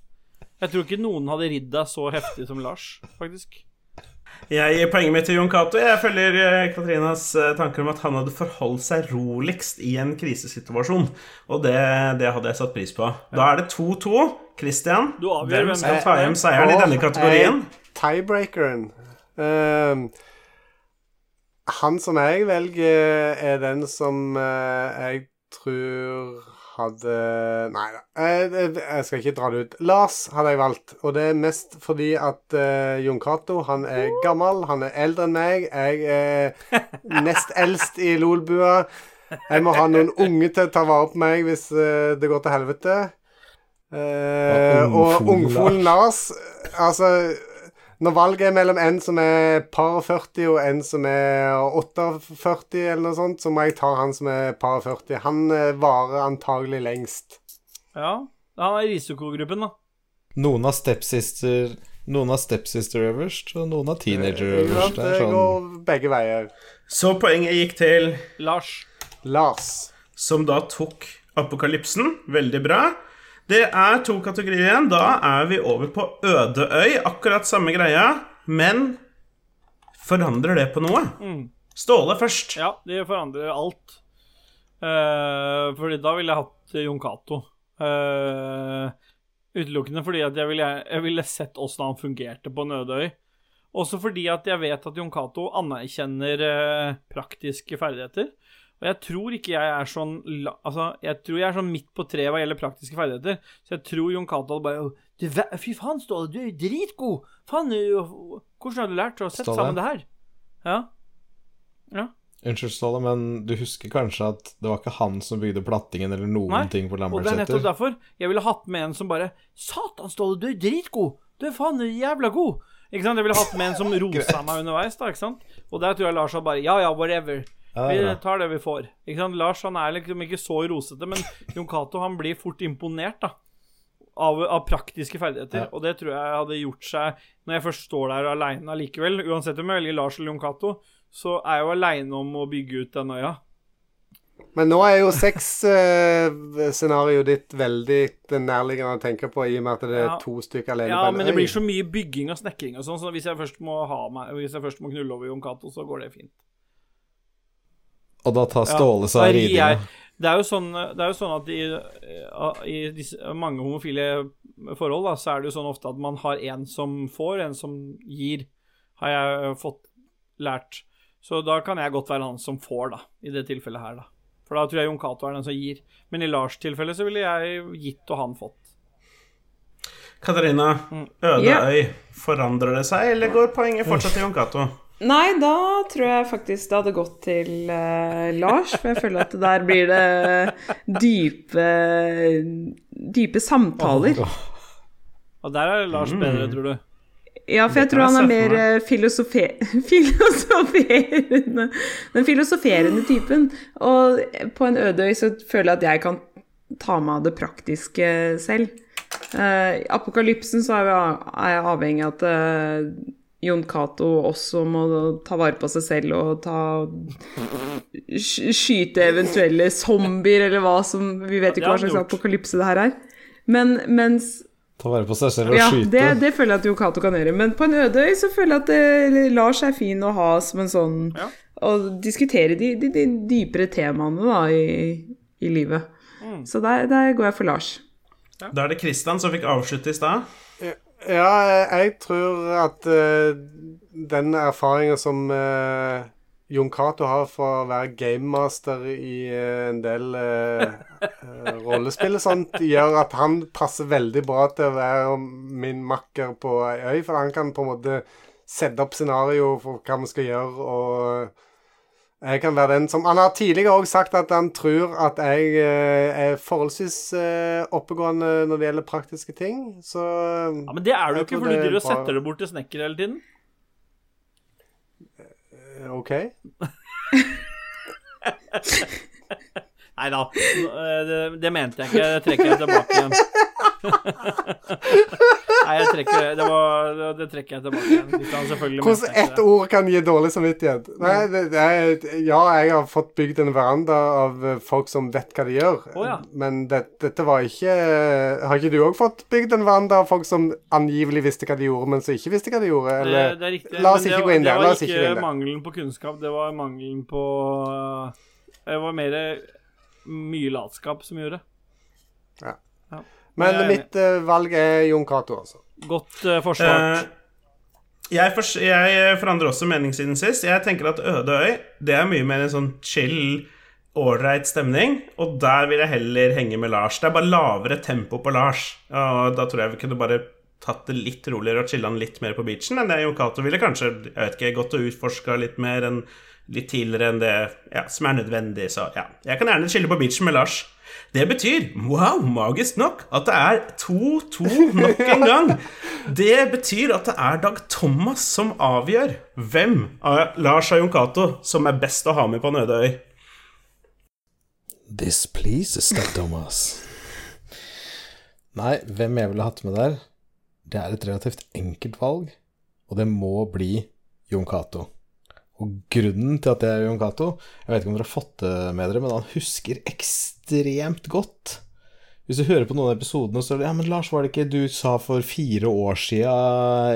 Jeg tror ikke noen hadde ridd deg så heftig som Lars, faktisk. Jeg gir poenget mitt til Jon Cato. Jeg følger eh, Katrinas eh, tanker om at han hadde forholdt seg roligst i en krisesituasjon. Og det, det hadde jeg satt pris på. Da er det 2-2. Christian, Du hvem skal ta hjem seieren i denne kategorien? Tiebreakeren. Ehm, han som jeg velger, er den som eh, jeg tror hadde Nei da, jeg, jeg skal ikke dra det ut. Lars hadde jeg valgt, og det er mest fordi at uh, Jon Cato han er gammel, han er eldre enn meg. Jeg er nest eldst i Lolbua. Jeg må ha noen unge til å ta vare på meg hvis uh, det går til helvete. Uh, Og ungfolen Lars Altså, når valget er mellom en som er par 40 og en som er 48 eller noe sånt, så må jeg ta han som er par 40. Han eh, varer antagelig lengst. Ja, han er i risikogruppen, da. Noen har stepsister Noen har stepsister øverst, og noen har teenager øverst. Det er Det sånn går begge veier. Så poenget gikk til Lars. Lars. som da tok apokalypsen. Veldig bra. Det er to kategorier igjen. Da er vi over på øde øy. Akkurat samme greia, men forandrer det på noe? Ståle først. Ja, de forandrer alt. Uh, fordi da ville jeg hatt Jon Cato. Uh, utelukkende fordi at jeg ville, jeg ville sett åssen han fungerte på øde. Også fordi at jeg vet at Jon Cato anerkjenner uh, praktiske ferdigheter. Og jeg tror ikke jeg er sånn Altså, jeg tror jeg er sånn midt på treet hva gjelder praktiske ferdigheter. Så jeg tror Jon Cato bare du, Fy faen, Ståle, du er jo dritgod! Faen, hvordan har du lært å sette Ståle? sammen det her? Ja. Ja. Unnskyld, Ståle, men du husker kanskje at det var ikke han som bygde plattingen eller noen Nei, ting på Og det er nettopp derfor jeg ville hatt med en som bare Satan, Ståle, du er dritgod! Du er faen jævla god! Ikke sant? Jeg ville hatt med en som rosa meg underveis, da, ikke sant? Og der tror jeg Lars har bare Ja, ja, whatever. Ja, Vi tar det vi får. Ikke sant? Lars han er liksom ikke så rosete, men Jon Cato han blir fort imponert, da. Av, av praktiske ferdigheter. Ja. Og det tror jeg hadde gjort seg Når jeg først står der aleine allikevel, uansett om jeg velger Lars eller Jon Cato, så er jeg jo aleine om å bygge ut den øya. Men nå er jo sexscenarioet ditt veldig nærliggende å tenke på, i og med at det er Ja. to stykker alene Ja, på en men det blir så mye bygging og snekring og sånn, så hvis jeg først må ha meg Hvis jeg først må knulle over Jon Cato, så går det fint. Og da tar Ja, Ståle seg av ridinga. Det er jo sånn, det er jo sånn at i, i disse, mange homofile forhold da, så er det jo sånn ofte at man har en som får, en som gir, har jeg fått lært. Så da kan jeg godt være han som får, da, i det tilfellet her, da. For da tror jeg Jon Cato er den som gir. Men i Lars' tilfelle så ville jeg gitt og han fått. Katarina, Ødeøy, øde øy. Forandrer det seg, eller går poenget fortsatt til Jon Cato? Nei, da tror jeg faktisk det hadde gått til uh, Lars, for jeg føler at der blir det dype dype samtaler. Og der er Lars bedre, tror du. Ja, for jeg tror han er mer eh, filosofe filosoferende Den filosoferende typen. Og på en øde øy så føler jeg at jeg kan ta meg av det praktiske selv. Eh, I apokalypsen så er, jeg avhengig av at eh, Jon Cato også må ta vare på seg selv og ta Skyte eventuelle zombier eller hva som Vi vet ikke hva slags apokalypse det her er. Men mens Ta vare på seg selv og ja, skyte. det, det føler jeg at Jon Cato kan gjøre. Men på en øde øy så føler jeg at det, Lars er fin å ha som en sånn Ja. Å diskutere de, de, de dypere temaene da i, i livet. Mm. Så der, der går jeg for Lars. Da er det Christian som fikk avslutte i stad. Ja, jeg tror at uh, den erfaringa som uh, Jon Cato har for å være gamemaster i uh, en del rollespill og sånt, gjør at han passer veldig bra til å være min makker på ei øy. For han kan på en måte sette opp scenario for hva vi skal gjøre, og Jeg kan være den som Han har tidligere òg sagt at han tror at jeg eh, er forholdsvis eh, oppegående når det gjelder praktiske ting, så Ja, Men det er du ikke, for du er driver og setter det bort til snekker hele tiden. eh, OK. Nei da, det, det mente jeg ikke. Det trekker jeg tilbake igjen. Nei, jeg trekker det. Var, det trekker jeg tilbake igjen. Hvordan ett ord kan gi dårlig samvittighet? Nei, det, det er, ja, jeg har fått bygd en veranda av eh, folk som vet hva de gjør. oh, ja. Men det, dette var ikke Har ikke du òg fått bygd en veranda av folk som angivelig visste hva de gjorde, men som ikke visste hva de gjorde? Eller det er riktig. La oss ikke det, gå inn der. det var ikke ikke mangelen på kunnskap, det var mangelen på øh, Det var mer mye latskap som gjorde. Men jeg mitt uh, valg er Jon Cato, altså. Godt uh, forsvart. Eh, jeg, for, jeg forandrer også mening siden sist. Jeg tenker at Øde øy Det er mye mer en sånn chill, ålreit stemning. Og der vil jeg heller henge med Lars. Det er bare lavere tempo på Lars. Og da tror jeg vi kunne bare tatt det litt roligere og chilla han litt mer på beachen enn det Jon Cato ville kanskje jeg vet ikke, gått og utforska litt mer enn litt tidligere enn det ja, som er nødvendig. Så ja, jeg kan gjerne skille på bitchen med Lars. Det betyr, wow, magisk nok, at det er 2-2 nok en gang. Det betyr at det er Dag Thomas som avgjør hvem av Lars og Jon Cato som er best å ha med på en øde øy. This pleases Dag Thomas. Nei, hvem jeg ville hatt med der, det er et relativt enkelt valg, og det må bli Jon Cato. Og grunnen til at det er Jon Cato Jeg vet ikke om dere har fått det med dere, men han husker ekstremt godt. Hvis du hører på noen av episodene, så er det Ja, men Lars, var det ikke du sa for fire år sia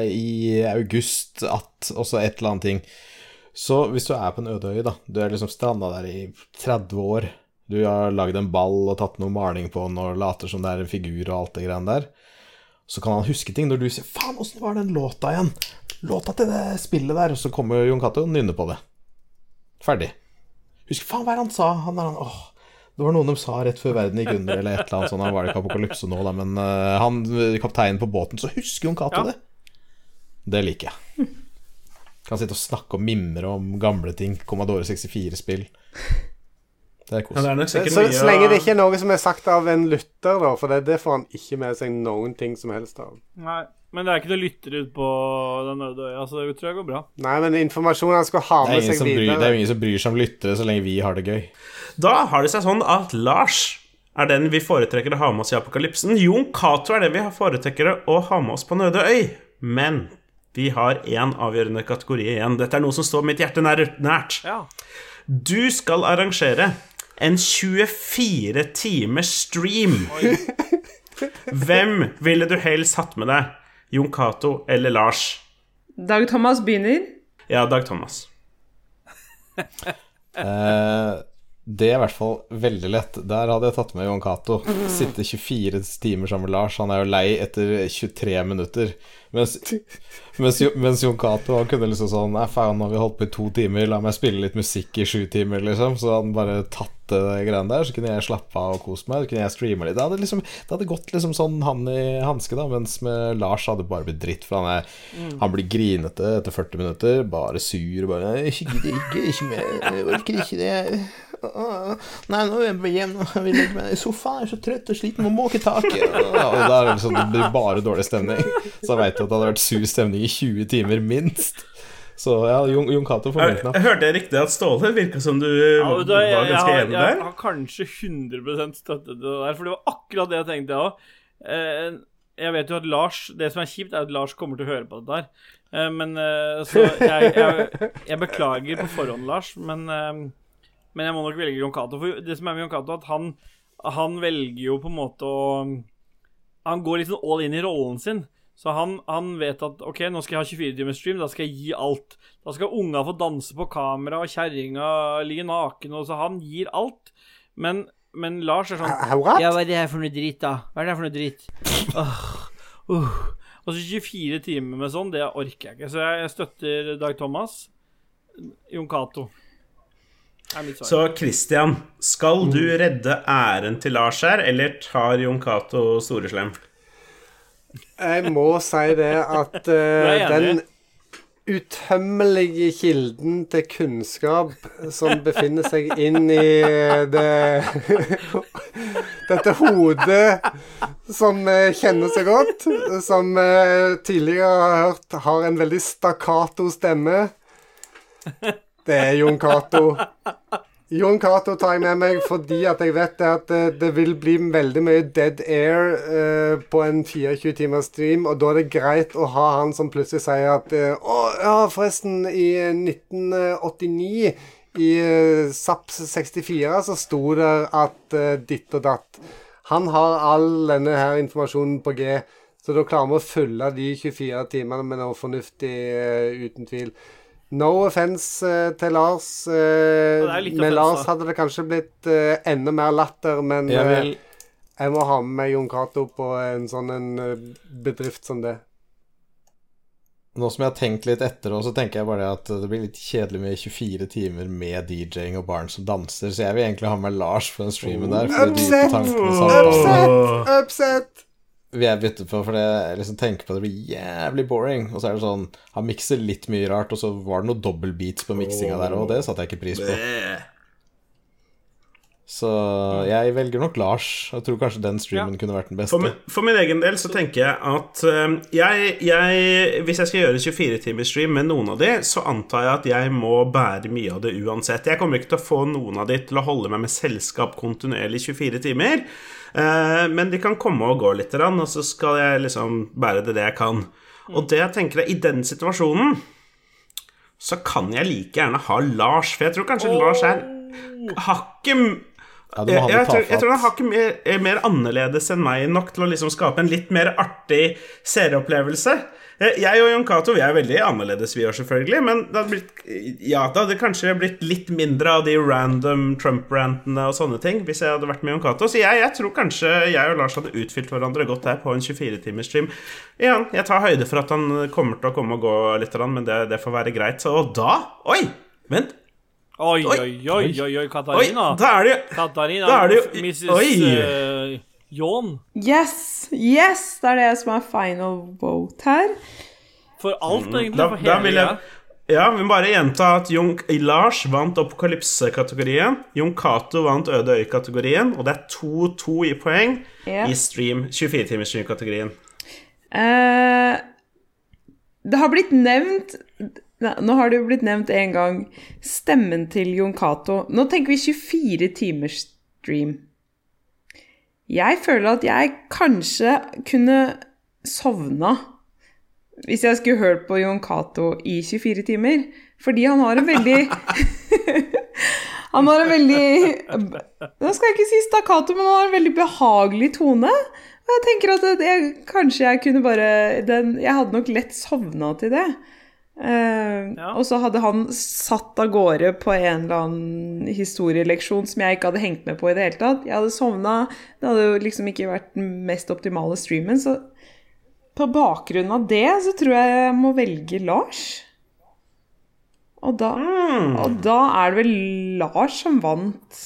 i august at Og så et eller annet ting. Så hvis du er på en øde øy, da, du er liksom stranda der i 30 år, du har lagd en ball og tatt noe maling på den og later som det er en figur og alt det greiene der, så kan han huske ting når du sier 'faen, åssen var den låta igjen'? Låta til det spillet der, og så kommer Jon Cato og nynner på det. Ferdig. Husker faen hva han sa? Han er han åh, det var noen de sa rett før verden gikk under, eller et eller annet sånt. Han var det ikke apokalypse nå, da, men uh, han kapteinen på båten, så husker Jon Cato Ja. det. Det liker jeg. Kan sitte og snakke og mimre om gamle ting. Commodore 64-spill. Det er Ja, det er Så, så, mye så lenge det ikke er noe som er sagt av en lytter, da, for det, det får han ikke med seg noen ting som helst av. Nei, men det er ikke noe lytter ut på den øde øya, så det tror jeg går bra. Nei, men informasjonen han skal ha med seg videre bryr, det er jo ingen som bryr seg om lyttere så lenge vi har det gøy. Da har det seg sånn at Lars er den vi foretrekker å ha med oss i apokalypsen. Jon Cato er den vi foretrekker å ha med oss på en øy. Men vi har én avgjørende kategori igjen. Dette er noe som står mitt hjerte nært. Ja. Du skal arrangere en 24 timers stream. Hvem ville du helst hatt med deg? Jon Cato eller Lars? Dag Thomas begynner. Ja, Dag Thomas. Eh, det er i hvert fall veldig lett. Der hadde jeg tatt med Jon Cato. Sitte 24 timer sammen med Lars. Han er jo lei etter 23 minutter. Mens, mens, mens Jon Cato kunne liksom sånn Nei, faen, nå har vi holdt på i to timer, la meg spille litt musikk i sju timer, liksom. Så han bare tatt det greiene der, så kunne jeg slappe av og kose meg. Så kunne jeg streame litt. Det hadde, liksom, det hadde gått liksom sånn han i hanske, da. Mens med Lars hadde det bare blitt dritt, for han er Han blir grinete etter 40 minutter, bare sur, bare 'Ikke gidder ikke, ikke mer, orker ikke det. Nei, nå er jeg hjemme, jeg vil legge meg i sofaen, jeg er så trøtt og sliten, må måke taket. Ja, Og da er det liksom det blir bare dårlig stemning. Så jeg veit at det hadde vært sur stemning i 20 timer, minst. Så ja, Jon, Jon Cato får min knapp. jeg hørte riktig at Ståle virka som du Ja, da, jeg, var ganske enig der? jeg der. har kanskje 100 støttet det der, for det var akkurat det jeg tenkte, jeg òg. Eh, jeg vet jo at Lars Det som er kjipt, er at Lars kommer til å høre på det her. Eh, men eh, Så jeg, jeg, jeg beklager på forhånd, Lars, men, men jeg må nok velge Jon Cato. For det som er med Jon Cato, at han, han velger jo på en måte å Han går litt sånn all in i rollen sin. Så han, han vet at OK, nå skal jeg ha 24 timers stream, da skal jeg gi alt. Da skal unga få danse på kamera, og kjerringa ligge naken, og så han gir alt. Men, men Lars er sånn Ja, hva er det her for noe dritt, da? Hva er det her for noe dritt? Oh, uh. Og så 24 timer med sånn, det orker jeg ikke. Så jeg, jeg støtter Dag Thomas. Jon Cato. Så Christian, skal du redde æren til Lars her, eller tar Jon Cato Storeslem? Jeg må si det at eh, er den utømmelige kilden til kunnskap som befinner seg inn i det Dette hodet som eh, kjenner seg godt, som eh, tidligere har hørt har en veldig stakkato stemme. Det er Jon Cato. Jon Cato tar jeg med meg fordi at jeg vet det at eh, det vil bli veldig mye dead air eh, på en 24 timers stream, og da er det greit å ha han som plutselig sier at eh, Å, ja, forresten, i 1989 i eh, SAPS 64 så sto det at eh, ditt og datt. Han har all denne her informasjonen på G, så da klarer vi å fylle de 24 timene med noe fornuftig, eh, uten tvil. No offence eh, til Lars. eh, med offense, Lars hadde det kanskje blitt eh, enda mer latter, men Jeg vil jeg må ha med meg Jon Cato på en sånn en bedrift som det. Nå som jeg har tenkt litt etter, så tenker jeg bare at det blir litt kjedelig med 24 timer med DJ-ing og barn som danser, så jeg vil egentlig ha med Lars på den streamen der. Upset! Upset! Upset! Vil jeg bytte på, for jeg liksom tenker på det blir jævlig boring. Og så er det sånn Han mikser litt mye rart, og så var det noen dobbeltbeats på miksinga der, og det satte jeg ikke pris på. Så jeg velger nok Lars. Jeg tror kanskje den streamen kunne vært den beste. For min, for min egen del så tenker jeg at eh, jeg, jeg Hvis jeg skal gjøre 24-timersstream med noen av de, så antar jeg at jeg må bære mye av det uansett. Jeg kommer ikke til å få noen av de til å holde meg med selskap kontinuerlig 24 timer. Eh, men de kan komme og gå litt, og så skal jeg liksom bære det det jeg kan. Og det jeg tenker er, i den situasjonen så kan jeg like gjerne ha Lars, for jeg tror kanskje Lars er hakket Ja, jeg, jeg, tror, jeg tror han har ikke mer, er mer annerledes enn meg nok til å liksom skape en litt mer artig seeropplevelse. Eh, Jeg og Jon Cato vi er veldig annerledes, vi òg, selvfølgelig. Men det hadde, blitt, ja, det hadde kanskje blitt litt mindre av de random Trump-rantene og sånne ting hvis jeg hadde vært med Jon Cato. Så jeg, jeg tror kanskje jeg og Lars hadde utfylt hverandre godt her på en 24-timersstream. Igjen, jeg tar høyde for at han kommer til å komme og gå litt, men det, det får være greit. Og da Oi! Vent. Oi, Oi. oi, oi, oi, oi, Oi, Katarina. da er det Katarina, da er det jo- Mrs. Oi. Jon. Yes! Yes! Det er det som er final vote her. For alt, egentlig. Mm, Da, for da hele vil jeg Ja, vi må bare gjenta at Jon Lars vant Apokalypse-kategorien. Jon Cato vant Øde øy-kategorien. Og det er 2-2 i poeng yeah. i stream 24-timers-stream-kategorien. Eh, det har blitt nevnt Nå har det jo blitt nevnt en gang stemmen til Jon Cato. Nå tenker vi 24 timers stream. Jeg føler at jeg kanskje kunne sovna hvis jeg skulle hørt på Jon Cato i 24 timer. Fordi han har en veldig Han har en veldig Nå skal jeg ikke si stakkato, men han har en veldig behagelig tone. Og jeg tenker at jeg, kanskje jeg kunne bare den, Jeg hadde nok lett sovna til det. Eh, Ja. Og så hadde han satt av gårde på en eller annen historieleksjon som jeg ikke hadde hengt med på i det hele tatt. Jeg hadde sovna. Det hadde jo liksom ikke vært den mest optimale streamen. Så på bakgrunn av det så tror jeg jeg må velge Lars. Og da, og da er det vel Lars som vant.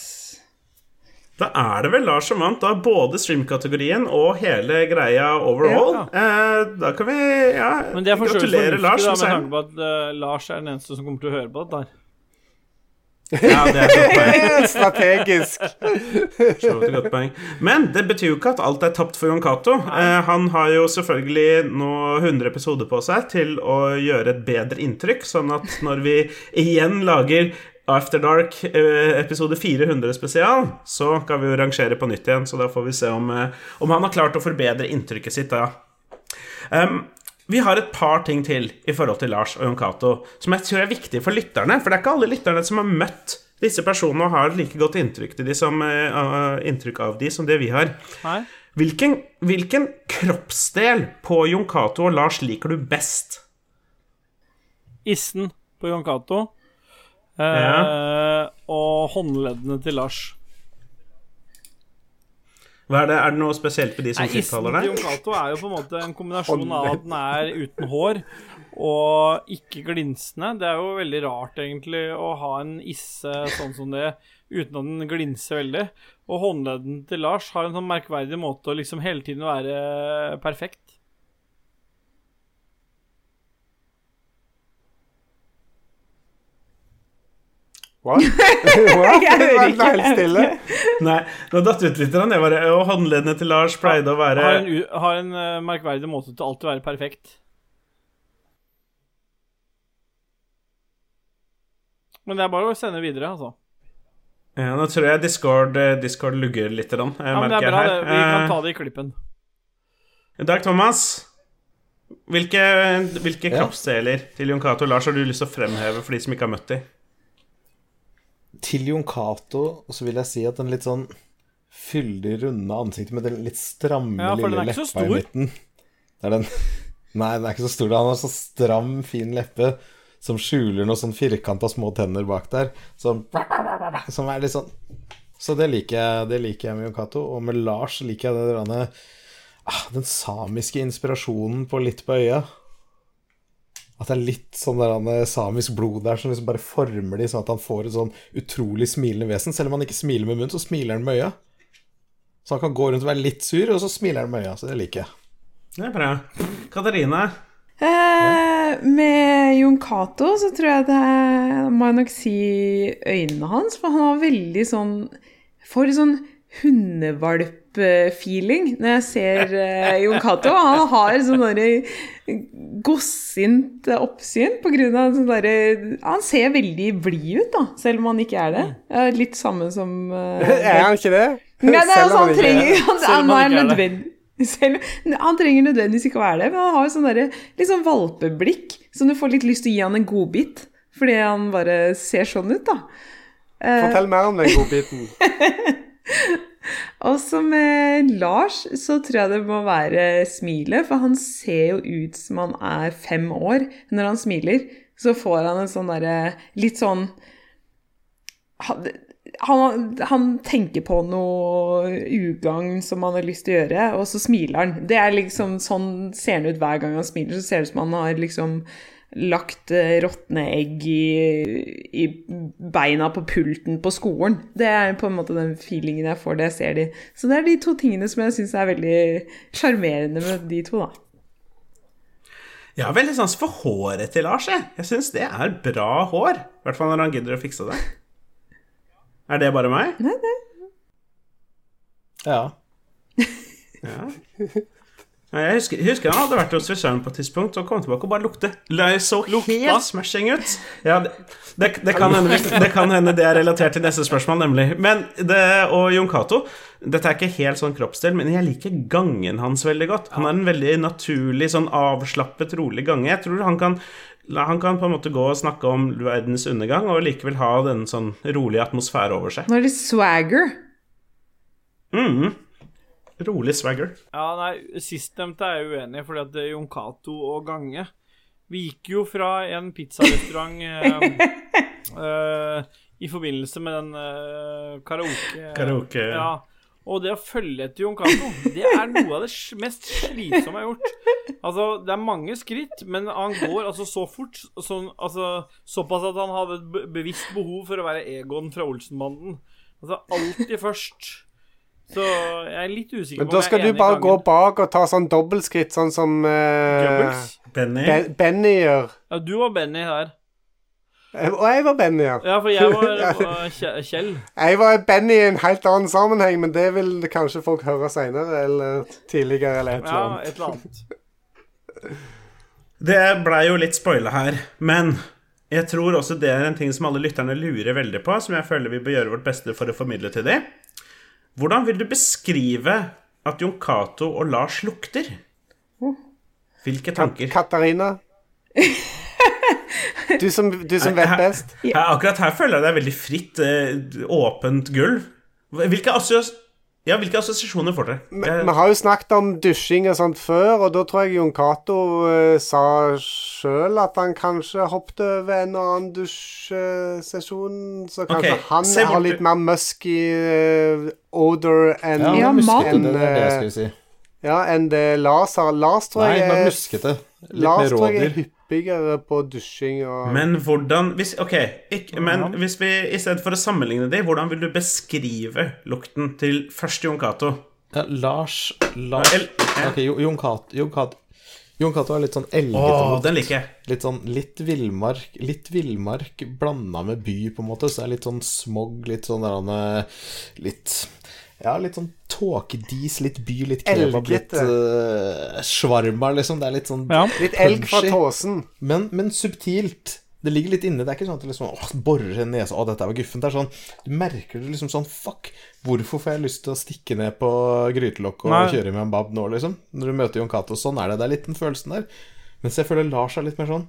Da er det vel Lars som vant, da både stream-kategorien og hele greia overall. Eh, da kan vi ja, er gratulere Lars da, med tanke på at uh, Lars er den eneste som kommer til å høre på dette. Ja, det er et. Strategisk. Et godt poeng. Men det betyr jo ikke at alt er tapt for Jon Cato. Eh, han har jo selvfølgelig nå 100 episoder på seg til å gjøre et bedre inntrykk, sånn at når vi igjen lager After Dark eh, episode 400 spesial, så kan vi jo rangere på nytt igjen. Så da får vi se om, eh, om han har klart å forbedre inntrykket sitt. da. Um, vi har et par ting til i forhold til Lars og Jon Cato som jeg tror er viktig for lytterne. For det er ikke alle lytterne som har møtt disse personene og har like godt inntrykk, de som, uh, inntrykk av de som det vi har. Hvilken, hvilken kroppsdel på Jon Cato og Lars liker du best? Issen på Jon Cato. Eh, Og håndleddene til Lars. Hva er, det, er det noe spesielt med de som Nei, Issen tiltaler til deg? Jon Cato er jo på en måte en kombinasjon av at den er uten hår og ikke glinsende. Det er jo veldig rart, egentlig, å ha en isse sånn som det uten at den glinser veldig. Og håndledden til Lars har en sånn merkverdig måte å liksom hele tiden være perfekt. What? What? Jeg hører ikke. helt stille. Nei, nå datt ut litt. Jeg bare, og håndleddene til Lars pleide å være Har en, har en uh, merkverdig måte til alltid å være perfekt. Men det er bare å sende videre, altså. ja, Nå tror jeg Discord, eh, Discord lugger litt. eh, Ja, men det er bra, jeg det. Vi kan Eh, ta det i klippen. Dag Thomas, hvilke, hvilke Ja. kroppsdeler til Jon Cato Lars har du lyst til å fremheve for de som ikke har møtt dem? Til Jon Cato så vil jeg si at den litt sånn fyldig, runde ansiktet med den litt stramme Ja, lille leppa i stor. midten. Det er den Nei, den er ikke så stor. Han har så stram, fin leppe som skjuler noen sånn firkanta små tenner bak der. Som, som er litt sånn Så det liker jeg, det liker jeg med Jon Cato. Og med Lars liker jeg det derne ah, Den samiske inspirasjonen på litt på øya. At det er litt sånn der, eh, samisk blod der som liksom bare former de sånn at han får et sånn utrolig smilende vesen. Selv om han ikke smiler med munnen, så smiler han med øya. Så han kan gå rundt og være litt sur, og så smiler han med øya. Så det liker jeg. Det er bra. Katarina? Eh, med Jon Cato så tror jeg det må jeg nok si øynene hans, for han har veldig sånn Får sånn hundevalp-feeling når jeg ser uh, Jon Cato. Han har sånn derre godsint oppsyn på grunn av sånn derre Han ser veldig blid ut, da, selv om han ikke er det. Litt samme som uh, Er han ikke det? Nei, det er, altså, han er trenger han, han, han er nødvendig selv, han trenger nødvendigvis ikke å være det, men han har sånn derre sånn valpeblikk, som du får litt lyst til å gi han en godbit, fordi han bare ser sånn ut, da. Fortell mer om den godbiten. Også med Lars så tror jeg det må være smilet, for han ser jo ut som han er fem år. Når han smiler, så får han en sånn derre litt sånn han, han, tenker på noe ugagn som han har lyst til å gjøre, og så smiler han. Det er liksom Sånn ser han ut hver gang han smiler. Så ser det ut som han har liksom lagt eh, råtne egg i, i beina på pulten på skolen. Det er på en måte den feelingen jeg får da jeg ser de. Så det er de to tingene som jeg syns er veldig sjarmerende med de to, da. Jeg har veldig sans for håret til Lars. Jeg, jeg syns det er bra hår. I hvert fall når han gidder å fikse det. Er det bare meg? Ja. Ja. Ja, Jeg husker, jeg husker han hadde vært hos frisøren på et tidspunkt og kom tilbake og bare lukte. Det så helt smashing ut. Ja, det, det, det, kan hende, det kan hende det er relatert til neste spørsmål, nemlig. Men det, Og Jon Cato Dette er ikke helt sånn kroppsdel, men jeg liker gangen hans veldig godt. Han er en veldig naturlig, sånn avslappet, rolig gange. Jeg tror han kan han kan på en måte gå og snakke om verdens undergang og likevel ha denne sånn rolige atmosfære over seg. Nå er det swagger. Mm. Rolig swagger. Ja, nei, sistnevnte er jeg uenig i, fordi at det er Jon Cato og Gange Vi gikk jo fra en pizzarestaurant eh, eh, i forbindelse med den eh, karaoke... Karaoke. Ja. Og det å følge etter Jon Cato, det er noe av det mest slitsomme jeg har gjort. Altså, det er mange skritt, men han går altså så fort. Sånn, altså, såpass at han hadde et bevisst behov for å være Egon fra Olsenbanden. Altså, alltid først. Så jeg er litt usikker Men på da om jeg skal er du enig i bare gå bak og ta sånn dobbeltskritt, sånn som uh, Benny. Ben Benny gjør. Ja, du var Benny her. Eh, Og jeg var Benny, ja. Ja, for jeg var, var Kjell. Jeg var Benny i en helt annen sammenheng, men det vil kanskje folk høre seinere eller tidligere eller et eller Ja, et eller annet. Det blei jo litt spoila her, men jeg tror også det er en ting som alle lytterne lurer veldig på, som jeg føler vi bør gjøre vårt beste for å formidle til dem. Hvordan vil du beskrive at Jon Cato og Lars lukter? Hvilke tanker? Katarina? Du som, du som vet best. Her, akkurat her føler jeg det er veldig fritt, eh, åpent gulv. Hvilke, assos ja, hvilke assosiasjoner får dere? Vi Jeg- har jo snakket om dusjing og sånt før, og da tror jeg Jon Cato uh, sa sjøl at han kanskje hoppet over en og annen dusjesesjon, så kanskje okay. han se har litt mer musky uh, odor enn Ja, Ja, men mat. det det En, si. ja, enn det Lars har. Lars tror Nei, jeg men er, muskete. Litt Lars mer tror jeg er rådyr. Hyppigere på dusjing og Men hvordan hvis, Ok, ikk- men hvis vi i stedet for å sammenligne de, hvordan vil du beskrive lukten til først Jon Cato? Ja, Lars Lars Ok, Jo- Jon Cato Jon Cato Jon Cato er litt sånn elgete. Lukt. Litt sånn litt villmark Litt villmark blanda med by, på en måte. Så det er litt sånn smog, litt sånn der han, Litt Ja, litt sånn tåkedis, litt by, litt kebab, litt uh, svarma, liksom. Det er litt sånn Ja. Litt elg fra Tåsen. men, men subtilt. Det ligger litt inne. Det er ikke sånn at det liksom åh, borer en nese Å, dette var guffent. Det er sånn Du merker det liksom sånn Fuck, hvorfor får jeg lyst til å stikke ned på grytelokk og Nei. kjøre med en bab nå, liksom? Når du møter Jon Cato. Sånn er det. Det er litt den følelsen der. Mens jeg føler Lars er litt mer sånn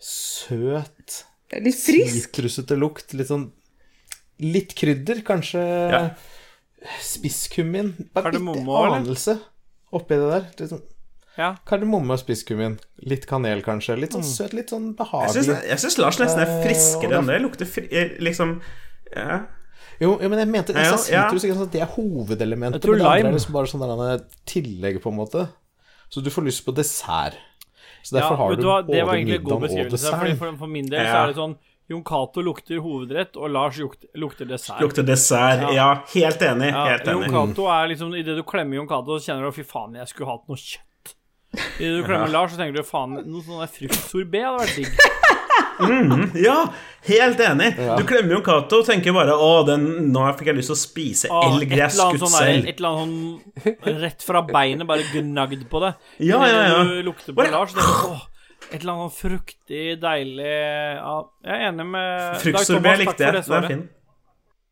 søt, Litt frisk. sitrusete lukt. Litt sånn Litt krydder, kanskje Ja. Spisskummin. Bare litt anelse oppi det der. Sånn ja. Kardemomme og spisskummin. Litt kanel, kanskje. Litt sånn søt, litt sånn behagelig. jeg syns Lars nesten er Eh, friskere enn det. Lukter fri, eh, liksom ja. Jo, jo, men jeg mente jeg Ja, sa ja. sitrus, ikke det er hovedelementet. Men det andre er liksom bare sånn der tillegg, på en måte. Så du får lyst på dessert. Så ja derfor har du, du både middagen og. Fordi dessert. for, for min del så er det sånn Jon Cato lukter hovedrett, og Lars lukter, dessert. Lukter dessert. Ja. Ja, helt enig. Ja, Helt Jon enig. Cato er liksom Idet du klemmer Jon Cato, så kjenner du fy faen, jeg skulle hatt noe kjøtt. Idet du klemmer Lars, så tenker du faen, noe sånn fruktsorbé hadde vært digg. Ja, helt enig. Ja. Du klemmer Jon Cato og tenker bare Å, den, nå fikk jeg lyst til å spise Ah, elg jeg har et eller annet skutt sånn der- selv. Et eller annet sånn rett fra beinet, bare gnagd på det. Ja, ja, ja. Du lukter på Bare- Lars, det tenker et eller annet fruktig, deilig ja, Jeg er enig med Dag Fruktsorbé likte jeg. det Den er fin.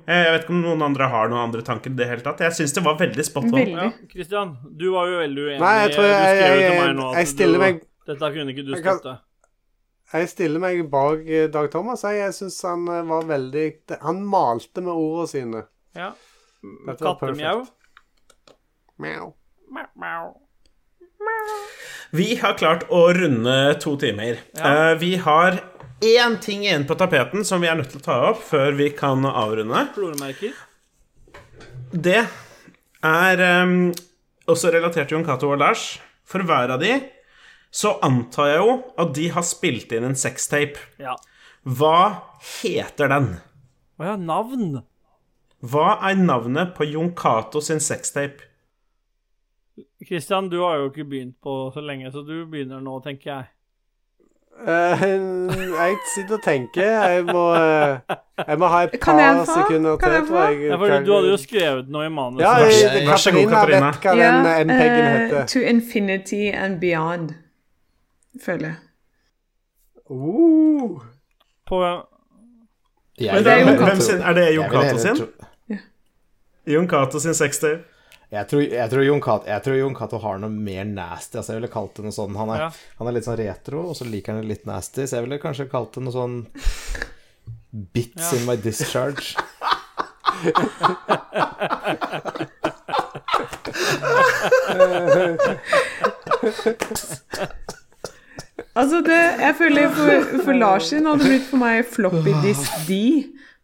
Eh, Jeg vet ikke om noen andre har noen andre tanker i det hele tatt. Jeg syns det var veldig spot on. Ja, Christian, du var jo veldig uenig. Nei, jeg tror du jeg- skrev jo jeg- til meg nå at du, meg- Dette kunne ikke du støtte. Jeg stiller meg bak eh, Dag Thomas. Jeg, jeg syns han eh, var veldig Han malte med ordene sine. Ja. Kattemjau. Mjau. Mjau. Vi har klart å runde to timer. Ja. Eh, Vi har én ting igjen på tapeten som vi er nødt til å ta opp før vi kan avrunde. Floremerker. Det er um, også relatert til Jon Cato og Lars. For hver av de så antar jeg jo at de har spilt inn en sextape. Ja. Hva heter den? Å ja, navn. Hva er navnet på Jon Cato sin sextape? Christian, du har jo ikke begynt på så lenge, så du begynner nå, tenker jeg. Uh, jeg sitter og tenker. Jeg må, eh, jeg må ha et Kan jeg par sekunder Kan til, jeg tror jeg. Ja, for du hadde jo skrevet noe i manus. Ja, Vær så- jeg, vær så god, Katarina Katarina. vet hva den eh, heter. To infinity and beyond, føler jeg. Uh, På Jeg- det er hvem- sin, er det Jon Cato sin? Ja. Jon Cato sin sextape? Jeg tror, jeg, tror Jon Cato, jeg tror Jon Cato har noe mer nasty. Altså jeg ville kalt det noe sånn Han er, Ja. han er litt sånn retro, og så liker han det litt nasty. Så jeg ville kanskje kalt det noe sånn Bits Ja. in my discharge. Altså, det, jeg føler for, for Lars sin hadde blitt for meg floppy disk D.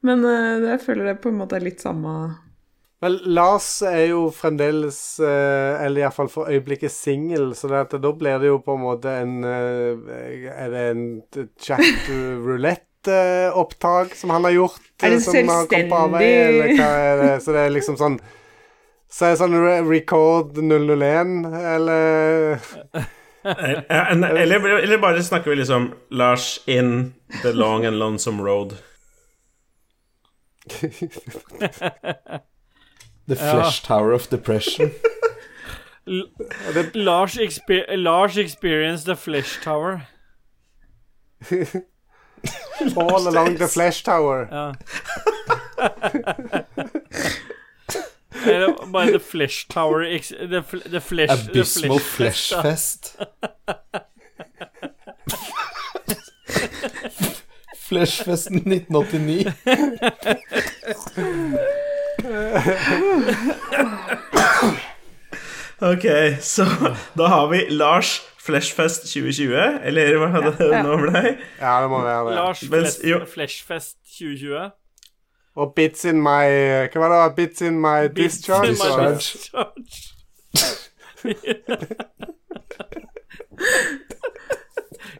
Men eh, jeg føler det på en måte er litt samme Men Lars er jo fremdeles, eh, eller iallfall for øyeblikket, singel, så det at da blir det jo på en måte en eh, Er det en chat roulette-opptak som han har gjort? Er det eh, selvstendig? eller er det? Så det er liksom sånn Så er det sånn record 001, eller Eh, Eller, eller bare snakker vi liksom Lars in the long and lonesome road. The Flesh Tower of Depression. Lars, exper Lars Experience The Flesh Tower. All along the Flesh Tower. Ja. Eller bare The Flesh Tower ex the, fl the Flesh the Abysmal Flesh fest Flesh Fest. Fleshfesten 1989. Ok, så da har vi Lars Fleshfest 2020, eller hva hadde det Ja. nå ble? Ja, det må være det. Lars Mens- Fleshfest 2020. Og bits in my Hva var det? Bits in my discharge? Bits in my discharge.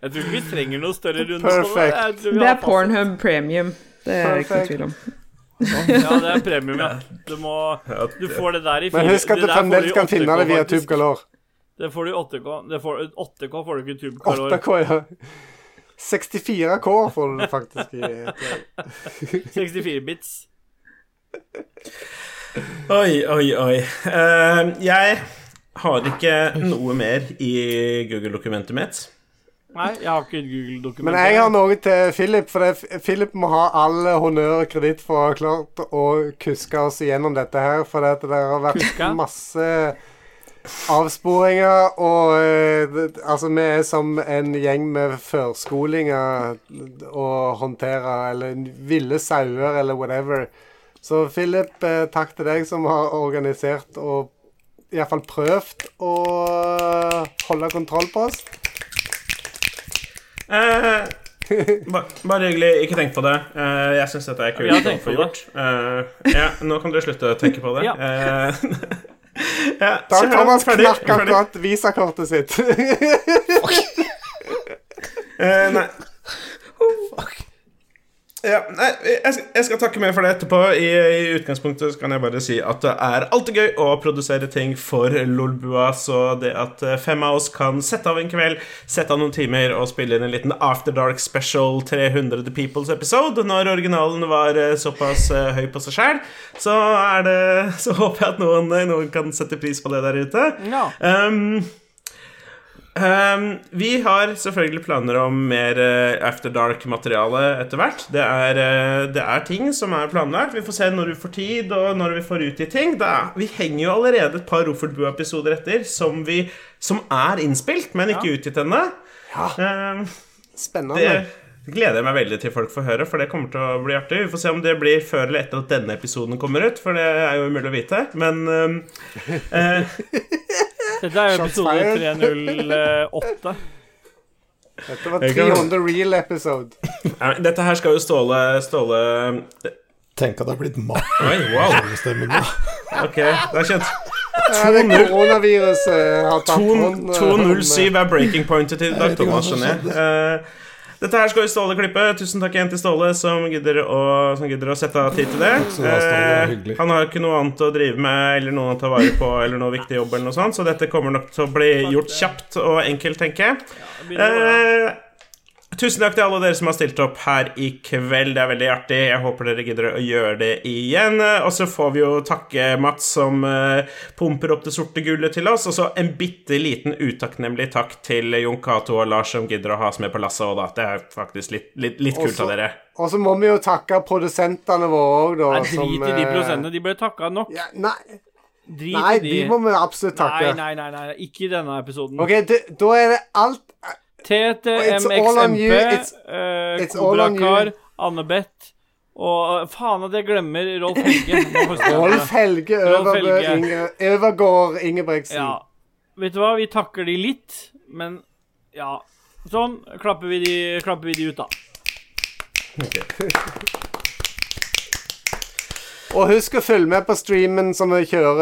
Jeg tror ikke vi trenger noe større runde. Perfect. Det er Pornhub premium. Det er det ikke tvil om. Fast- Ja, det er premium, ja. Du må Du får det der i fire Men husk at du fremdeles kan finne det via faktisk. TubeGalore. Det får du i 8K. Det får, 8K får du ikke i Tubecolor. 8K, ja. 64K får du faktisk i. 64 bits. Oi, oi, oi. Uh, jeg har ikke noe mer i Google-dokumentet mitt. Nei, jeg har ikke et Google-dokument. Men jeg har noe til Philip, for Philip må ha all honnør og kreditt for å ha klart å kuske oss igjennom dette her. For det, det har vært Kuska? masse avsporinger, og eh, altså vi er som en gjeng med førskolinger å håndtere, eller ville sauer, eller whatever. Så Philip, eh, takk til deg som har organisert og iallfall prøvd å holde kontroll på oss. Eh, bare, bare hyggelig. Ikke tenk på det. Eh, jeg syns dette er kult har få på det. gjort. Eh, ja, nå kan dere slutte å tenke på det. Ja. Eh, ja, Da så- Thomas knakk akkurat visakortet sitt. Eh, nei. Ja, nei, jeg skal, jeg skal takke mer for det etterpå. I, I utgangspunktet kan jeg bare si at det er alltid gøy å produsere ting for Lolbua, så det at eh, fem av oss kan sette av en kveld, sette av noen timer og spille inn en liten After Dark Special 300 Peoples episode når originalen var eh, såpass eh, høy på seg sjæl, så Så håper jeg at noen, noen kan sette pris på det der ute. Ja. Um, um, vi har selvfølgelig planer om mer uh, After Dark-materiale etter hvert. Det er, eh, det er ting som er planlagt. Vi får se når vi får tid, og når vi får utgitt ting. Er, vi henger jo allerede et par Roffelbua-episoder etter som, vi, som er innspilt, men ikke utgitt ennå. Um, Spennende. det gleder jeg meg veldig til folk får høre, for det kommer til å bli artig. Vi får se om det blir før eller etter at denne episoden kommer ut, for det er jo umulig å vite. Men um, eh, Dette er jo episode 308. Dette var 300 real episode. Dette her skal jo Ståle Ståle Tenk at det har blitt mat Oi, wow. Ok, det er kjent. Ja, det koronaviruset har tatt hånd eh, 207 er breaking pointet til Dag Thomas skjønner Eh, dette her skal jo Ståle klippe. Tusen takk igjen til Ståle, som gidder å, som gidder å sette av tid til det. Eh, han har ikke noe annet å drive med eller noe å ta vare på eller noe viktig jobb, eller noe sånt, så dette kommer nok til å bli gjort kjapt og enkelt, tenker jeg. Eh, tusen takk til alle dere som har stilt opp her i kveld. Det er veldig artig. Jeg håper dere gidder å gjøre det igjen. Eh, Og så får vi jo takke Mats som eh, pumper opp det sorte gullet til oss. Og så en bitte liten utakknemlig takk til Jon Cato og Lars som gidder å ha oss med på lasset òg, da. Det er faktisk litt, litt, litt kult av dere. Og så må vi jo takke produsentene våre òg, da. Nei, drit i de produsentene. De ble takka nok. Ja, nei, Drit nei, de. de må vi absolutt takke. Nei, nei, nei, nei, ikke i denne episoden. OK, det, da er det alt On MXMP, it's- eh. Anne-Beth og eh, faen at jeg glemmer Rolf Helge. Rolf. Helge Rolf Helge. Inge, Øvergård Ingebrigtsen. Ja. Vet du hva, vi takker de litt, men ja. Sånn klapper vi de, klapper vi de ut, da. Og husk å følge med på streamen som vi kjører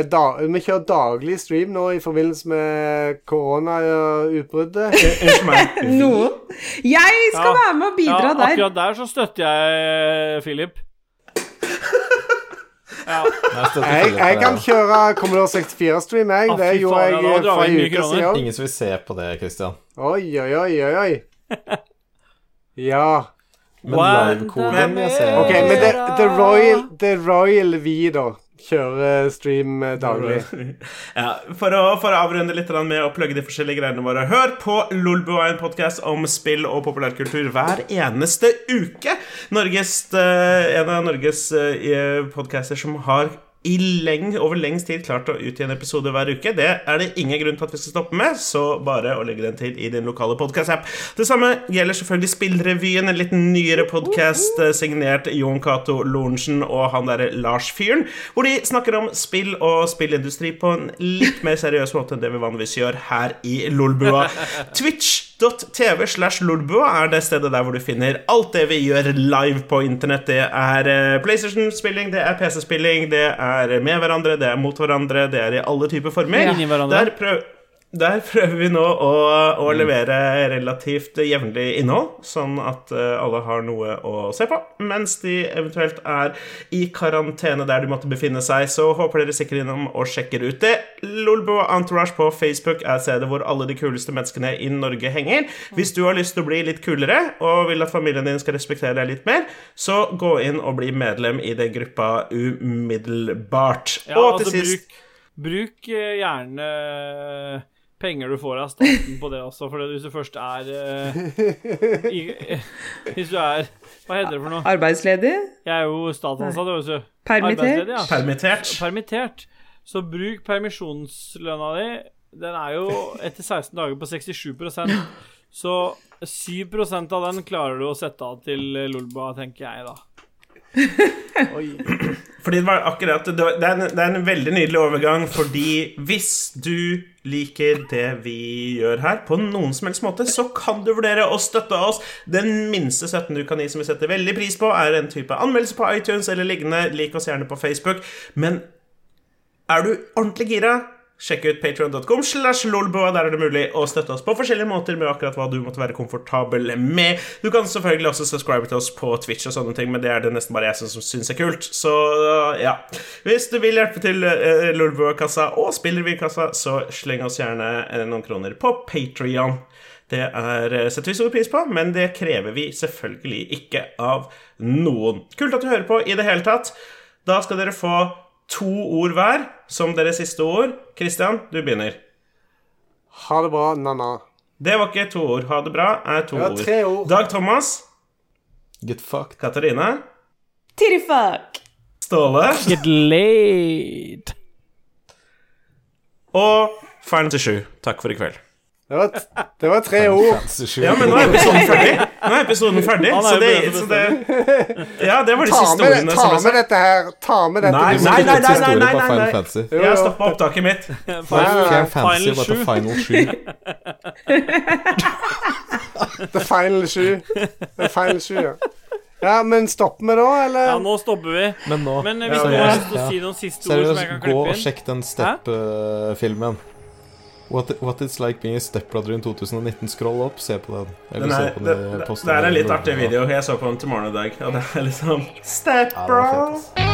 eh, da, Vi kjører daglig stream nå i forbindelse med koronautbruddet. Unnskyld Jeg skal Ja. være med og bidra ja, der. akkurat der så støtter jeg eh, Philip. Ja. Jeg Jeg, jeg kan kjøre Commodore 64-stream, jeg. Å, Det gjorde jeg ja, eh, for en uke siden. Ingen som vil se på det, Christian. Oi, oi, oi, oi. Ja. Men livekoden jeg ser OK, men det, The Royal, the Royal V, da. Kjører stream eh, daglig. Ja, for, å, for å avrunde litt med å plugge de forskjellige greiene våre. Hør på Lolbua, en podkast om spill og populærkultur hver eneste uke. Norges, eh, en av Norges podcaster som har i leng, over lengst tid klart å utgi en episode hver uke. Det er det ingen grunn til at vi skal stoppe med, så bare å legge den til i din lokale podcast-app. Det samme gjelder selvfølgelig Spillrevyen, en litt nyere podkast signert Jon Cato Lorentzen og han derre Lars Fyren, hvor de snakker om spill og spillindustri på en litt mer seriøs måte enn det vi vanligvis gjør her i Lolbua. Twitch.tv slash Lolbua er det stedet der hvor du finner alt det vi gjør live på internett. Det er eh, PlayStation-spilling, det er PC-spilling, det er med hverandre, det er mot hverandre, det er i alle typer former. Ja. Der prøv... Der prøver vi nå å, å levere relativt jevnlig innhold, sånn at eh, alle har noe å se på, mens de eventuelt er i karantene der de måtte befinne seg. Så håper dere sikrer innom og sjekker ut det. Lolbo Entourage på Facebook er stedet hvor alle de kuleste menneskene i Norge henger. Hvis du har lyst til å bli litt kulere og vil at familien din skal respektere deg litt mer, så gå inn og bli medlem i den gruppa umiddelbart. Ja, og altså, til sist bruk, bruk eh, gjerne penger du får av staten på det også, for hvis du først er uh, i, Hvis du er Hva heter det for noe? Arbeidsledig? Jeg er jo statsansatt, vet du. Permittert? Ja. permittert. Permittert. Så bruk permisjonslønna di. Den er jo etter 16 dager på 67 Så 7% av den klarer du å sette av til Lolba, tenker jeg, da. Fordi det var akkurat Det det er, en, det er en veldig nydelig overgang, fordi hvis du liker det vi gjør her, på noen som helst måte, så kan du vurdere å støtte oss. Den minste støtten du kan gi, som vi setter veldig pris på, er en type anmeldelse på iTunes eller lignende. Lik oss gjerne på Facebook. Men er du ordentlig gira? Sjekk ut patreon.com slash lolbua. Der er det mulig å støtte oss på forskjellige måter med akkurat hva du måtte være komfortabel med. Du kan selvfølgelig også subscribe til oss på Twitch og sånne ting, men det er det nesten bare jeg som syns er kult. Så ja. Hvis du vil hjelpe til uh, Lolbua-kassa og Spillrevy-kassa, så sleng oss gjerne eh, noen kroner på Patrion. Det er, eh, setter vi stor pris på, men det krever vi selvfølgelig ikke av noen. Kult at du hører på i det hele tatt. Da skal dere få to ord hver som deres siste ord. Christian, du begynner. Ha det bra, na-na. Det var ikke to ord. Ha det bra er to Ja, ord. tre ord. Dag Thomas. Get fucked. Katarina. Tittyfuck! Ståle. Get laid. Og Final til sju. Takk for i kveld. Det var, det var tre ord. Ja, men nå er episoden ferdig. Nå er episoden ferdig, er så det, så det Ja, det var de siste ordene ta med dette her. Ta med dette. Nei, nei, nei, nei, nei, nei, nei. Jeg har stoppa opptaket mitt. Can't fancy, Final 7. the final 7. The final shoe. The final shoe, ja. Ja, men stopper vi da, eller? Ja, nå stopper vi. Men nå Men hvis du har lyst til å si noen siste ord som jeg Seriøst, gå og sjekk den Step-filmen. What, what It's Like Being a Stepbrother in 2019. Scroll opp, se på den. Eller Den se er, på det, det, det er en litt artig video. Jeg så på den til morgen i dag, og det er liksom Stepbro! Ja,